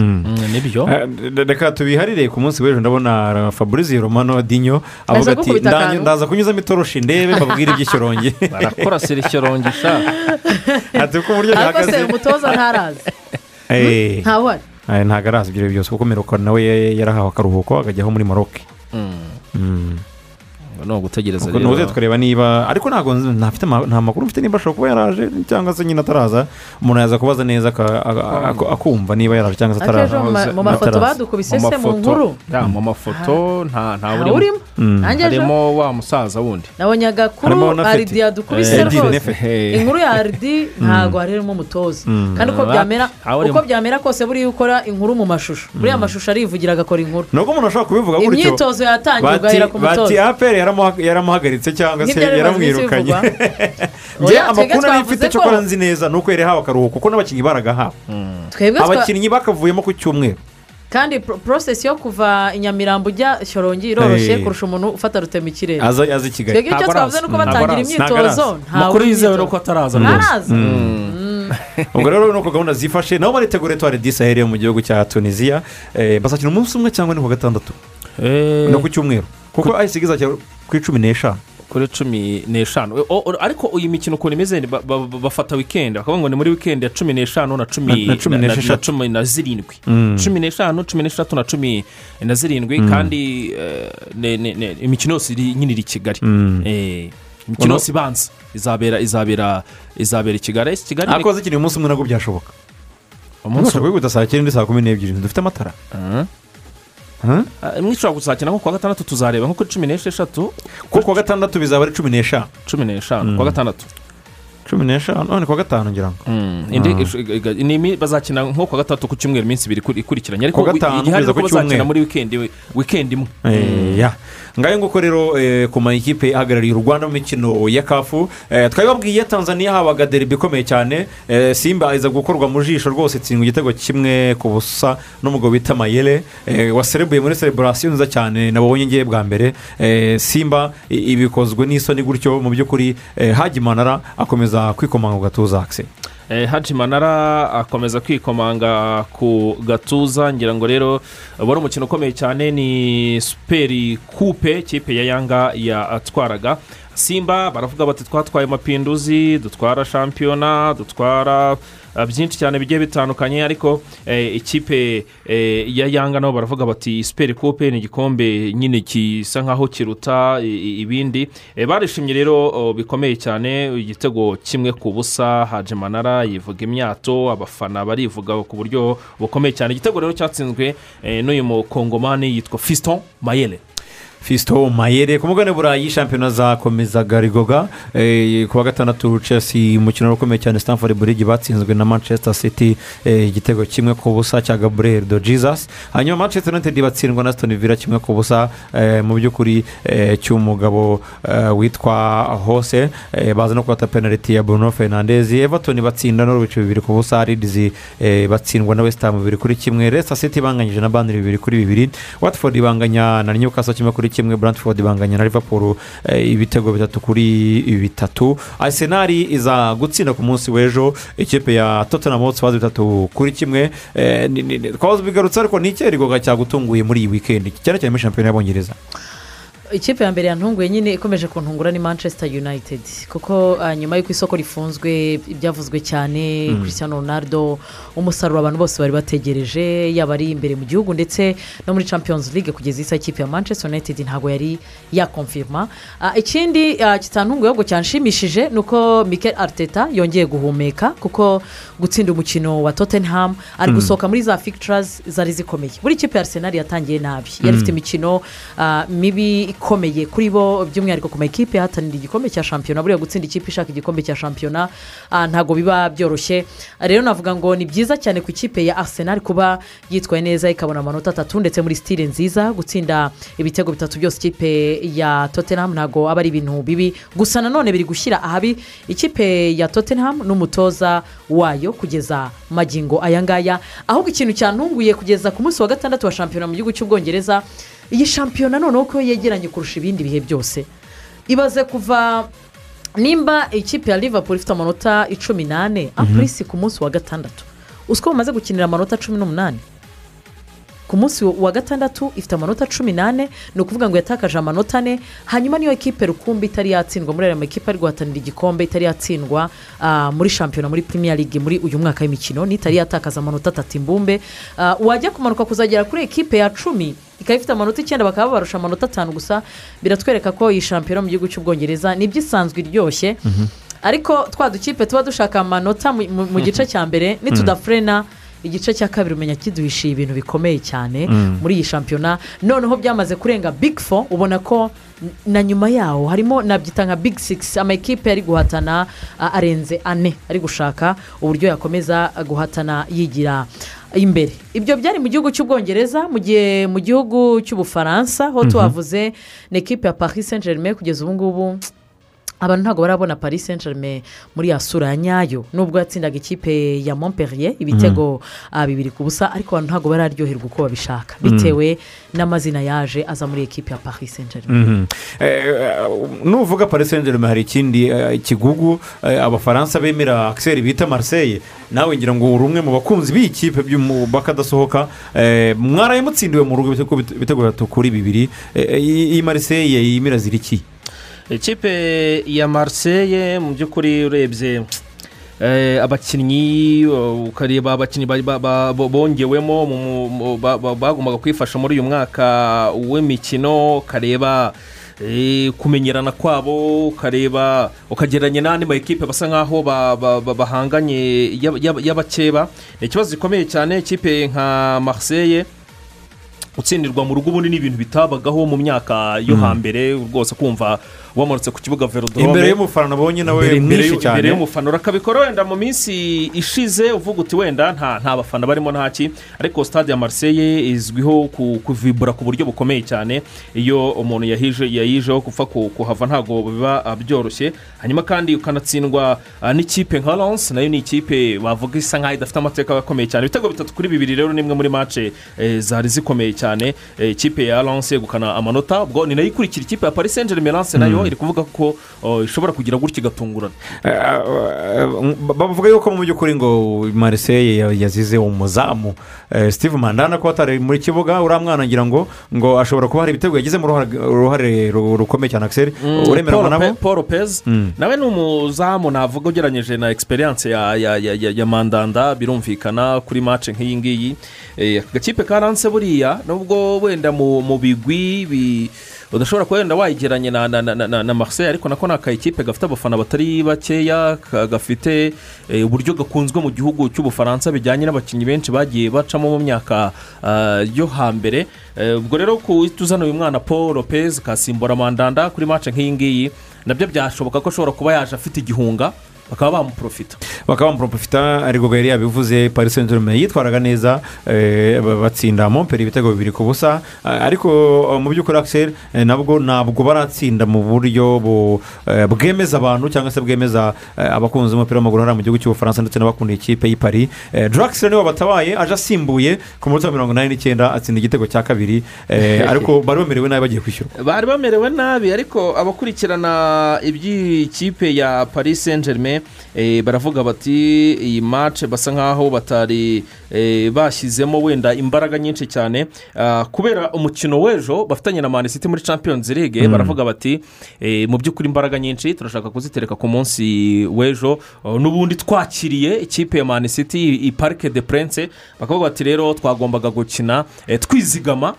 Nibyo. Eh, reka tubiharire ku munsi w'ejo ndabona fabrice romano dinyo avuga ati ndaza kunyuzamo itoroshi ndebe mbabwire iby'ishyorongi barakora serishyorongi sha. Ati uko uburyo ariko se bihagaze umutoza ntarazi. Eh, ntawuhari eh, ntabwo arazi ibyo ari byo byose kuko meruka nawe yarahawe akaruhuko akajyaho muri maroke Mm. Ni ugutegereza rero. nuze tukareba niba ariko ntabwo nta makuru mfite niba ashobora kuba yaraje cyangwa se nyine ataraza. Umuntu yaza kubaza neza akumva niba yaraje cyangwa se ejo mu ma- mu mafoto badukubise se mu nkuru. ya, mu mafoto. Mm. Nanjye ejo- harimo wa musaza wundi. Nabonye agakuru aridi yadukubise Eh, rwose. Inkuru ya aridi ntabwo harimo umutoza. Mm. kandi uko Ah, byamera uko byamera kose buriya ukora inkuru mu mashusho. Buriya amashusho arivugira agakora inkuru. Nubwo umuntu ashobora kubivuga gutyo. Imyitozo yatangiye bati ugahera ku bati mutoza aperi yaramuhagaritse cyangwa se yaramwirukanye njye amakuru nari mfite cyo ko- kora nzi neza ni uko yari yahawe akaruhuko kuko n'abakinnyi baragahawe. Twebwe twa- abakinnyi bakavuyemo ku cyumweru. Kandi porosesi yo kuva i nyamirambo ujya shyorongi iroroshye kurusha umuntu ufata rutema ikirere aza aza i kigali. Twebwe icyo twavuze ni uko batangira imyitozo. Amakuru yizewe ni uko ataraza rwose. ntaraza ubwo rero ni uko gahunda zifashe nabo baritegura etwari disaheli yo mu gihugu cya tunisiya Eh, bazakina umunsi umwe cyangwa ni ku gatandatu? No ku cyumweru. Kuko ayisiga izakina ku icumi n'eshanu. Kuri cumi n'eshanu. Ariko iyi mikino ukuntu imeze bafata wikendi bakavuga ngo ni muri wikendi ya cumi n'eshanu na cumi Na- cumi cumi zirindwi. Mm. cumi n'eshanu cumi n'eshatu na cumi na zirindwi Mm. kandi eh, imikino yose iri nyine iri i kigali. Mm. Eh, imikino yose ibanza. Izabera izabera izabera i kigali. Ariko bazakina umunsi umwe nabwo byashoboka. Umunsi umunsi wihuta saa cyenda saa kumi n'ebyiri. Dufite amatara. Imwe ishobora kuzakina nko ku wa gatandatu tuzareba nko kuri cumi n'esheshatu kuko ku wa gatandatu bizaba ari cumi n'eshanu cumi n'eshanu Mm. ku wa gatandatu cumi n'eshanu none ku wa gatanu ngira ngo indi Ah. bazakina nko ku wa gatatu ku cyumweru iminsi ibiri ikuri- ikurikiranye ariko igihari kugeza nuko ku bazakina muri wikendi wikendi imwe Eh, ngayo nguko rero eh, ku makipe ahagarariye u rwanda mu mikino ya kafu eh, twabibabwiye tanzania habaga deribi ikomeye cyane. Eh, simba iza gukorwa mu jisho rwose itsindwa igitego kimwe ku busa n'umugabo bita mayere waserebuye muri sereburasiyo nziza cyane nabonye ngewe bwa mbere. Simba ibikozwe n'isoni gutyo mu by'ukuri. Eh, haji manara akomeza kwikomanga ku gatuza akise haji manara akomeza kwikomanga ku gatuza ngira ngo rero wari umukino ukomeye cyane ni superi kupe kipe ya yanga yatwaraga. Simba baravuga bati twatwaye amapinduzi dutwara shampiyona dutwara eh, byinshi cyane bigiye bitandukanye ariko eh, ikipe eh, ya yanga nabo baravuga bati superi kupe ni igikombe nyine gisa nkaho kiruta ibindi. Eh, barishimye rero bikomeye cyane igitego kimwe ku busa haje manara yivuga imyato abafana barivuga ku buryo bukomeye cyane. Igitego rero cyatsinzwe eh, n'uyu mukongomani yitwa fiston mayere fisito mayere. Ku mugabane burayi shampiyona zakomezaga rigoga eh, ku wa gatandatu chelsea umukino ukomeye cyane stanford burigi batsinzwe na manchester city eh, igitego kimwe ku busa cya gabriel do jesus. Hanyuma manchester united batsindwa na stone villa kimwe ku busa eh, mu by'ukuri cy'umugabo witwa hose baza no kubata penaliti ya bruno fernandez everton batsinda n'urubice bibiri ku busa ridizi batsindwa na west ham bibiri kuri kimwe. Leicester city banganyije na bandiri bibiri kuri bibiri. Watford banganya na newcastle kimwe kuri kimwe brantford banganya na liverpool eh, ibitego bitatu kuri bitatu arsenal iza gutsinda ku munsi w'ejo. Ikipe ya tottenham hotspur bitatu kuri kimwe. Eh, ni- ni- ni- twahoze bigarutse ariko ni icyerigoga cyagutunguye muri iyi weekend? Cyane cyane muri shampiyona y'abongereza. Ikipe ya mbere yantunguye nyine ikomeje kuntungura ni manchester united kuko ah, nyuma y'uko isoko rifunzwe ibyavuzwe cyane Mm. christian ronaldo umusaruro abantu bose bari bategereje yaba ari imbere mu gihugu ndetse no muri champions league kugeza isa ikipe ya manchester united ntabwo yari yakomfirma Ah, ikindi ah, kitantunguye ahubwo cyanshimishije ni uko mikel arteta yongeye guhumeka kuko gutsinda umukino wa tottenham ari Mm. gusohoka muri za fictures zari zikomeye buri kipe ya arsenal yatangiye nabi yari ifite Mm. imikino mibi ikomeye kuri bo by'umwihariko ku makipe yahatanira igikombe cya shampiyona buriya gutsinda ikipe ishaka igikombe cya shampiyona ntabwo biba byoroshye. Rero navuga ngo ni byiza cyane ku ikipe ya arsenal kuba yitwaye neza ikabona amanota atatu ndetse muri sitire nziza gutsinda ibitego bitatu byose ikipe ya tottenham ntabwo aba ari ibintu bibi. Gusa nanone biri gushyira ahabi ikipe ya tottenham n'umutoza wayo kugeza magingo aya ngaya. Ahubwo ikintu cyantunguye kugeza ku munsi wa gatandatu wa shampiyona mu gihugu cy'ubwongereza iyi shampiyona noneho ko yegeranye kurusha ibindi bihe byose. Ibaze kuva nimba ikipe ya liverpool ifite amanota icumi n'ane apurisi ku munsi wa gatandatu. Uziko bamaze gukinira amanota cumi n'umunani? Ku munsi wa gatandatu ifite amanota cumi n'ane ni ukuvuga ngo yatakaje amanota ane hanyuma niyo ekipe rukumbi itari yatsindwa muri aya makipe ari guhatanira igikombe itari yatsindwa ah, muri shampiyona muri premier league muri uyu mwaka w'imikino n'itari yatakaza amanota atatu imbumbe. Ah, wajya kumanuka kuzagera kuri ekipe ya cumi ikaba ifite amanota icyenda bakaba babarusha amanota atanu gusa biratwereka ko iyi shampiyona mu gihugu cy'ubwongereza ni byo isanzwe iryoshye. Ariko twa dukipe tuba dushaka amanota mu- gice cya mbere nitudafurena igice cya kabiri umenya kiduhishiye ibintu bikomeye cyane Mm. muri iyi shampiyona. Noneho byamaze kurenga big four ubona ko na nyuma yaho harimo nabyita nka big six amakipe ari guhatana arenze ane ari gushaka uburyo yakomeza guhatana yigira. Imbere ibyo byari mu gihugu cy'ubwongereza mu gihe mu gihugu cy'ubufaransa ho Mhm. tuhavuze ni ekipe ya paris saint germain kugeza ubu ngubu abantu ntabwo barabona paris saint germain muri ya sura ya nyayo. Nubwo yatsindaga ikipe ya montpellier ibitego ah, bibiri ku busa ariko abantu ntabwo bararyoherwa uko babishaka. Bitewe n'amazina yaje aza muri ekipe ya paris saint germain Mhm. Eh, nuvuga paris saint germain hari ikindi eh, kigugu eh, abafaransa bemera akiseri bita marseille. Nawe ngira ngo uri umwe mu bakunzi b'iyi kipe bakadasohoka. Eh, mwaraye mutsindiwe mu rugo ibitego bitatu kuri bibiri. Eh, iyi marseille yimira ziri iki ikipe ya marseille mu by'ukuri urebye eh, abakinnyi uh, ukareba abakinnyi ba- ba- ba- bo- bongewemo bagombaga kwifasha muri uyu mwaka w'imikino ukareba eh, kumenyerana kwabo ukareba ukagereranya n'andi ma ekipe basa nk'aho ba- ba- ba- bahanganye y'aba- y'aba- y'abakeba ni ikibazo gikomeye cyane ikipe nka marseille gutsindirwa mu rugo ubundi ni ibintu bitabagaho mu myaka yo Mm. hambere rwose kumva wamanutse ku kibuga verodorome imbere y'umufana nabonye nawe mwinshi cyane. imbere y'umufana. Urakabikora wenda mu minsi ishize uvuga uti wenda nta bafana barimo ntaki ariko stade ya marseille izwiho ku- kuvibura ku buryo bukomeye cyane. Iyo umuntu yahije yayijeho gupfa ku- kuhava ntabwo biba byoroshye. Hanyuma kandi ukanatsindwa ah, n'ikipe nka lance na yo ni ikipe bavuga isa nkaho idafite amateka akomeye cyane. Ibitego bitatu kuri bibiri rero ni imwe muri mace eh, zari zikomeye cyane. Eh, ikipe ya lance yegukana amanota. Ubwo ni na yo ikurikira ikipe ya paris saint germain lance na yo. Iri kuvuga ko oh, ishobora kugira gutya igatungurana. Bavuga yuko mu by'ukuri ngo marseille ya- yazize umuzamu. Eh, steve mandana kuba atari muri kibuga uriya mwana ngira ngo ngo ashobora kuba hari ibitego yagizemo uruhare- uruhare ru- rukomeye cyane akiseri uremeranywa Paul nabo paul pez Mm. nawe ni umuzamu navuga ugereranyije na egisperiyanse ya, mandanda birumvikana kuri mace nk'iyi ngiyi. Eh, aka gakipe ka lance buriya nubwo wenda mu, bigwi bi, udashobora kuba wenda wayigeranye na, na, na, na, na marseille ariko nako ni akayikipe gafite abafana batari bakeya gafite eh, uburyo gakunzwe mu gihugu cy'ubufaransa bijyanye n'abakinnyi benshi bagiye bacamo mu myaka ah, yo hambere. Eh, ubwo rero kuhita uzana uyu mwana paul lopez kasimbura mandanda kuri mace nk'iyi ngiyi na byo byashoboka ko ashobora kuba yaje afite igihunga. Bakaba bamuprofita bakaba bamuprofita ariko yari yabivuze paris saint germain yitwaraga neza eh, ba- batsinda momperi ibitego bibiri ku busa. Ah, ariko eh, mu by'ukuri akiseri nabwo ntabwo baratsinda mu buryo bu- eh, bwemeza abantu cyangwa se bwemeza eh, abakunzi b'umupira w'amaguru hariya mu gihugu cy'ubufaransa ndetse n'abakunda ikipe y'i paris. Draxler ni we wabatabaye aje asimbuye ku munota wa mirongo inani n'icyenda atsinda igitego cya kabiri. Eh, ariko bari bamerewe nabi bagiye kwishyurwa bari bamerewe nabi ariko abakurikirana iby'iyi kipe ya paris saint germain eh, baravuga bati iyi mace basa nkaho batari eh, bashyizemo wenda imbaraga nyinshi cyane Ah, kubera umukino w'ejo bafitanye na mani city muri champions league Mm. baravuga bati eh, mu by'ukuri imbaraga nyinshi turashaka kuzitereka ku munsi w'ejo n'ubundi twakiriye ikipe ya mani city i parike de prince bakavuga bati rero twagombaga gukina eh, twizigama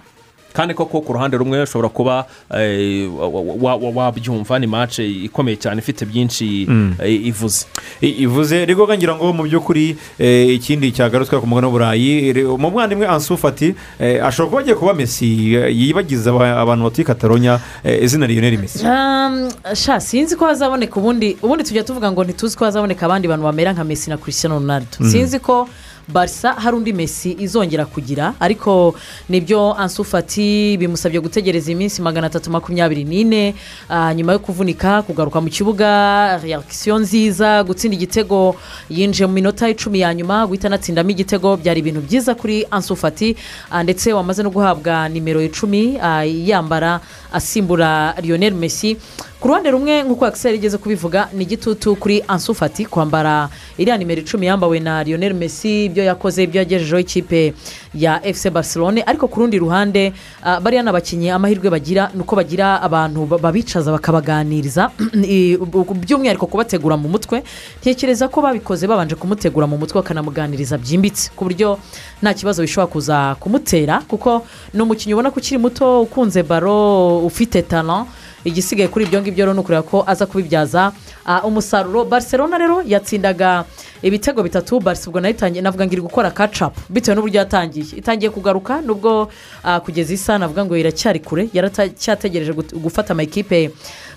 kandi koko ku ruhande rumwe ushobora kuba eh, wa- wa- wa- wabyumva ni mace ikomeye cyane ifite byinshi Mm. eh, ivuze ivuze rero ngira ngo mu by'ukuri eh, ikindi cyagarutswe ku mugabane w'uburayi umuvandimwe ansufati ashobora kuba agiye kuba mesi yibagiza aba- abantu batuye katalonya eh, izina riyoneri mesi Um, sha sinzi ko hazaboneka ubundi ubundi tujya tuvuga ngo ntituzi ko hazaboneka abandi bantu bamera nka mesi na christian ronaldo Mm. sinzi ko barisa hari undi mesi izongera kugira. Ariko ni byo ansufati bimusabye gutegereza iminsi magana atatu makumyabiri n'ine ah, nyuma yo kuvunika kugaruka mu kibuga reakisiyo nziza gutsinda igitego yinjiye mu minota icumi ya nyuma guhita anatsindamo igitego byari ibintu byiza kuri ansufati ah, ndetse wamaze no guhabwa nimero icumi ah, yambara asimbura lionel messi. Ku ruhande rumwe nk'uko akiseri igeze kubivuga ni igitutu kuri ansufati kwambara iriya nimero icumi yambawe na lionel messi ibyo yakoze ibyo yagejejeho ikipe ya fc barcelone. Ariko ku rundi ruhande ah, bariya ni abakinnyi amahirwe bagira ni uko bagira abantu ba- babicaza bakabaganiriza. By'umwihariko kubategura mu mutwe. Ntekereza ko babikoze babanje kumutegura mu mutwe bakanamuganiriza byimbitse. Ku buryo nta kibazo bishobora kuza kumutera kuko ni umukinnyi ubona ko ukiri muto ukunze baro ufite talent. Igisigaye kuri ibyo ngibyo rero ni ukureba ko aza kubibyaza ah, umusaruro. Barcelona rero yatsindaga ibitego bitatu barisi ubwo na yo itangiye navuga ngo iri gukora kacapu bitewe n'uburyo yatangiye. Itangiye kugaruka nubwo ah, kugeza isa navuga ngo iracyari kure yaracyategereje gufata amakipe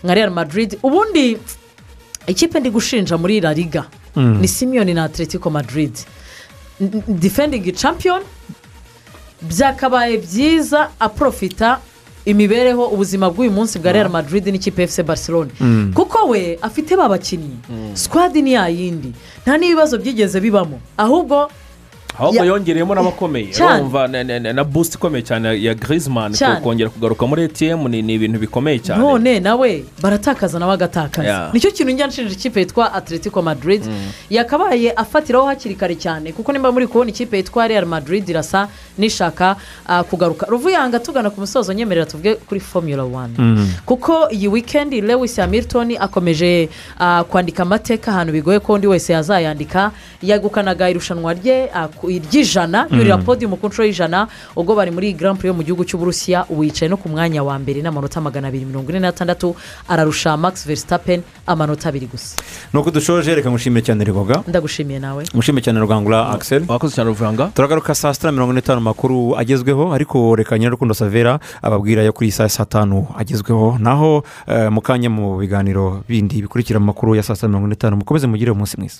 nka real madrid. Ubundi ikipe ndi gushinja muri la liga Mm. ni simiyoni na atletico madrid. Defending champion byakabaye byiza aprofita imibereho ubuzima bw'uyu munsi bwa real madrid n'ikipe efuse barcelone Mm. kuko we afite ba bakinnyi. Sikwadi ni yayindi nta n'ibibazo byigeze bibamo. Ahubwo ahubwo yongereyemo n'abakomeye urumva na- busiti ikomeye cyane ya Cyane. kongera kugaruka muri etiyemu ni ibintu bikomeye cyane. None nawe baratakaza nawe agatakaza ni cyo kintu njya nshinja ikipe yitwa atletico madrid. Yakabaye afatiraho hakiri kare cyane kuko nimba muri kubona ikipe yitwa real madrid irasa n'ishaka ah, kugaruka. Ruvuyanga tugana ku musozo nyemerera tuvuge kuri formula one. Mm. kuko iyi wikendi lewis hamilton akomeje ah, kwandika amateka ahantu bigoye ko undi wese yazayandika. Yagukanaga irushanwa rye ah, ry'ijana Mm. yurira podium ku nshuro y'ijana ubwo bari muri grand prix yo mu gihugu cy'uburusiya ubu yicaye no ku mwanya wa mbere n'amanota magana abiri mirongo ine n'atandatu ararusha max verstappen amanota abiri gusa. Nuko dushoje reka ngushimire cyane rigoga ndagushimiye nawe. Ngushimire cyane rwangura akiseri wakoze cyane ruvanga turagaruka saa sita mirongo ine n'itanu makuru agezweho ariko reka nyirarukundo savera ababwira yo kuri saa tanu agezweho. Naho eh, mu kanya mu biganiro bindi bikurikira amakuru ya saa sita mirongo ine n'itanu mukomeze mugire umunsi mwiza.